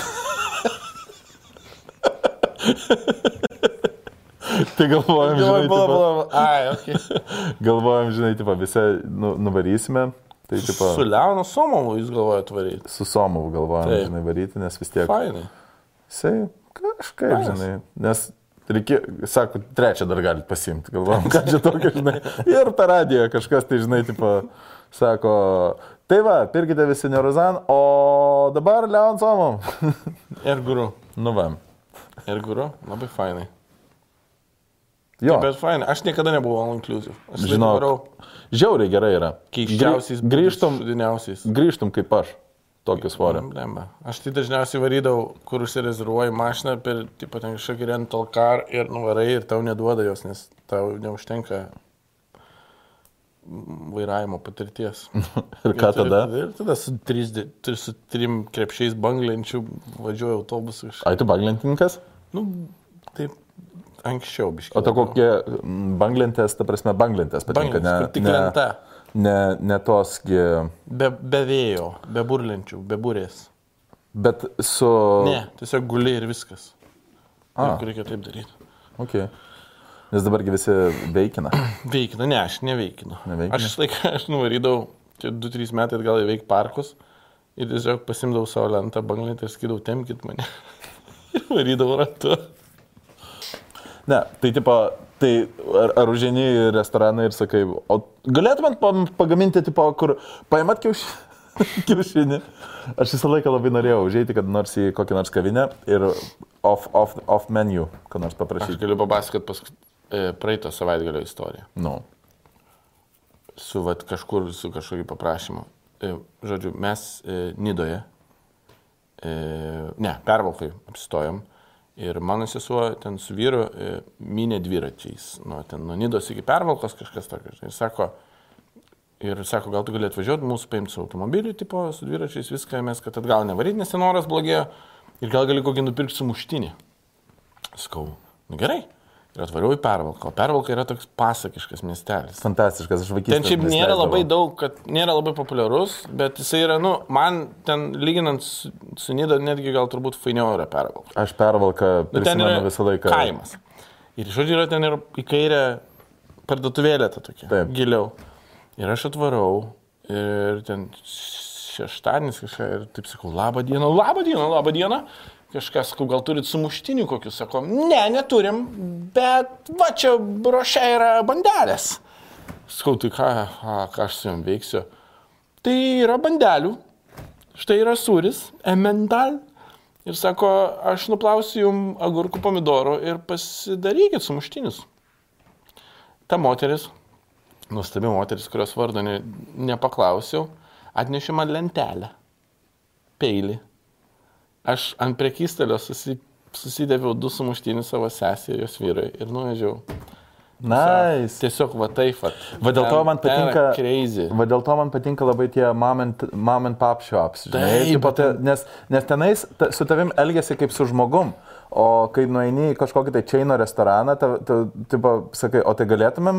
tai galvojom, žinai, pala, tipo, pala. Ai, ok. galvojom, žinai, tipo, visi nu, nuvarysime. Tai tipo, Su Leonu Somovu jūs galvojate varyti. su Somovu galvojom, Taip. žinai, varyti, nes vis tiek. Fainai. Jisai kažkaip, Fainas. žinai, nes reikia, sako, trečią dar galite pasimti, galvom, ką čia tokio, žinai. Ir per radiją kažkas, tai žinai, tipo, sako, tai va, pirkite visi Nerozan, o dabar Leon Somom. Ir guru. nu va. Ir guru. Labai fainai. Jo, Bet fainai. Aš niekada nebuvau all inclusive. Aš Žinok, žinau. Žiauriai gerai yra. keiščiausiais, Grį- grįžtum, Sudiniausiais. grįžtum kaip aš, tokį svorį. Blemba. Aš tai dažniausiai varydavau, kur užsirezervuoji mašiną per, tipo, ten kažkokį rental car ir nuvarai ir tau neduoda jos, nes tau neužtenka vairavimo patirties. Ir ką tada? Ir tada su, trys, su trim krepšiais banglenčių važiuoju autobusu. Iš... Ai, tu baglentininkas? Nu, taip, anksčiau biškiai. O to kokie banglentės, ta prasme, banglentės patinka, kur tik lenta. ne, ne tosgi, Be, be vėjo, be burlenčių, be burės. bet su... Ne, tiesiog guli ir viskas. A. Kur reikia taip daryti. Okay. Nes dabargi visi veikina. Veikina, ne, aš neveikinu. Neveikini? Aš visą laiką, aš nuvarydavau, čia 2-3 metai atgal įveik parkus ir tiesiog pasimdavau savo lentą banglentę ir skydavau, temkit mane. ir varydavau ratu. Ne, tai tipo, tai ar, ar užžieni į restoraną ir sakai, o galėtumėt pagaminti, tipo, kur paimat kiaušinį? kiaušinį. Aš visą laiką labai norėjau užeiti, kad nors į kokią nors kavinę ir off, off, off menu, ką nors Aš paprašyti. galiu papasakoti pas, e, praeito savaitgalio istoriją. Nu. Su vat, kažkur, su kažkokiu paprašymu. E, žodžiu, mes e, Nidoje, e, ne, pervalkai apsistojom ir mano sesuo ten su vyru e, minė dviračiais. Nuo, ten, nuo Nidos iki pervalkos kažkas tokio. Ir sako, ir sako, gal tu gali atvažiuoti mūsų paimti su automobiliu, tipo, su dviračiais, viską mes, kad atgal nevaryti, nes ten oras blogėjo. Ir gal gali kokį nupirkti su muštinį. Skau, nu gerai. Ir atvariau į pervalką. O pervalka yra toks pasakiškas miestelis. Fantastiškas, aš vaikystėje. Ten šiaip nėra labai daug, kad nėra labai populiarus, bet jisai yra, nu, man ten lyginant su, su Nida netgi gal turbūt fainiau yra pervalka. Aš pervalką Nu, prisimenu yra visą laiką. kaimas. Ir žodžiu, yra ten ir į kairę parduotuvėlė ta tokia. Taip. Giliau. Ir aš atvarau ir ten šeštadienis kažką ir taip sakau, labą dieną, labą dieną, labą dieną. Kažkas, gal turit sumuštinių kokius, sako, ne, neturim, bet va čia brošia yra bandelės. Sakau, tai ką, a, ką aš su jom veiksiu? Tai yra bandelių, štai yra sūris, emendal. Ir sako, aš nuplausiu jum agurkų pomidorų ir pasidarykit sumuštinius. Ta moteris, nuostabi moteris, kurios vardo ne, nepaklausiau, atnešė man lentelę, peilį. Aš ant prekystelio susi, susidėviau du sumuštinius savo sesijai, jos vyrai ir nuvežiau. Nice. Tiesiog va taip. Va, Va dėl to man patinka. Va dėl to man patinka labai tie mom and, mom and pop shops. Žinai, Taip, te, nes, nes tenais ta, su tavim elgesi kaip su žmogum. O kai nueini į kažkokį tai čeino restoraną, tu, tu, tipo, sakai, o tai galėtumėm,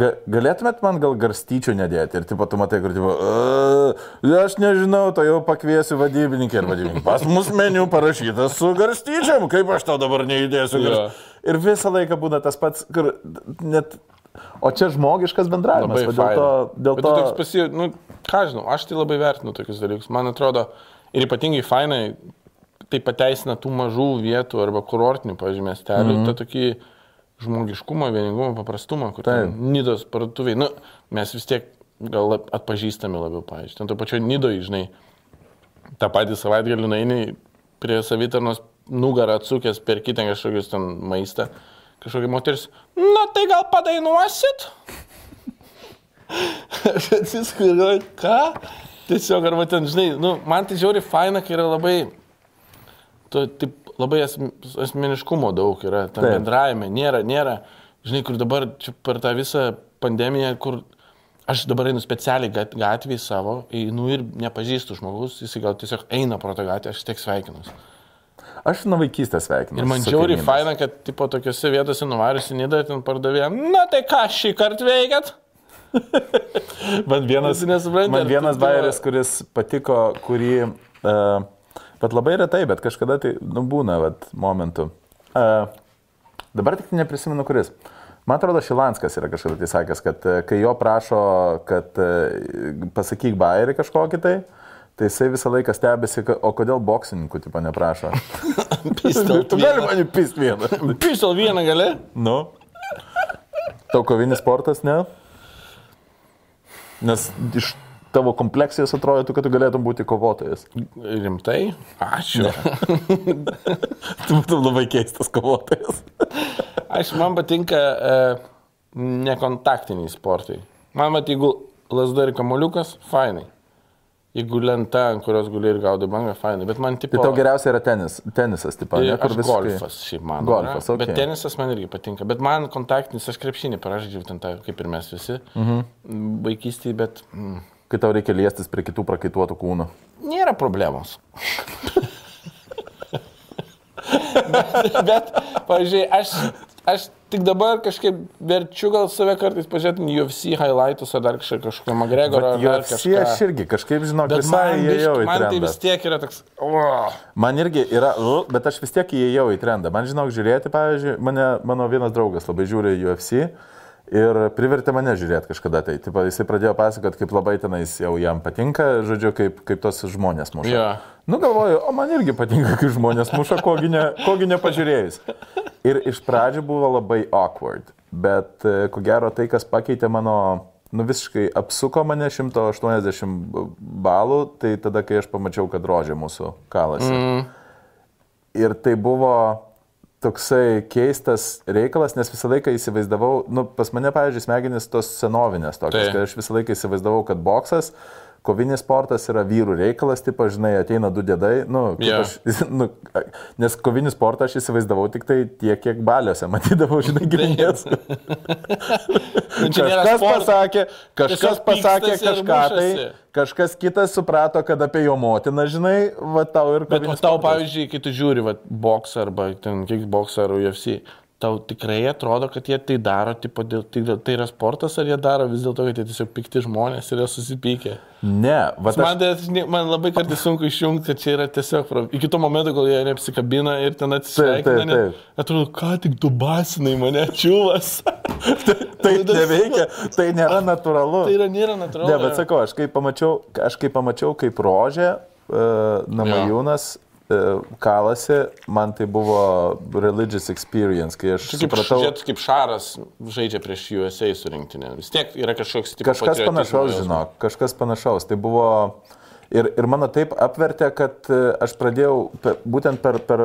ga, galėtumėt man gal garstyčių nedėti. Ir tipo, tu matai, kur, tipo, "A, aš nežinau, to jau pakviesiu vadybininkį ir vadybininkį. Pas mus meniu parašytas su garstyčiam, kaip aš tau dabar neįdėsiu. Garst... Ir visą laiką būna tas pats, kur net... O čia žmogiškas bendravimas. Dėl to, faina. dėl Bet to... pasi... Nu, ką žinau, aš tai labai vertinu tokius dalykus. Man atrodo, ir ypatingai fainai, tai pateisina tų mažų vietų arba kurortinių, pavyzdžiui, miestelių, mm -hmm. tą tokį žmogiškumą, vieningumą, paprastumą, kur ten Nidos parduotuviai, nu, mes vis tiek gal atpažįstami labiau, pavyzdžiui, ten to pačio Nidoje, žinai, tą patį savaitgalį nueini prie savitarnos nugarą atsukęs per kitą kažkokius ten maistą, kažkokia moteris, na tai gal padainuosit? Aš atsisku ir galvoju, ką? Tiesiog, arba ten, žinai, nu, man tai žiauri faina, kai yra labai, tu, taip, labai asm- asmeniškumo daug yra, tam Taip. bendravime, nėra, nėra, žinai, kur dabar per tą visą pandemiją, kur aš dabar einu specialiai gat- gatvėje savo, einu ir nepažįstu žmogus, jis gal tiesiog eina pro tą gatvę, aš tiek sveikinuosi. Aš nuo vaikystės sveikinu. Ir man žiauriai faina, kad tipo tokiuose vietose nuvariusi nidą, ten pardavė, na tai ką šį kartą veikiat? Man vienas, man vienas bairis, kuris patiko, kurį, uh, bet labai retai, bet kažkada tai nu, būna vat, momentų. Uh, dabar tik neprisimenu, kuris. Man atrodo, Šilanskas yra kažkada tai sakęs, kad e, kai jo prašo, kad e, pasakyk bairį kažkokį tai, tai jisai visą laiką stebisi, o kodėl boksininkų tipo neprašo. Pistol tu gali mane pist vieną. Pistol vieną gali? Nu. Tau kovinis sportas, ne? Nes iš tavo kompleksijos atrodytų, kad tu galėtum būti kovotojas. Rimtai? Ačiū. Tu būtum labai keistas kovotojas. Aš man patinka e, nekontaktiniai sportai. Man mat, jeigu lasda ir kamoliukas, fainai. Jeigu lenta, ant kurios guli ir gaudai bangą, fainai. Bet man tipo... Tai tau geriausia yra tenis, tenisas, tipo, ne? Aš visiškai- golfas šiaip man. Golfas, yra, okei. Bet tenisas man irgi patinka. Bet man kontaktinis, aš krepšinį paražydžiau ten tą, kaip ir mes visi. Mhm. Vaikystėje, bet mm, Kai tau reikia liestis prie kitų prakaituotų kūnų. nėra problemos. bet, bet pavyzdžiui, aš, aš tik dabar kažkaip verčiu gal save kartais pažiūrėti į UFC highlightus ar dar Jo, dar kažką. aš irgi kažkaip žinau, Bet visai įėjau į man tai trendą. vis tiek yra toks... Oh. Man irgi yra, bet aš vis tiek įėjau į trendą. Man žinok, žiūrėti, pavyzdžiui, mane, mano vienas draugas labai žiūri UFC ir privertė mane žiūrėti kažkada. Tai tipo, jisai pradėjo pasakoti, kaip labai tenais jau jam patinka, žodžiu, kaip, kaip tos žmonės muša. Jo. Nu galvoju, o man irgi patinka, kai žmonės muša, kogi, ne, kogi nepažiūrėjus. Ir iš pradžių buvo labai awkward, bet e, ko gero tai, kas pakeitė mano, nu visiškai apsuko mane 180 balų, tai tada, kai aš pamačiau, kad rožė mūsų kalasi. Mm. Ir tai buvo toksai keistas reikalas, nes visą laiką įsivaizdavau, nu, pas mane, pavyzdžiui, smegenys tos senovinės tokios, Tai. kad aš visą laiką įsivaizdavau, kad boksas, kovinis sportas yra vyrų reikalas, taip, žinai, ateina du dėdai, nu, Jo. aš, nu, nes kovinį sportą aš įsivaizdavau tik tai tiek, kiek baliuose matydavau, žinai, giminės. Nu, Kažkas pasakė, kažkas pasakė kažką tai, kažkas kitas suprato, kad apie jo motiną, žinai, va tau ir Bet o kovinis tau, sportas. pavyzdžiui, kai tu žiūri, va, boksą arba ten kickboksą ar UFC, tau tikrai atrodo, kad jie tai daro, tipo, dėl, tai, tai yra sportas, ar jie daro vis dėlto, kad jie tiesiog pikti žmonės ir jie susipykę. Ne, va Man, aš, tai, man labai kartais sunku išjungti, kad čia yra tiesiog, iki to momento, kol jie neapsikabina ir ten atsisveikina, taip, ne- atrodo, ką tik tu basinai mane, čiūvas. tai neveikia, tai nėra natūralu. Tai yra, nėra natūralu. Ne, bet sakau, aš kai pamačiau, aš kai pamačiau kaip rožė, uh, namajūnas uh, kalasi, man tai buvo religious experience, kai aš Kaip, supratau, žiūrėt, kaip Šaras žaidžia prieš USA surinktinę. Vis tiek yra kažkoks tipo, kažkas panašaus, žinok, kažkas panašaus. Tai buvo ir, ir mano taip apvertė, kad e, aš pradėjau, per, būtent per, per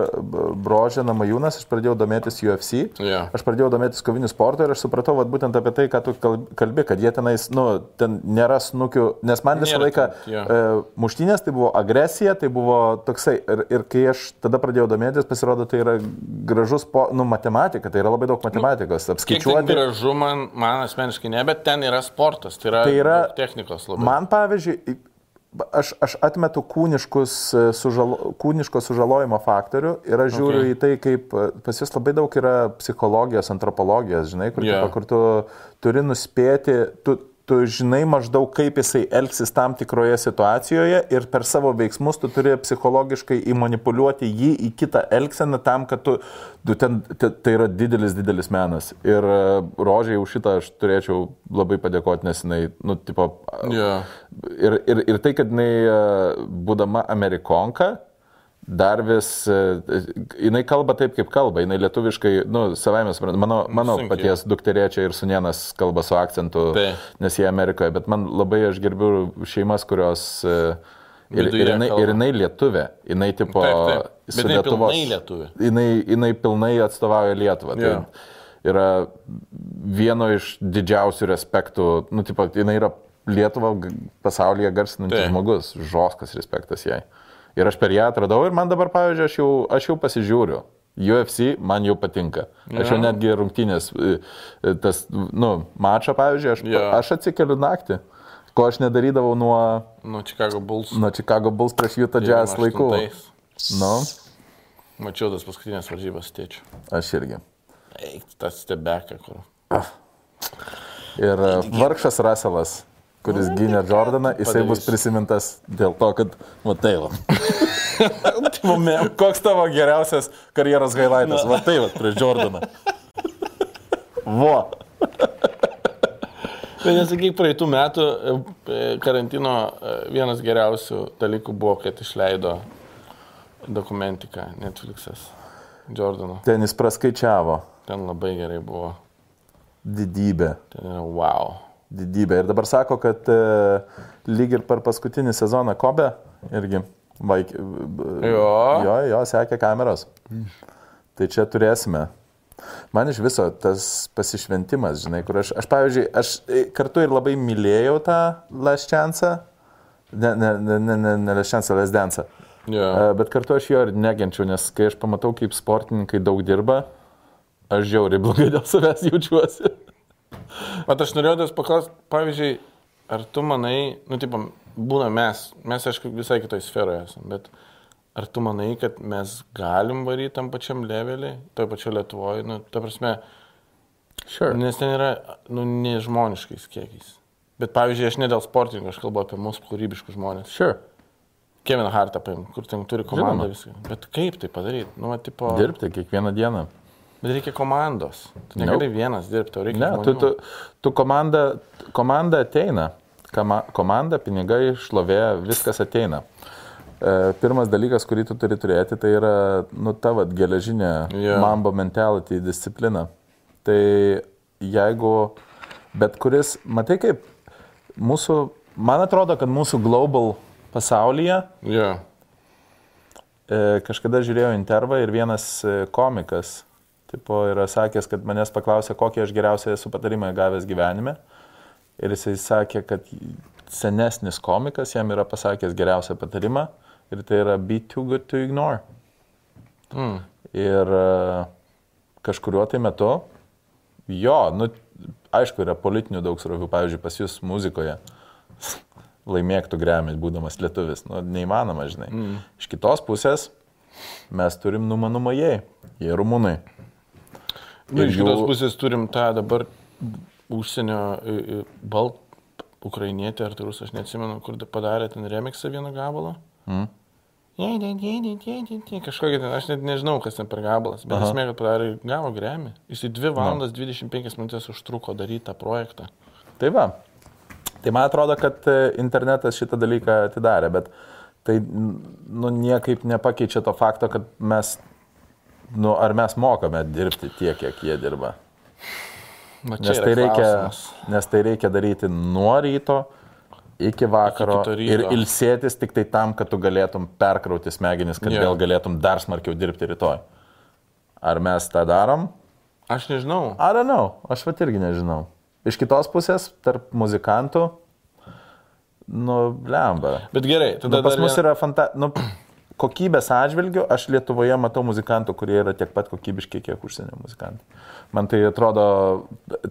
brožę namajūnas, aš pradėjau domėtis UFC, Jo. aš pradėjau domėtis koviniu sportu ir aš supratau vat, būtent apie tai, ką tu kalb- kalbi, kad jie tenais, nu, ten nėra snukių, nes man visą laiką ten, jo. e, muštynės tai buvo agresija, tai buvo toksai, ir, ir kai aš tada pradėjau domėtis, pasirodo, tai yra gražus, po, nu, matematika, tai yra labai daug matematikos, ten apskaičiuoti. gražu man, man asmeniškai ne, bet ten yra sportas, tai yra, Tai yra technikos labai. Man, pavyzdžiui, aš, aš atmetu kūniškus, e, sužalo, kūniško sužalojimo faktorių ir aš žiūriu Okay. į tai, kaip e, pas jūs labai daug yra psichologijos, antropologijos, žinai, kur, yeah. kur tu turi nuspėti, tu, tu žinai maždaug, kaip jisai elgsis tam tikroje situacijoje ir per savo veiksmus tu turi psichologiškai įmanipuliuoti jį į kitą elgseną tam, kad tu, tu ten, te- tai yra didelis, didelis menas. Ir e, rožiai už šitą aš turėčiau labai padėkoti, nes jinai, nu, tipo, Jo. Ir, ir, ir tai, kad jinai, e, būdama amerikonka, dar vis, e, jinai kalba taip, kaip kalba, jinai lietuviškai, nu, savaime suprantama, mano, mano Sunkiai. paties dukterėčia ir sunienas kalba su akcentu, Taip. nes jie Amerikoje, bet man labai aš gerbiu šeimas, kurios e, ir, ir, jinai, ir jinai lietuvė, jinai tipo... Taip, taip. Bet jinai Lietuvos- pilnai lietuvė. Jinai, jinai pilnai atstovauja Lietuvą. Jo. Tai yra vieno iš didžiausių respektų, nu, tipo, jinai yra Lietuvą pasaulyje garsinantis žmogus, žoskas respektas jai. Ir aš per ją atradau ir man dabar, pavyzdžiui, aš jau, aš jau pasižiūriu. UFC man jau patinka. Aš jau netgi rungtynės, e, e, tas, nu, mačą, pavyzdžiui, aš, Jo. aš atsikeliu naktį, ko aš nedarydavau nuo, Nuo Chicago Bulls. nuo Chicago Bulls prieš Utah Jazz laikų. 98. Nu, Mačiau tas paskutinės varžybas tėčių. aš irgi. Eik, tas stebeką, kur. Ir e, vargšas Russellas, kuris gynė Jordaną, jisai bus padarys? prisimintas dėl to, kad, matai, va. Koks tavo geriausias karjeros highlightas? Va tai, va, prieš Jordaną. Vo. Bet nesakyk, praeitų metų e, e, karantino e, vienas geriausių dalykų buvo, kad išleido dokumentiką Netflix'as Jordano. Ten jis praskaičiavo. Ten labai gerai buvo. Didybė. Ten yra wow. Didybė. Ir dabar sako, kad e, lyg ir per paskutinį sezoną Kobe irgi vaik... Jo. Jo, jo, sekė kameros. Tai čia turėsime. Man iš viso tas pasišventimas, žinai, kur aš, aš pavyzdžiui, aš e, kartu ir labai mylėjau tą Leščiansą, ne, ne, ne, ne, ne, ne Leščiansą, Lesdensą. E, Bet kartu aš jo ir negenčiu, nes kai aš pamatau, kaip sportininkai daug dirba, aš žiauriai blogai dėl savęs jaučiuosi. Bet aš norėjau tas paklausti, pavyzdžiui, ar tu manai, nu, tipo, būna mes, mes aišku visai kitoj sferoje esame, bet ar tu manai, kad mes galim varyti tam pačiam levelį, toj pačioj Lietuvoje, nu, ta prasme, Sure. nes ten yra, nu, nežmoniškais kiekiais. Bet pavyzdžiui, aš ne dėl sportininkų, aš kalbu apie mūsų kūrybiškus žmonės. Sure. Kevin Hartą paim, kur ten turi komandą Žinoma. viską. Bet kaip tai padaryti? Nu, va, tipo, Dirbti kiekvieną dieną. Bet reikia komandos. Tu Nope. negali vienas dirbti, reikia. Ne, tu, žmonių. tu, tu komanda, komanda ateina. Kama, komanda, pinigai, šlovė, viskas ateina. E, pirmas dalykas, kurį tu turi turėti, tai yra, nu, tavo geležinė yeah. mambo mentality, disciplina. Tai jeigu, bet kuris, matai kaip mūsų, man atrodo, kad mūsų global pasaulyje Jo. E, kažkada žiūrėjau intervą ir vienas e, komikas tipo, yra sakęs, kad manęs paklausė, kokį aš geriausią esu patarimą gavęs gyvenime. Ir jisai sakė, kad senesnis komikas jam yra pasakęs geriausią patarimą ir tai yra be too good to ignore. Mm. Ir e, kažkuriuo tai metu, jo, nu, aišku, yra politinių daug srovių, pavyzdžiui, pas jūs muzikoje laimėktų gremį, būdamas lietuvis. Nu, neįmanoma, žinai. Mm. Iš kitos pusės mes turim numanumajai, jie rumūnai. Ir iš jų- kitos pusės turim tą dabar užsienio balt ukrainietį ar turus, aš neatsimenu, kur da- padarė ten remixą vieną gabalą. Mm. Kažkokia ten, aš net nežinau, kas ten per gabalas, bet esmė, kad padarė gavo gremį. Jis į 2 valandas 25 minutės užtruko daryti tą projektą. Tai va. Tai man atrodo, kad e, internetas šitą dalyką atidarė, bet tai nu, niekaip nepakeičia to fakto, kad mes, nu, ar mes mokame dirbti tiek, kiek jie dirba. Nes tai, reikia, nes tai reikia daryti nuo ryto iki vakaro ryto. ir ilsėtis tik tai tam, kad tu galėtum perkrauti smegenis, kad Jo. vėl galėtum dar smarkiau dirbti rytoj. Ar mes tą darom? Aš nežinau. Don't know, aš pat irgi nežinau. Iš kitos pusės, tarp muzikantų, nu, lemba. Bet gerai, tada Nu, pas mus vien- yra fanta... nu, kokybės atžvilgių, aš Lietuvoje matau muzikantų, kurie yra tiek pat kokybiški, kiek užsienio muzikantai. Man tai atrodo,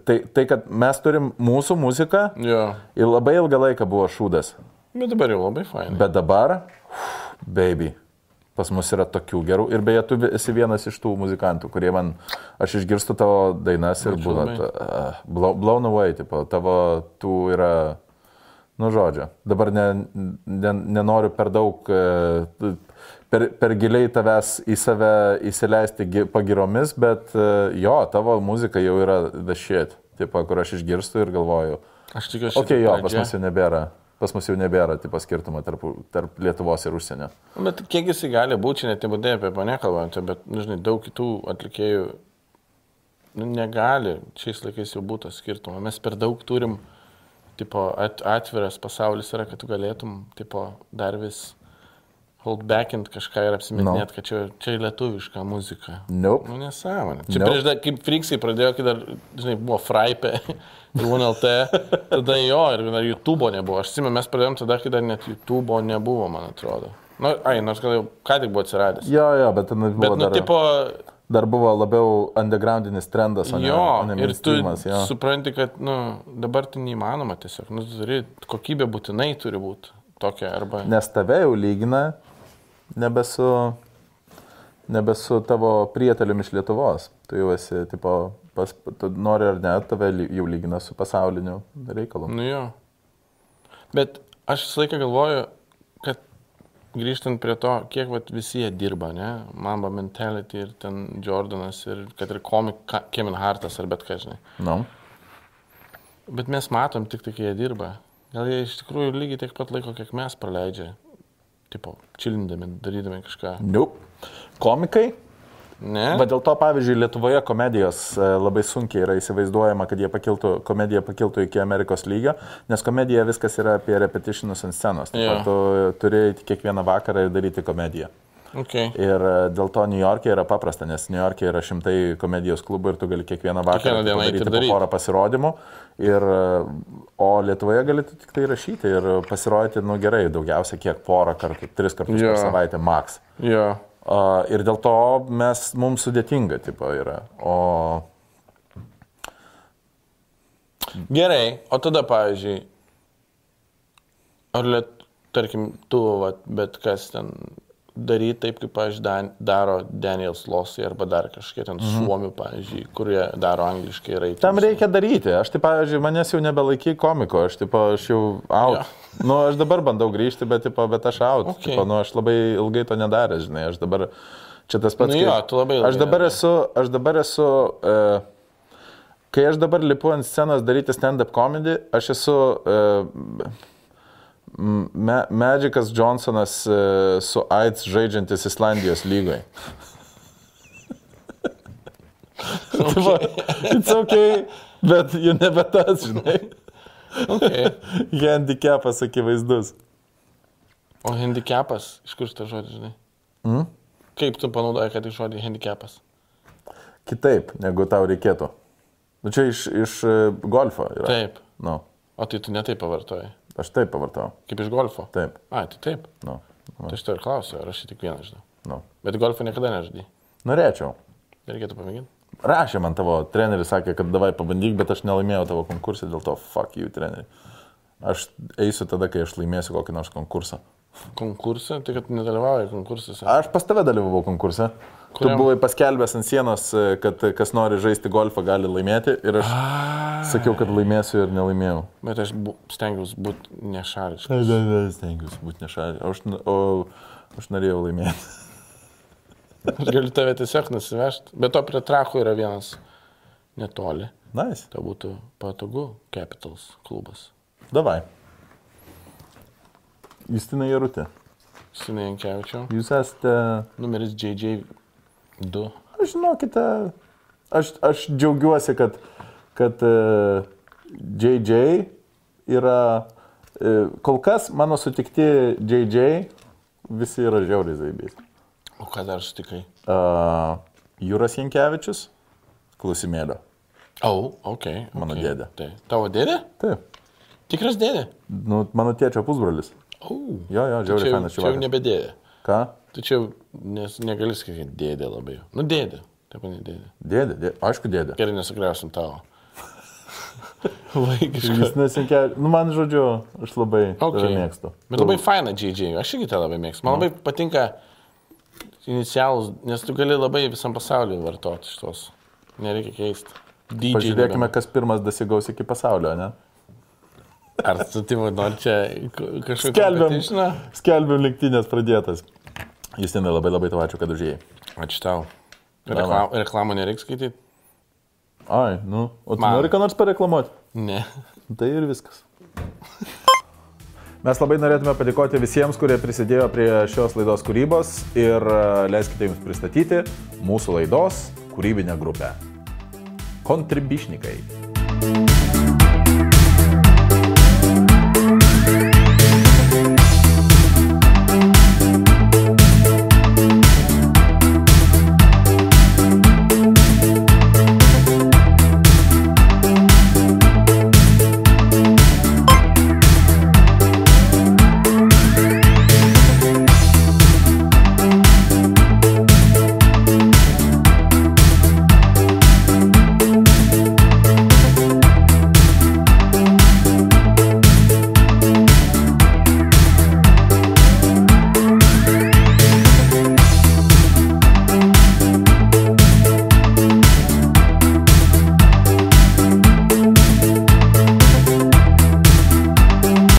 tai, tai kad mes turim mūsų muziką Jo. ir labai ilgą laiką buvo šūdas. Bet dabar jau labai fainai. Bet dabar, baby, pas mus yra tokių gerų. Ir beje, tu esi vienas iš tų muzikantų, kurie man, aš išgirstu tavo dainas ir būna, uh, blow- blown away, tipo, tavo tų yra, nu žodžio. Dabar ne, ne, nenoriu per daug, e, per, per giliai tavęs į save įsileisti gi- pagiromis, bet e, jo, tavo muzika jau yra the shit, tipo, kur aš išgirstu ir galvoju, Aš tikiuosi, okay, jo, pas mus jau nebėra. Pas mus jau nebėra tipo skirtumo tarp, tarp Lietuvos ir užsienio. Bet kiek jisai gali būti, net nebūdai apie mane kalbant, bet, nu, žinai, daug kitų atlikėjų nu, negali šiais laikais jau būtų skirtumo. Mes per daug turim, tipo, at, atviras pasaulis yra, kad tu galėtum, tipo, dar vis hold backint kažką ir apsimetinėt, No. kad čia, čia lietuviška muzika. Nope. Nu, nesąmonė. Čia Nope. prieš, kaip Friksai pradėjo, kai dar, žinai, buvo Fraipė UNLT, tada jo, ir dar YouTube'o nebuvo. Aš atsimenu, mes pradėjom tada, kai dar net YouTube'o nebuvo, man atrodo. Na, nu, ai, nors gal jau ką tik buvo atsiradęs. Jo, jo, bet ten buvo, Bet, nu, dar, tipo, dar buvo labiau undergroundinis trendas, o ne, jo, o ne ir tu jo. supranti, kad, nu, dabar tai neįmanoma tiesiog. Nu, tu turi, kokybė būtinai turi būti tokia, arba... Nes tave jau lygina nebesu, nebesu tavo prietelium iš Lietuvos. Tu jau esi, tipo, pas, tu nori ar ne, tave jau lygina su pasauliniu reikalu. Nu jo. Bet aš visą laiką galvoju, grįžtant prie to, kiek vat, visi jie dirba, ne? Mamba Mentality ir ten Jordanas ir kad ir komik Kevin Hartas ar bet ką, žinai. Nu. Bet mes matom tik tai, kai jie dirba. Gal jie iš tikrųjų lygiai tiek pat laiko, kiek mes praleidžia. Tipo, čilindami, darydami kažką. Nope. Komikai Ne? Bet dėl to, pavyzdžiui, Lietuvoje komedijos e, labai sunkiai yra įsivaizduojama, kad jie pakiltų, komedija pakiltų iki Amerikos lygio, nes komedija viskas yra apie repetitionus ant scenos. Pat tu turi kiekvieną vakarą ir daryti komediją. Okay. Ir e, dėl to New York'e yra paprasta, nes New York'e yra šimtai komedijos klubų ir tu gali kiekvieną vakarą Kiekvieną ir po porą pasirodymų. Ir, e, o Lietuvoje gali tik tai rašyti ir pasirodyti, nu gerai, daugiausia kiek porą kartų, tris kartus Jo. per savaitę max. Jo. Ir dėl to mes, mums sudėtinga tipo yra. O Gerai, o tada, pavyzdžiui, ar, liet, tarkim, tu, vat, bet kas ten daryti taip, kaip, pavyzdžiui, Dan, daro Daniel Slossai arba dar kažkiek ten mhm. suomių, pavyzdžiui, kurie daro angliškai ir tam reikia daryti. Aš, tai, pavyzdžiui, manęs jau nebelaiky komiko, aš, tipo, aš jau out. Jo. Nu, aš dabar bandau grįžti, bet, tipo, bet aš out. Okay. Tipo, nu, aš labai ilgai to nedaręs, žinai. Aš dabar, čia tas pats. Nu jo, tu labai ilgai Aš dabar nedarei. esu, aš dabar esu, e, kai aš dabar lipu ant scenos daryti stand-up comedy, aš esu e, Me Magikas Johnsonas e, su AIDS žaidžiantis Islandijos lygoje. Tipo, It's okay, bet jau nebe tas, žinai. Okay. Handicapas akivaizdus. O handicapas, iš kur šitą žodį, žinai? Mm? Kaip tu panaudoji, kad iš žodį handicapas? Kitaip, negu tau reikėtų. Nu, čia iš, iš e, golfo yra. Taip. Nu, O tai tu netai pavartoji. aš taip pavartau. Kaip iš golfo? Taip. A, tai taip. Nu, Tai aš to ir klausiu, ar aš tik vieną žinau. nu. Bet golfą niekada nežadai. Norėčiau. Reikėtų pamėginti. Rašė man tavo treneris, sakė, kad davai pabandyk, bet aš nelaimėjau tavo konkursą, dėl to fuck you treneri. Aš eisiu tada, kai aš laimėsiu kokį nors konkursą. Konkursą, tai kad nedalyvauji konkursuose. Aš pas tave dalyvavau konkurse. Tu Kuriam? buvai paskelbęs ant sienos, e, kad kas nori žaisti golfą, gali laimėti. Ir aš sakiau, kad laimėsiu ir nelaimėjau. Bet aš bu, stengiausi būti nešališkas. Ne, ne, ne, stengiuosi būti nešaliai. O aš, o aš norėjau laimėti. Aš galiu tave tiesiog nusivežti. Bet to prie trakų yra vienas netoli. Nice. Tai būtų patogu Capitals klubas. Davai. Justina Jarutė. Sinai Jankevičiau. Jūs esate, Numeris JJ2. aš žinokite, aš, aš džiaugiuosi, kad, kad JJ yra, uh, kol kas mano sutikti JJ visi yra žiauriai zaibys. O ką dar sutikai? Uh, Jūras Jankievičius, klausimėlio. O, oh, ok. Mano okay. dėdė. Tai tavo dėdė? Taip, Tikras dėdė? nu, mano tėčio pusbrolis. O, oh. Jo, jo, čia, žiauriai fainas čia jau čiuvakas. nebe dėdė. Ką? Tai čia nes, negali sakyti dėdė labai. Nu, dėdė. Taip, ne dėdė. Dėdė, dėdė, aišku, dėdė. Gerai, nesugriausim tavo. Vaikiškai. Jis nesinkia, nu man žodžiu, aš labai Okay. mėgstu. Bet labai faina JJ, aš irgi tą labai mėgstu. Man labai patinka inicialus, nes tu gali labai visam pasauliu vartoti šitos. Nereikia keisti. DJ. Pažiūrėkime, kas pirmas dasigaus iki pasaulio, ne? Ar tu timo nori čia k- kažkokį Skelbiam, skelbiam lenktynės pradėtas. Justinai, labai labai tau ačiū, kad užėjai. Ačiū tau. Reklam, reklamą nereikia skaityti? Ai, nu, o tu Man. nori ką nors pareklamuoti? Ne. Tai ir viskas. Mes labai norėtume padėkoti visiems, kurie prisidėjo prie šios laidos kūrybos ir e, leiskite jums pristatyti mūsų laidos kūrybinę grupę. Kontribišnikai.